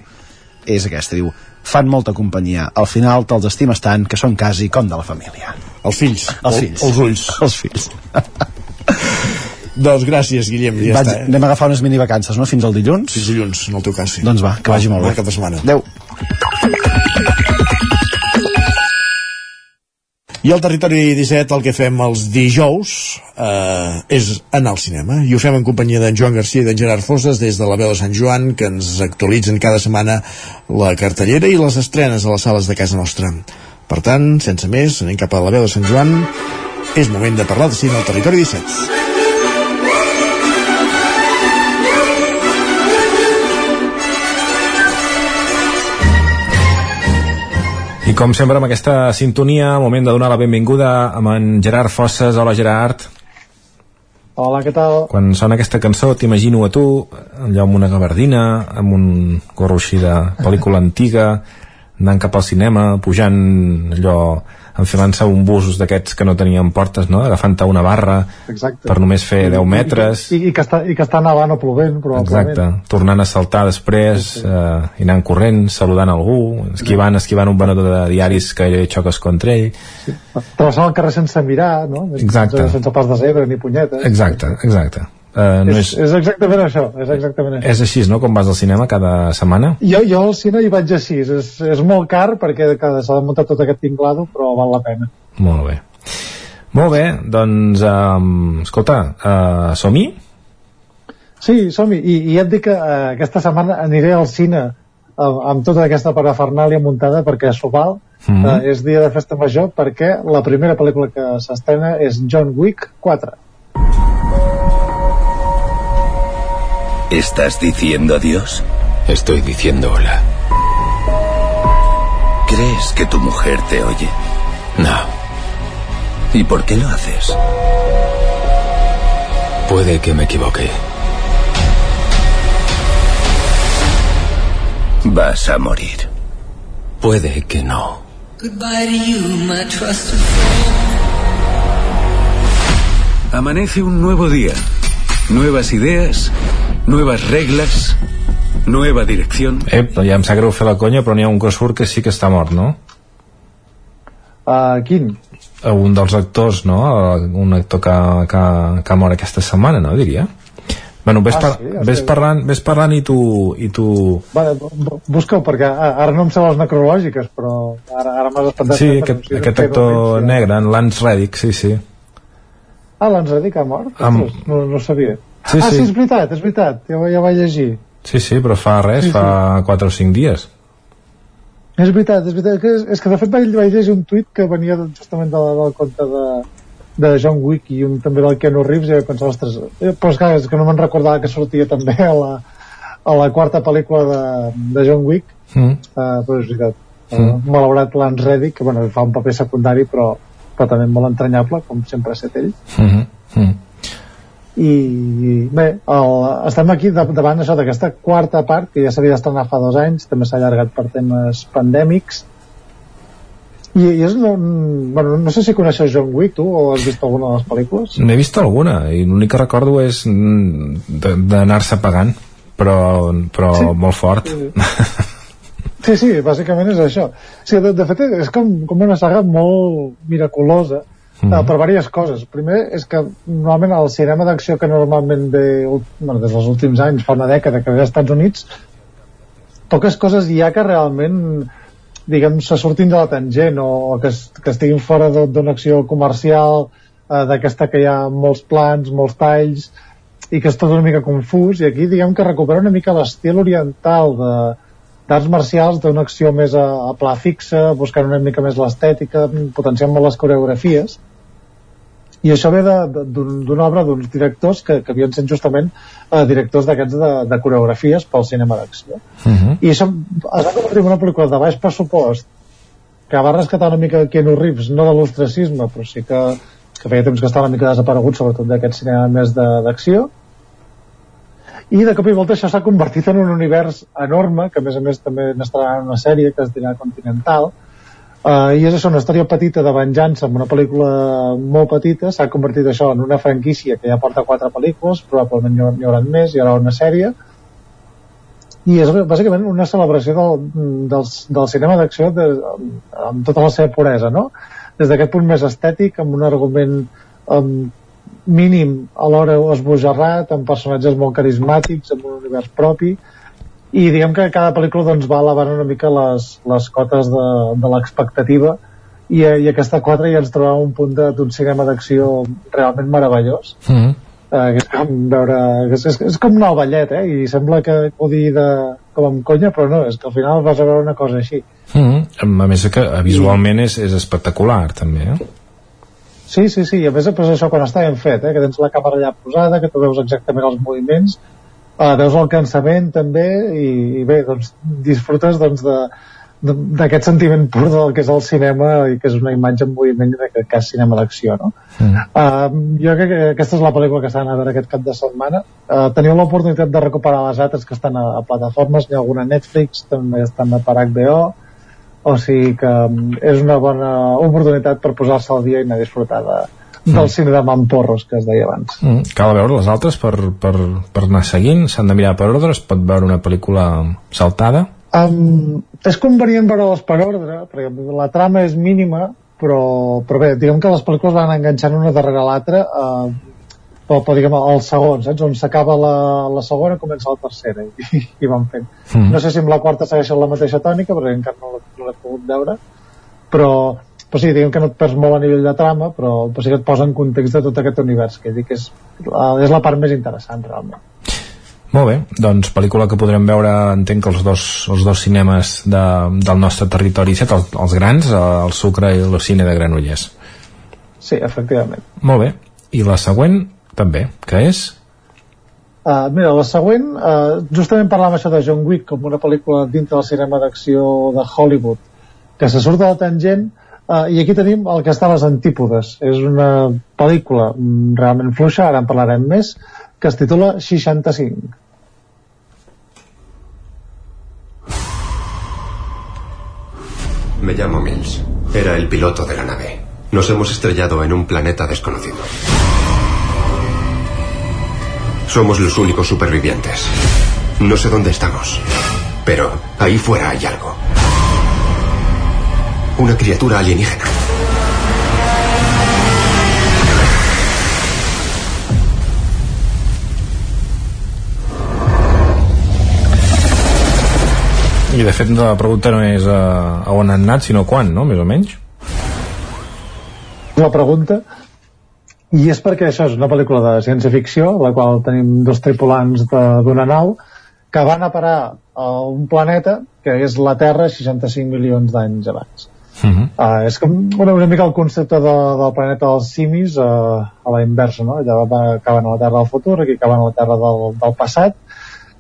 és aquesta. Diu, fan molta companyia. Al final te'ls estimes tant que són quasi com de la família. Els fills. Els El- fills. Els ulls. Els fills. Doncs gràcies, Guillem, ja Vaig, està. Eh? Anem a agafar unes mini vacances, no? Fins al dilluns? Fins dilluns, en el teu cas, sí. Doncs va, que vagi molt bon bé. cap de setmana. Adéu. I al Territori 17 el que fem els dijous eh, és anar al cinema i ho fem en companyia d'en Joan Garcia i d'en Gerard Fosses des de la veu de Sant Joan que ens actualitzen cada setmana la cartellera i les estrenes a les sales de casa nostra. Per tant, sense més, anem cap a la veu de Sant Joan. És moment de parlar de cine al Territori 17. I com sempre amb aquesta sintonia, moment de donar la benvinguda amb en Gerard Fosses. Hola Gerard. Hola, què tal? Quan sona aquesta cançó t'imagino a tu allò amb una gabardina, amb un gorro així de pel·lícula antiga, anant cap al cinema, pujant allò, enfilant-se un bus d'aquests que no tenien portes, no? agafant-te una barra Exacte. per només fer 10 metres. I, i, que està, I que està nevant o plovent, probablement. Exacte, tornant a saltar després eh, i anant corrent, saludant algú esquivant, esquivant un venedor de diaris que xoques contra ell Travessant el carrer sense mirar, no? Exacte. Sense, sense pas de zebra ni punyetes. exacte, exacte eh, no és, és, és exactament això, és exactament això. és així, no?, com vas al cinema cada setmana Jo, jo al cine hi vaig així, és, és molt car perquè cada- s'ha de muntar tot aquest tinglado, però val la pena. molt bé molt bé, doncs um, escolta, uh, som-hi? Sí, som-hi, i, i ja et dic que eh, aquesta setmana aniré al cine amb, amb tota aquesta parafernàlia muntada perquè s'ho val, Mhm. eh, és dia de festa major perquè la primera pel·lícula que s'estrena és John Wick 4. ¿Estás diciendo adiós? Estoy diciendo hola. ¿Crees que tu mujer te oye? No, ¿Y por qué lo haces? puede que me equivoque. Vas a morir. Puede que no. Amanece un nuevo día. Nuevas ideas, nuevas reglas, nueva dirección. Ep, ja em sap greu fer la conya, però n'hi ha un que surt que sí que està mort, no? Uh, quin? Un dels actors, no? Un actor que, que, que mor aquesta setmana, no, diria? Bueno, ves, Ah, par sí? ves, parlant, ves parlant i tu... I tu... Vale, bu- bu- busca-ho, perquè ara no em sé les necrològiques, però ara, ara m'has espantat. Sí, aquest, aquest actor negre, en Lance Reddick, sí, sí. Ah, l'han dit, ha mort? Ostres, No, no ho sabia. Sí, ah, sí. sí, és veritat, és veritat, ja, ja vaig llegir. Sí, sí, però fa res, Sí, sí. fa 4 o 5 dies. És veritat, és veritat, que és, és que de fet vaig, vaig llegir un tuit que venia justament de, del compte de, de John Wick i un també del Keanu Reeves i vaig pensar, ostres, eh, però és, clar, és que no me'n recordava que sortia també a la, a la quarta pel·lícula de, de John Wick Mm. uh, però és veritat Mm. uh, malaurat Lance Reddick que bueno, fa un paper secundari però, però també molt entranyable com sempre ha estat ell Mm -hmm. mm. I bé, el, estem aquí davant això d'aquesta quarta part que ja s'havia d'estrenar fa dos anys també s'ha allargat per temes pandèmics i, i és no, bueno, no sé si coneixes John Wick tu o has vist alguna de les pel·lícules N'he vist alguna, i l'únic que recordo és mm, d'anar-se pagant, però, però Sí. molt fort. Sí, sí, bàsicament és això. Sí, de, de fet, és com, com una saga molt miraculosa mm -hmm. per diverses coses. Primer, és que normalment el cinema d'acció que normalment ve, bueno, des dels últims anys, fa una dècada que ve als Estats Units, poques coses hi ha que realment diguem, se surtin de la tangent o, o que, que estiguin fora d'una acció comercial eh, d'aquesta que hi ha molts plans, molts talls i que és tot una mica confús i aquí diguem que recupera una mica l'estil oriental de, d'arts marcials d'una acció més a, a pla fixa buscant una mica més l'estètica potenciant molt les coreografies i això ve d'una obra d'uns directors que, que havien sent justament eh, directors d'aquests de, de coreografies pel cinema d'acció Mm -hmm. i això es va convertir en una pel·lícula de baix pressupost que va rescatar una mica Keanu Reeves, no de l'ostracisme, però sí que, que feia temps que estava una mica desaparegut, sobretot d'aquest cinema més d'acció. I de cop i volta això s'ha convertit en un univers enorme, que a més a més també n'estarà en una sèrie que es dirà Continental, uh, i és això, una història petita de venjança amb una pel·lícula molt petita, s'ha convertit això en una franquícia que ja porta quatre pel·lícules, probablement n'hi n'hi haurà més, hi haurà una sèrie, i és bàsicament una celebració del, del, del cinema d'acció de, amb tota la seva puresa no? des d'aquest punt més estètic amb un argument um, mínim alhora esbojarrat amb personatges molt carismàtics amb un univers propi i diguem que cada pel·lícula doncs, va elevant una mica les, les cotes de, de l'expectativa i, i aquesta 4 ja ens trobava un punt de- d'un cinema d'acció realment meravellós Mm -hmm. eh, que és com veure és, és, és com al ballet eh? i sembla que ho digui de, com amb conya però no, és que al final vas a veure una cosa així Mm -hmm. A més que eh, visualment és, és espectacular, també, eh? Sí, sí, sí, i a més pues, això quan està ben fet, eh? que tens la càmera allà posada que tu veus exactament els moviments eh, veus el cansament també i, i bé, doncs disfrutes doncs, de de- d'aquest sentiment pur del que és el cinema i que és una imatge en moviment i que, que és cinema d'acció no? Mm. Uh, jo crec que aquesta és la pel·lícula que estan a veure aquest cap de setmana. Uh, teniu l'oportunitat de recuperar les altres que estan a, a plataformes, n'hi ha alguna a Netflix, també estan a per HBO, o sigui que um, és una bona oportunitat per posar-se al dia i anar a disfrutar de, del cine de Mamporros que es deia abans. Mm. Cal veure les altres per, per, per anar seguint, s'han de mirar per ordre, es pot veure una pel·lícula saltada. Um, és convenient veure-les per ordre, perquè la trama és mínima, però, però bé, diguem que les pel·lícules van enganxant una darrere l'altra uh, però, però diguem el segon, saps? On s'acaba la, la segona comença la tercera i, i van fent. Mm. No sé si amb la quarta segueixen la mateixa tònica, perquè encara no l'he no pogut veure, però, però sí, diguem que no et perds molt a nivell de trama, però, però sí que et posa en context de tot aquest univers, que dic que és, és la part més interessant, realment. Molt bé, doncs pel·lícula que podrem veure, entenc que els dos, els dos cinemes de, del nostre territori set, els, els grans, eh, el Sucre i el cine de Granollers. Sí, efectivament. Molt bé, i la següent també, que és? Uh, mira, la següent, uh, justament parlàvem això de John Wick com una pel·lícula dintre del cinema d'acció de Hollywood que se surt de la tangent uh, i aquí tenim el que està a les antípodes és una pel·lícula mm, realment fluixa, ara en parlarem més que es titula 65 Me llamo Mills. Era el piloto de la nave. Nos hemos estrellado en un planeta desconocido. Somos los únicos supervivientes. No sé dónde estamos, pero ahí fuera hay algo. Una criatura alienígena. I de fet la pregunta no és eh, a, on han anat, sinó quan, no? Més o menys. La pregunta? I és perquè això és una pel·lícula de ciència-ficció, la qual tenim dos tripulants de- d'una nau que van a parar a un planeta que és la Terra 65 milions d'anys abans. Uh -huh. Uh, és com una, una mica el concepte de, del planeta dels simis uh, a la inversa, no? Allà va, acaben a la Terra del futur, aquí acaben a la Terra del, del passat,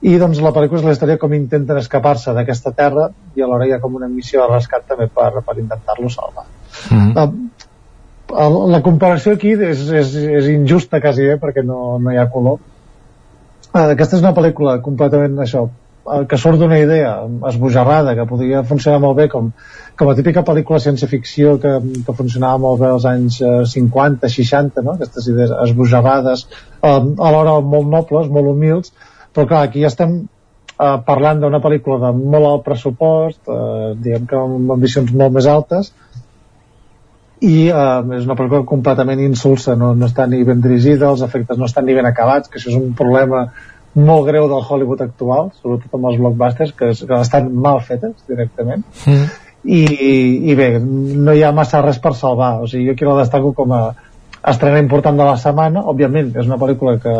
i doncs la pel·lícula és la història com intenten escapar-se d'aquesta Terra i alhora hi ha com una missió de rescat també per, per intentar-lo salvar. Uh -huh. Uh, el, la comparació aquí és, és, és injusta quasi bé perquè no, no hi ha color uh, aquesta és una pel·lícula completament això eh, que surt d'una idea esbojarrada que podria funcionar molt bé com, com la típica pel·lícula ciència-ficció que, que funcionava molt bé als anys eh, 50, 60 no? aquestes idees esbojarrades eh, alhora molt nobles, molt humils però clar, aquí ja estem eh, parlant d'una pel·lícula de molt alt pressupost eh, diguem que amb ambicions molt més altes i eh, és una pel·lícula completament insulsa no, no està ni ben dirigida, els efectes no estan ni ben acabats, que això és un problema molt greu del Hollywood actual sobretot amb els blockbusters, que, que estan mal fetes directament. Mm. i, i bé, no hi ha massa res per salvar, o sigui, jo aquí la destaco com a estrena important de la setmana. Òbviament, és una pel·lícula que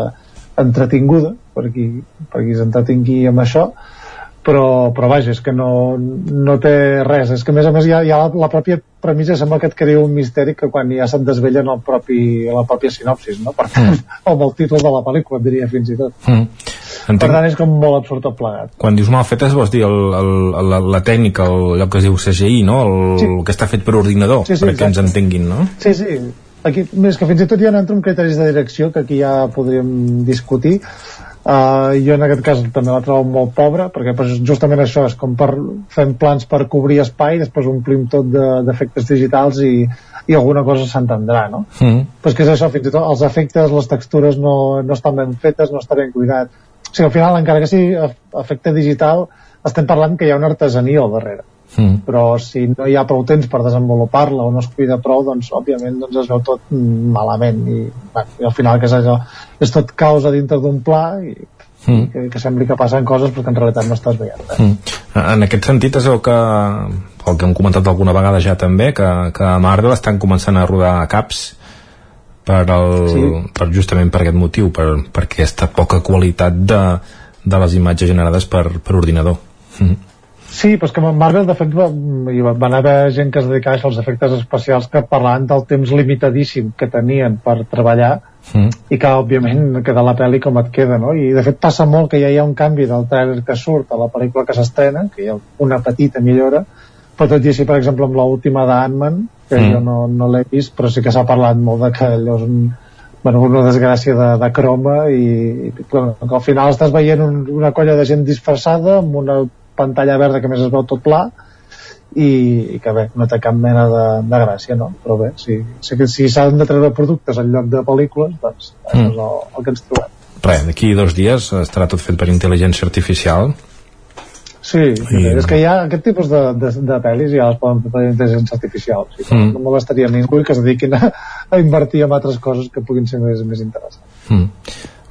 entretinguda, per qui, per qui s'entretingui amb això però, però vaja, és que no, no té res, és que a més a més ja, ja la, la pròpia premissa sembla que et crea un misteri que quan ja se't desvella en el propi, la pròpia sinopsis, no? Per tant, o amb el títol de la pel·lícula, et diria fins i tot. Mm. Per tant, és com molt absurd tot plegat. Quan dius mal fetes vols dir el, el, la, la tècnica, el, allò que es diu CGI, no? El, Sí. el que està fet per ordinador, Sí, sí, perquè ens exacte. entenguin, no? Sí, sí. Aquí, més que fins i tot ja entro en criteris de direcció que aquí ja podríem discutir. Uh, jo en aquest cas també la trobo molt pobra perquè pues, justament això és com per fem plans per cobrir espai després omplim tot de- d'efectes digitals i, i alguna cosa s'entendrà no? Mm. pues que és això, fins i tot els efectes, les textures no, no estan ben fetes, no està ben cuidat o sigui, al final, encara que sigui ef- efecte digital estem parlant que hi ha una artesania al darrere Mm. però si no hi ha prou temps per desenvolupar-la o no es cuida prou, doncs òbviament doncs es veu tot malament i, bueno, i al final que és allò, és tot causa dintre d'un pla i, Mm. que, que sembli que passen coses però que en realitat no estàs veient res. Mm. En aquest sentit es veu que el que hem comentat alguna vegada ja també que, que a Marvel estan començant a rodar caps per, el, Sí. per justament per aquest motiu per, per aquesta poca qualitat de, de les imatges generades per, per ordinador mm. Sí, però és que Marvel, de fet, va, hi va, van haver gent que es dedicava als efectes especials que parlaven del temps limitadíssim que tenien per treballar Mm. i que, òbviament, queda la pel·li com et queda, no? I, de fet, passa molt que ja hi ha un canvi del trailer que surt a la pel·lícula que s'estrena, que hi ha una petita millora, però tot i així, per exemple, amb l'última d'Ant-Man, que Mm. jo no, no l'he vist, però sí que s'ha parlat molt de que allò és un, bueno, una desgràcia de, de croma i, i bueno, que al final estàs veient un, una colla de gent disfressada amb una pantalla verda que més es veu tot pla i, i que bé, no té cap mena de, de gràcia, no? Però bé, si, si, si s'han de treure productes en lloc de pel·lícules, doncs mm. és el, el que ens trobem. Res, d'aquí dos dies estarà tot fet per intel·ligència artificial Sí, I- és que hi ha aquest tipus de, de, de pel·lis ja les poden fer per intel·ligència artificial. O sigui, Mm. mm. No molestaria ningú que es dediquin a, a invertir en altres coses que puguin ser més, més interessants. mm.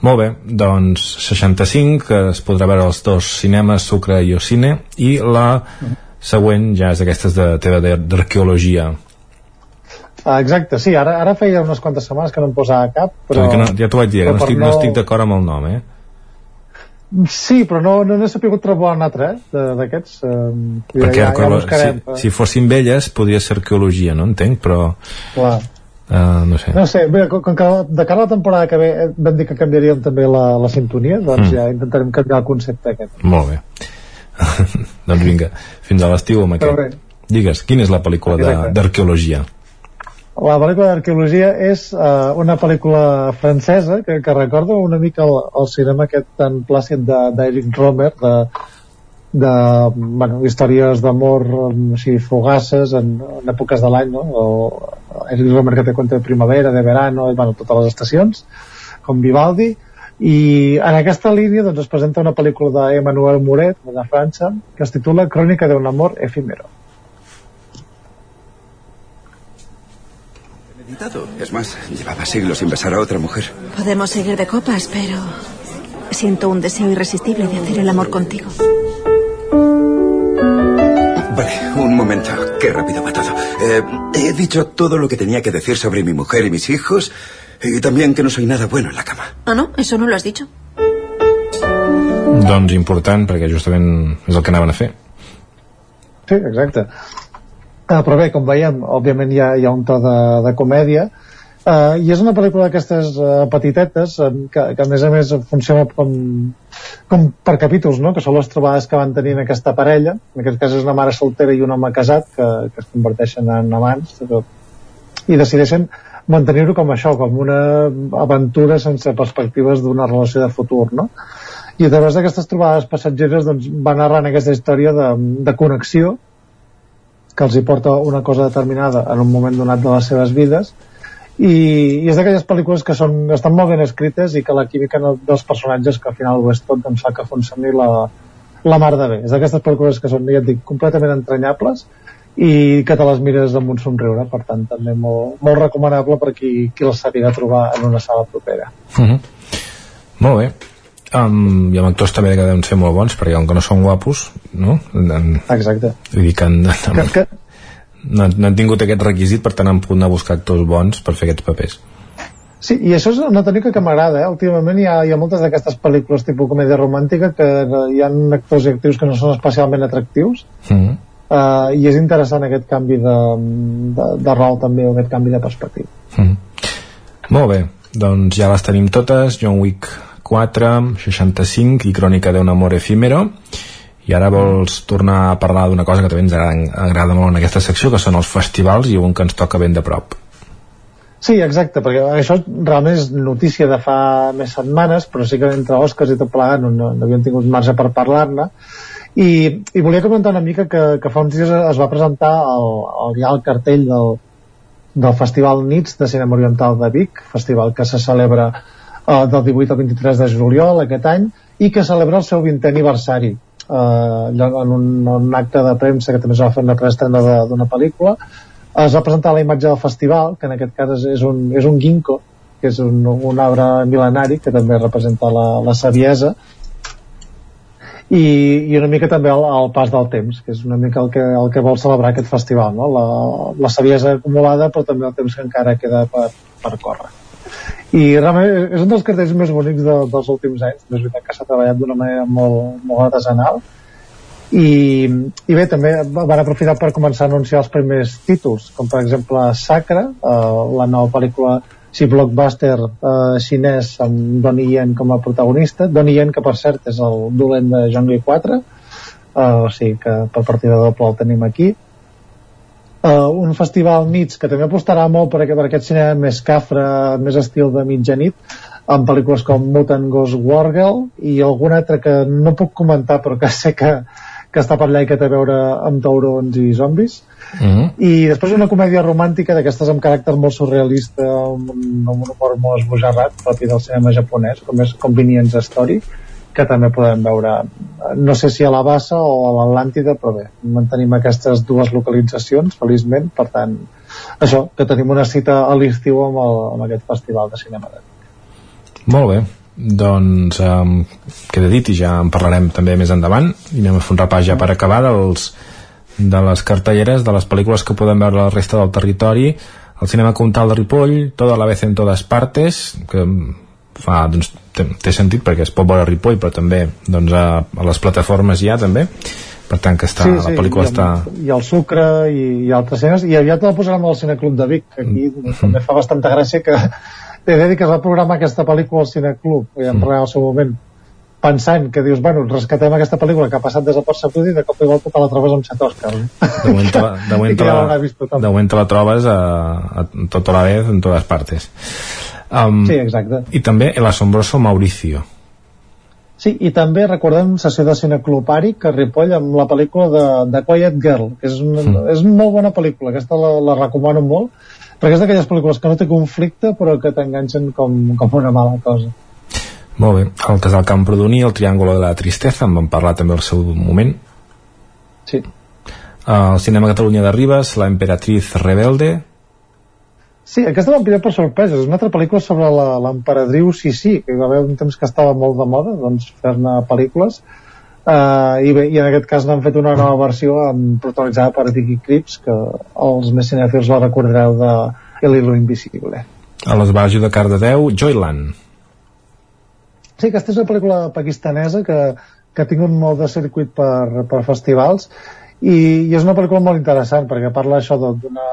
Molt bé, doncs 65 que es podrà veure als dos cinemes Sucre i Ocine i la següent ja és d'aquestes de teva d'arqueologia Ah, exacte, sí, ara, ara feia unes quantes setmanes que no em posava cap, però... que no, ja t'ho vaig dir, no estic, no estic d'acord amb el nom eh? Sí, però no, no n'he sabut trobar un altre, eh, d'aquests. Eh, perquè ja, ja buscarem. si, si fossin velles podria ser arqueologia, no entenc però Clar. Uh, no sé No sé, bé, com, que de cara a la temporada que ve eh, vam dir que canviaríem també la, la sintonia, doncs Mm. ja intentarem canviar el concepte aquest. molt bé doncs vinga, fins a l'estiu amb Però aquest bé. digues, quina és la pel·lícula de- d'arqueologia? La pel·lícula d'arqueologia és uh, una pel·lícula francesa que, que recorda una mica el, el cinema aquest tan plàcid de- d'Eric Romer de, de bueno, històries d'amor um, així fugaces en, en èpoques de l'any no? o Eric Romer que té cuenta de primavera, de verano i bueno, totes les estacions com Vivaldi i en aquesta línia doncs, es presenta una pel·lícula d'Emmanuel Muret de França que es titula Crònica d'un amor efímero. Es más, llevaba siglos sin besar a otra mujer. Podemos seguir de copas, pero siento un deseo irresistible de hacer el amor contigo. Vale, un momento. Qué rápido va todo. Eh, he dicho todo lo que tenía que decir sobre mi mujer y mis hijos. Y también que no soy nada bueno en la cama. Ah, no? Eso no lo has dicho. Doncs important, perquè justament és el que anaven a fer. Sí, exacte. Uh, però bé, com veiem, òbviament hi ha, hi ha un to de, de comèdia, uh, i és una pel·lícula d'aquestes uh, petitetes, uh, que, que a més a més funciona com, com per capítols, no? que són les trobades que van tenint aquesta parella, en aquest cas és una mare soltera i un home casat, que, que es converteixen en amants, i decideixen mantenir-ho com això, com una aventura sense perspectives d'una relació de futur, no? I a través d'aquestes trobades passatgeres doncs, va narrant aquesta història de, de connexió que els hi porta una cosa determinada en un moment donat de les seves vides i, i és d'aquelles pel·lícules que són, estan molt ben escrites i que la química dels personatges que al final ho és tot doncs fa que funcioni la, la mar de bé és d'aquestes pel·lícules que són, ja et dic, completament entranyables i que te les mires amb un somriure per tant també molt, molt recomanable per qui, qui les sàpiga trobar en una sala propera Uh -huh. Molt bé. Um, I amb actors també que deuen ser molt bons, perquè com que no són guapos, no? En, Exacte. Vull dir que, han, han, que, que... No, no han tingut aquest requisit, per tant han pogut anar a buscar actors bons per fer aquests papers. Sí, i això és una tècnica que m'agrada, eh? Últimament hi ha, hi ha moltes d'aquestes pel·lícules tipus comèdia romàntica que hi ha actors i actrius que no són especialment atractius, Mm -hmm. uh, i és interessant aquest canvi de, de, de rol també, aquest canvi de perspectiva. Mm. Molt bé, doncs ja les tenim totes, John Wick 4, 65 i Crònica d'un amor efímero i ara vols tornar a parlar d'una cosa que també ens agrada, agrada molt en aquesta secció que són els festivals i un que ens toca ben de prop. Sí, exacte, perquè això realment és notícia de fa més setmanes, però sí que entre Oscars i tot plegat no, no, no havíem tingut marge per parlar-ne. I, i volia comentar una mica que, que fa uns dies es va presentar el, el, ja el cartell del, del Festival Nits de Cinema Oriental de Vic, festival que se celebra eh, del 18 al 23 de juliol aquest any i que celebra el seu 20è aniversari eh, en un, un acte de premsa que també es va fer una preestrena d'una pel·lícula es va presentar la imatge del festival que en aquest cas és, és, un, és un ginkgo que és un, un arbre mil·lenari que també representa la, la saviesa i, i una mica també el, el pas del temps, que és una mica el que, el que vol celebrar aquest festival, no? la, la saviesa acumulada però també el temps que encara queda per, per córrer. I realment és un dels cartells més bonics de, dels últims anys, és veritat que s'ha treballat d'una manera molt, molt artesanal. I, i bé, també van aprofitar per començar a anunciar els primers títols, com per exemple Sacra, eh, la nova pel·lícula sí, blockbuster eh, xinès amb Donnie Yen com a protagonista. Donnie Yen que per cert és el dolent de Jungle 4 eh, o sigui que per partida doble el tenim aquí uh, un festival nits que també apostarà molt per, aquest, per aquest cinema més cafre, més estil de mitjanit amb pel·lícules com Mutant Ghost Wargirl i algun altre que no puc comentar però que sé que, que està per allà i que té a veure amb taurons i zombis mm -hmm. i després una comèdia romàntica d'aquestes amb caràcter molt surrealista amb un, amb un humor molt esbojarrat propi del cinema japonès com és Convenience Story que també podem veure no sé si a la Bassa o a l'Atlàntida però bé, mantenim aquestes dues localitzacions feliçment, per tant això, que tenim una cita a l'estiu amb, el, amb aquest festival de cinema Molt bé, doncs um, queda dit i ja en parlarem també més endavant. I anem a fer un repàs ja per acabar dels, de les cartelleres de les pel·lícules que podem veure la resta del territori. El cinema Comtal de Ripoll tota la vez en totes partes que fa, doncs, té, té sentit perquè es pot veure a Ripoll però també doncs, a, a les plataformes ja també. Per tant que està, sí, la sí, pel·lícula i, està i el Sucre i, i altres escenes. I aviat el posarem al Cineclub de Vic que aquí mm. també fa bastanta gràcia que he de dir que es va programar aquesta pel·lícula al Cineclub i en parlarem al seu moment pensant que dius, bueno, rescatem aquesta pel·lícula que ha passat desapercebuda i de cop i volta te la trobes amb set Òscars. de moment te la, de moment te la, de moment te la trobes a, a tota la vez en totes partes um, Sí, exacte. i també El asombroso Mauricio Sí, i també recordem sessió de Cineclub Àric a Ripoll amb la pel·lícula de, de Quiet Girl, que és una, Mm. és una molt bona pel·lícula, aquesta la, la recomano molt, perquè és d'aquelles pel·lícules que no té conflicte però que t'enganxen com, com una mala cosa. molt bé, el casal Camprodoní el Triángulo de la Tristeza, en vam parlar també al seu moment Sí. el Cinema Catalunya de Ribes La Emperatriz Rebelde Sí, aquesta l'han pillat per sorpresa. És una altra pel·lícula sobre la- l'emperadriu Sissi, que hi va haver un temps que estava molt de moda, doncs, fer-ne pel·lícules. Uh, i, bé, I en aquest cas n'han fet una nova versió amb, protagonitzada per Vicky Cripps, que els més cinèfils la recordareu de El hilo invisible. A les bases de Cardedeu, Joyland. Sí, aquesta és una pel·lícula pakistanesa que, que ha tingut molt de circuit per, per festivals i, i és una pel·lícula molt interessant perquè parla això d'una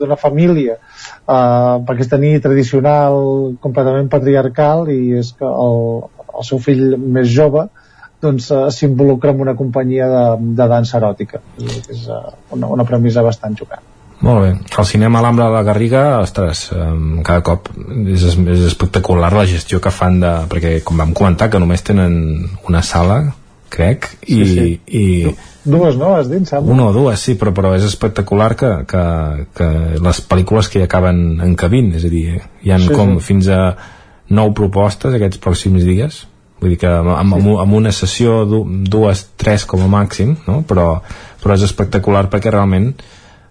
d'una família uh, pakistaní tradicional completament patriarcal i és que el, el seu fill més jove doncs uh, s'involucra en una companyia de, de dansa eròtica I és uh, una, una premissa bastant jugant molt bé. El cinema a l'Ambra de la Garriga, ostres, um, cada cop és, és espectacular la gestió que fan de... Perquè, com vam comentar, que només tenen una sala, crec, i... Sí, sí. i dues, no? Has dit, sembla? una o dues, sí, però, però és espectacular que, que, que les pel·lícules que hi acaben encabint, és a dir, hi han Sí, com sí. fins a nou propostes aquests pròxims dies, vull dir que amb, amb, amb, una sessió du, dues, tres com a màxim, no? però, però és espectacular perquè realment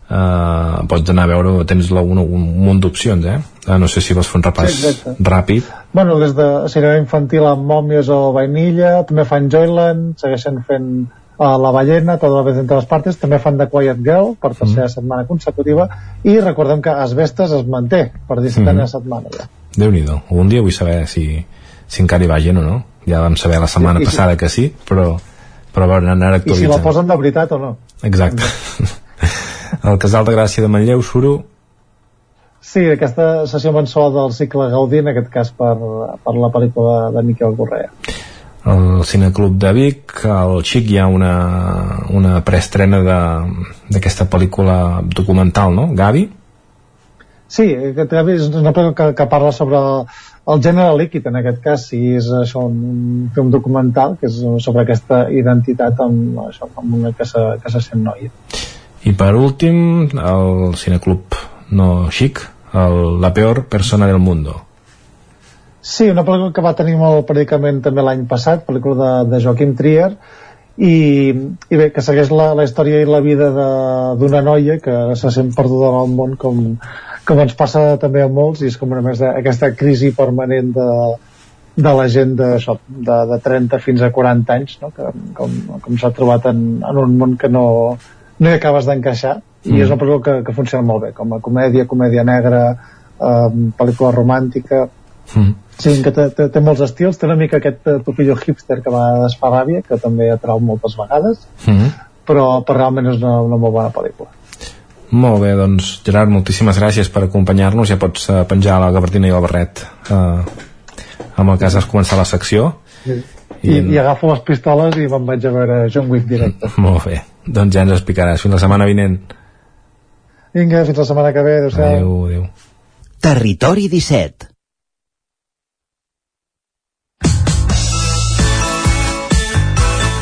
eh, pots anar a veure, tens la, un, un munt d'opcions, eh? Eh, no sé si vols fer un repàs Sí, exacte. ràpid. Bueno, des de cinema infantil amb Mòmies o Vainilla, també fan Joyland, segueixen fent uh, La ballena, Toda la vez entre les partes, també fan The Quiet Girl per tercera Mm. setmana consecutiva i recordem que Asbestes es manté per 17 Mhm. mm. setmana ja. déu nhi Un dia vull saber si, si encara hi va gent o no. Ja vam saber la setmana I- i si- passada que sí, però, però van anar I si la actualitzant. posen de veritat o no. Exacte. El Casal de Gràcia de Manlleu, Suro, Sí, aquesta sessió mensual del cicle Gaudí, en aquest cas per, per la pel·lícula de Miquel Correa. El Cineclub de Vic, al Xic hi ha una, una preestrena de- d'aquesta pel·lícula documental, no? Gavi? Sí, aquest Gavi és una pel·lícula que, que parla sobre el, el gènere líquid, en aquest cas, si és això un film documental, que és sobre aquesta identitat amb, això, amb una que se, que se sent noia. I per últim, el Cineclub no xic, el, La peor persona del mundo. Sí, una pel·lícula que va tenir molt predicament també l'any passat, pel·lícula de, de Joaquim Trier, i, i bé, que segueix la, la història i la vida d'una noia que se sent perduda en el món com, com ens passa també a molts i és com una més aquesta crisi permanent de, de la gent de, això, de, de 30 fins a 40 anys no? que, com, com s'ha trobat en, en un món que no, no hi acabes d'encaixar i Mm. és una pel·lícula que, que funciona molt bé com a comèdia, comèdia negra eh, pel·lícula romàntica Mm. Sí, que té, té, té molts estils, té una mica aquest eh, topillo hipster que va desfar ràbia, que també atrau moltes vegades, Mm. però, però realment és una, una molt bona pel·lícula. Molt bé, doncs Gerard, moltíssimes gràcies per acompanyar-nos ja pots eh, penjar la gabardina i el barret eh, amb el cas has començat la secció I, I, i agafo les pistoles i me'n vaig a veure John Wick directe. molt bé, doncs ja ens explicaràs fins la setmana vinent Vinga, fins la setmana que ve. Adéu-siau. adéu, adéu. Territori 17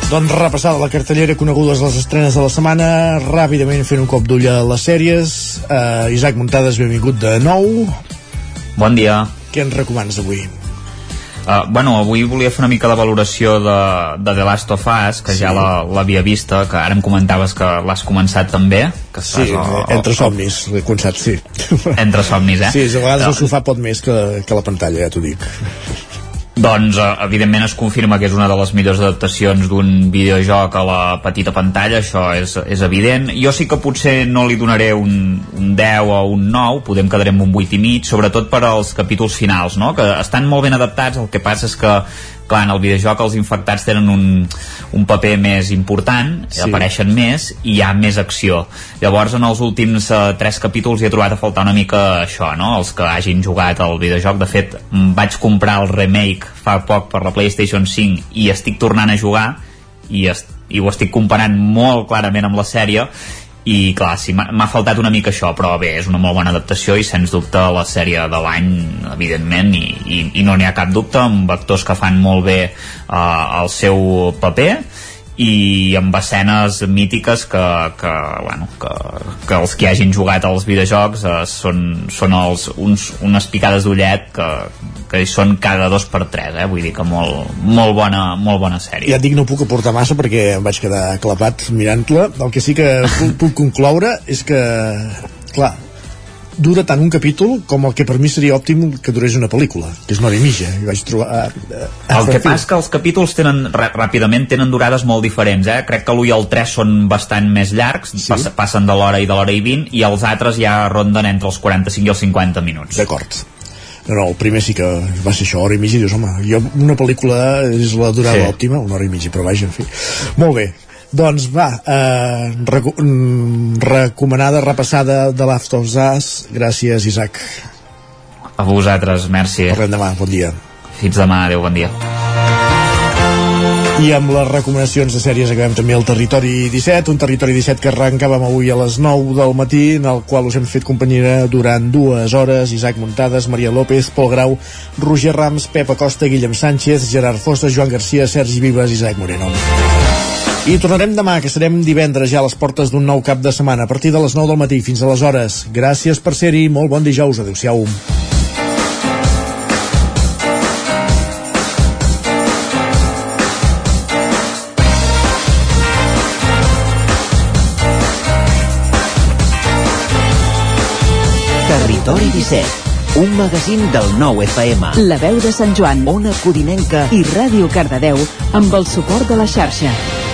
Doncs repassada la cartellera, conegudes les estrenes de la setmana, ràpidament fent un cop d'ull a les sèries. Uh, Isaac Muntades, benvingut de nou. Bon dia. Què ens recomanes avui? Uh, bueno, avui volia fer una mica de valoració de, de The Last of Us, que Sí. ja la- l'havia vista, que ara em comentaves que l'has començat també. Que Sí, al- entre somnis, l'he començat, sí. Entre somnis, eh? Sí, a vegades el Doncs- sofà pot més que, que la pantalla, ja t'ho dic. Doncs, eh, evidentment, es confirma que és una de les millors adaptacions d'un videojoc a la petita pantalla, això és, és evident. Jo sí que potser no li donaré un, un 10 o un 9, podem quedar amb un 8 i mig, sobretot per als capítols finals, no? que estan molt ben adaptats, el que passa és que clar, en el videojoc els infectats tenen un, un paper més important, Sí. apareixen més i hi ha més acció. Llavors, en els últims eh, tres capítols hi he trobat a faltar una mica això, no? Els que hagin jugat al videojoc. De fet, vaig comprar el remake fa poc per la PlayStation 5 i estic tornant a jugar i, est i ho estic comparant molt clarament amb la sèrie i clar, sí, m'ha faltat una mica això però bé, és una molt bona adaptació i sens dubte la sèrie de l'any evidentment i, i, i no n'hi ha cap dubte amb actors que fan molt bé uh, el seu paper i amb escenes mítiques que, que, bueno, que, que els que hagin jugat als videojocs eh, són, són els, uns, unes picades d'ullet que, que hi són cada dos per tres eh? vull dir que molt, molt, bona, molt bona sèrie Ja et dic, no puc aportar massa perquè em vaig quedar clapat mirant-la. El que sí que puc, puc concloure és que, clar, dura tant un capítol com el que per mi seria òptim que durés una pel·lícula, que és una hora i mitja. I vaig trobar... Uh, el que passa és que els capítols tenen, ràpidament, tenen durades molt diferents, eh? Crec que l'1 i el 3 són bastant més llargs, sí. pass passen de l'hora i de l'hora i 20, i els altres ja ronden entre els 45 i els 50 minuts. D'acord. No, no, el primer sí que va ser això, hora i mitja, i dius, home, jo, una pel·lícula és la durada sí. òptima, una hora i mitja, però vaja, en fi. Molt bé, doncs va, eh, recu mm, recomanada, repassada de Last of Us. Gràcies, Isaac. A vosaltres, merci. Parlem demà, bon dia. Fins demà, adeu, bon dia. I amb les recomanacions de sèries acabem també el Territori 17, un Territori 17 que arrencàvem avui a les 9 del matí, en el qual us hem fet companyia durant dues hores, Isaac Muntades, Maria López, Pol Grau, Roger Rams, Pep Acosta, Guillem Sánchez, Gerard Fosta, Joan Garcia, Sergi Vives, Isaac Moreno. I tornarem demà, que serem divendres ja a les portes d'un nou cap de setmana, a partir de les 9 del matí fins a les hores. Gràcies per ser-hi, molt bon dijous, adeu-siau. Territori 17 un magazín del nou FM. La veu de Sant Joan, Ona Codinenca i Ràdio Cardedeu amb el suport de la xarxa.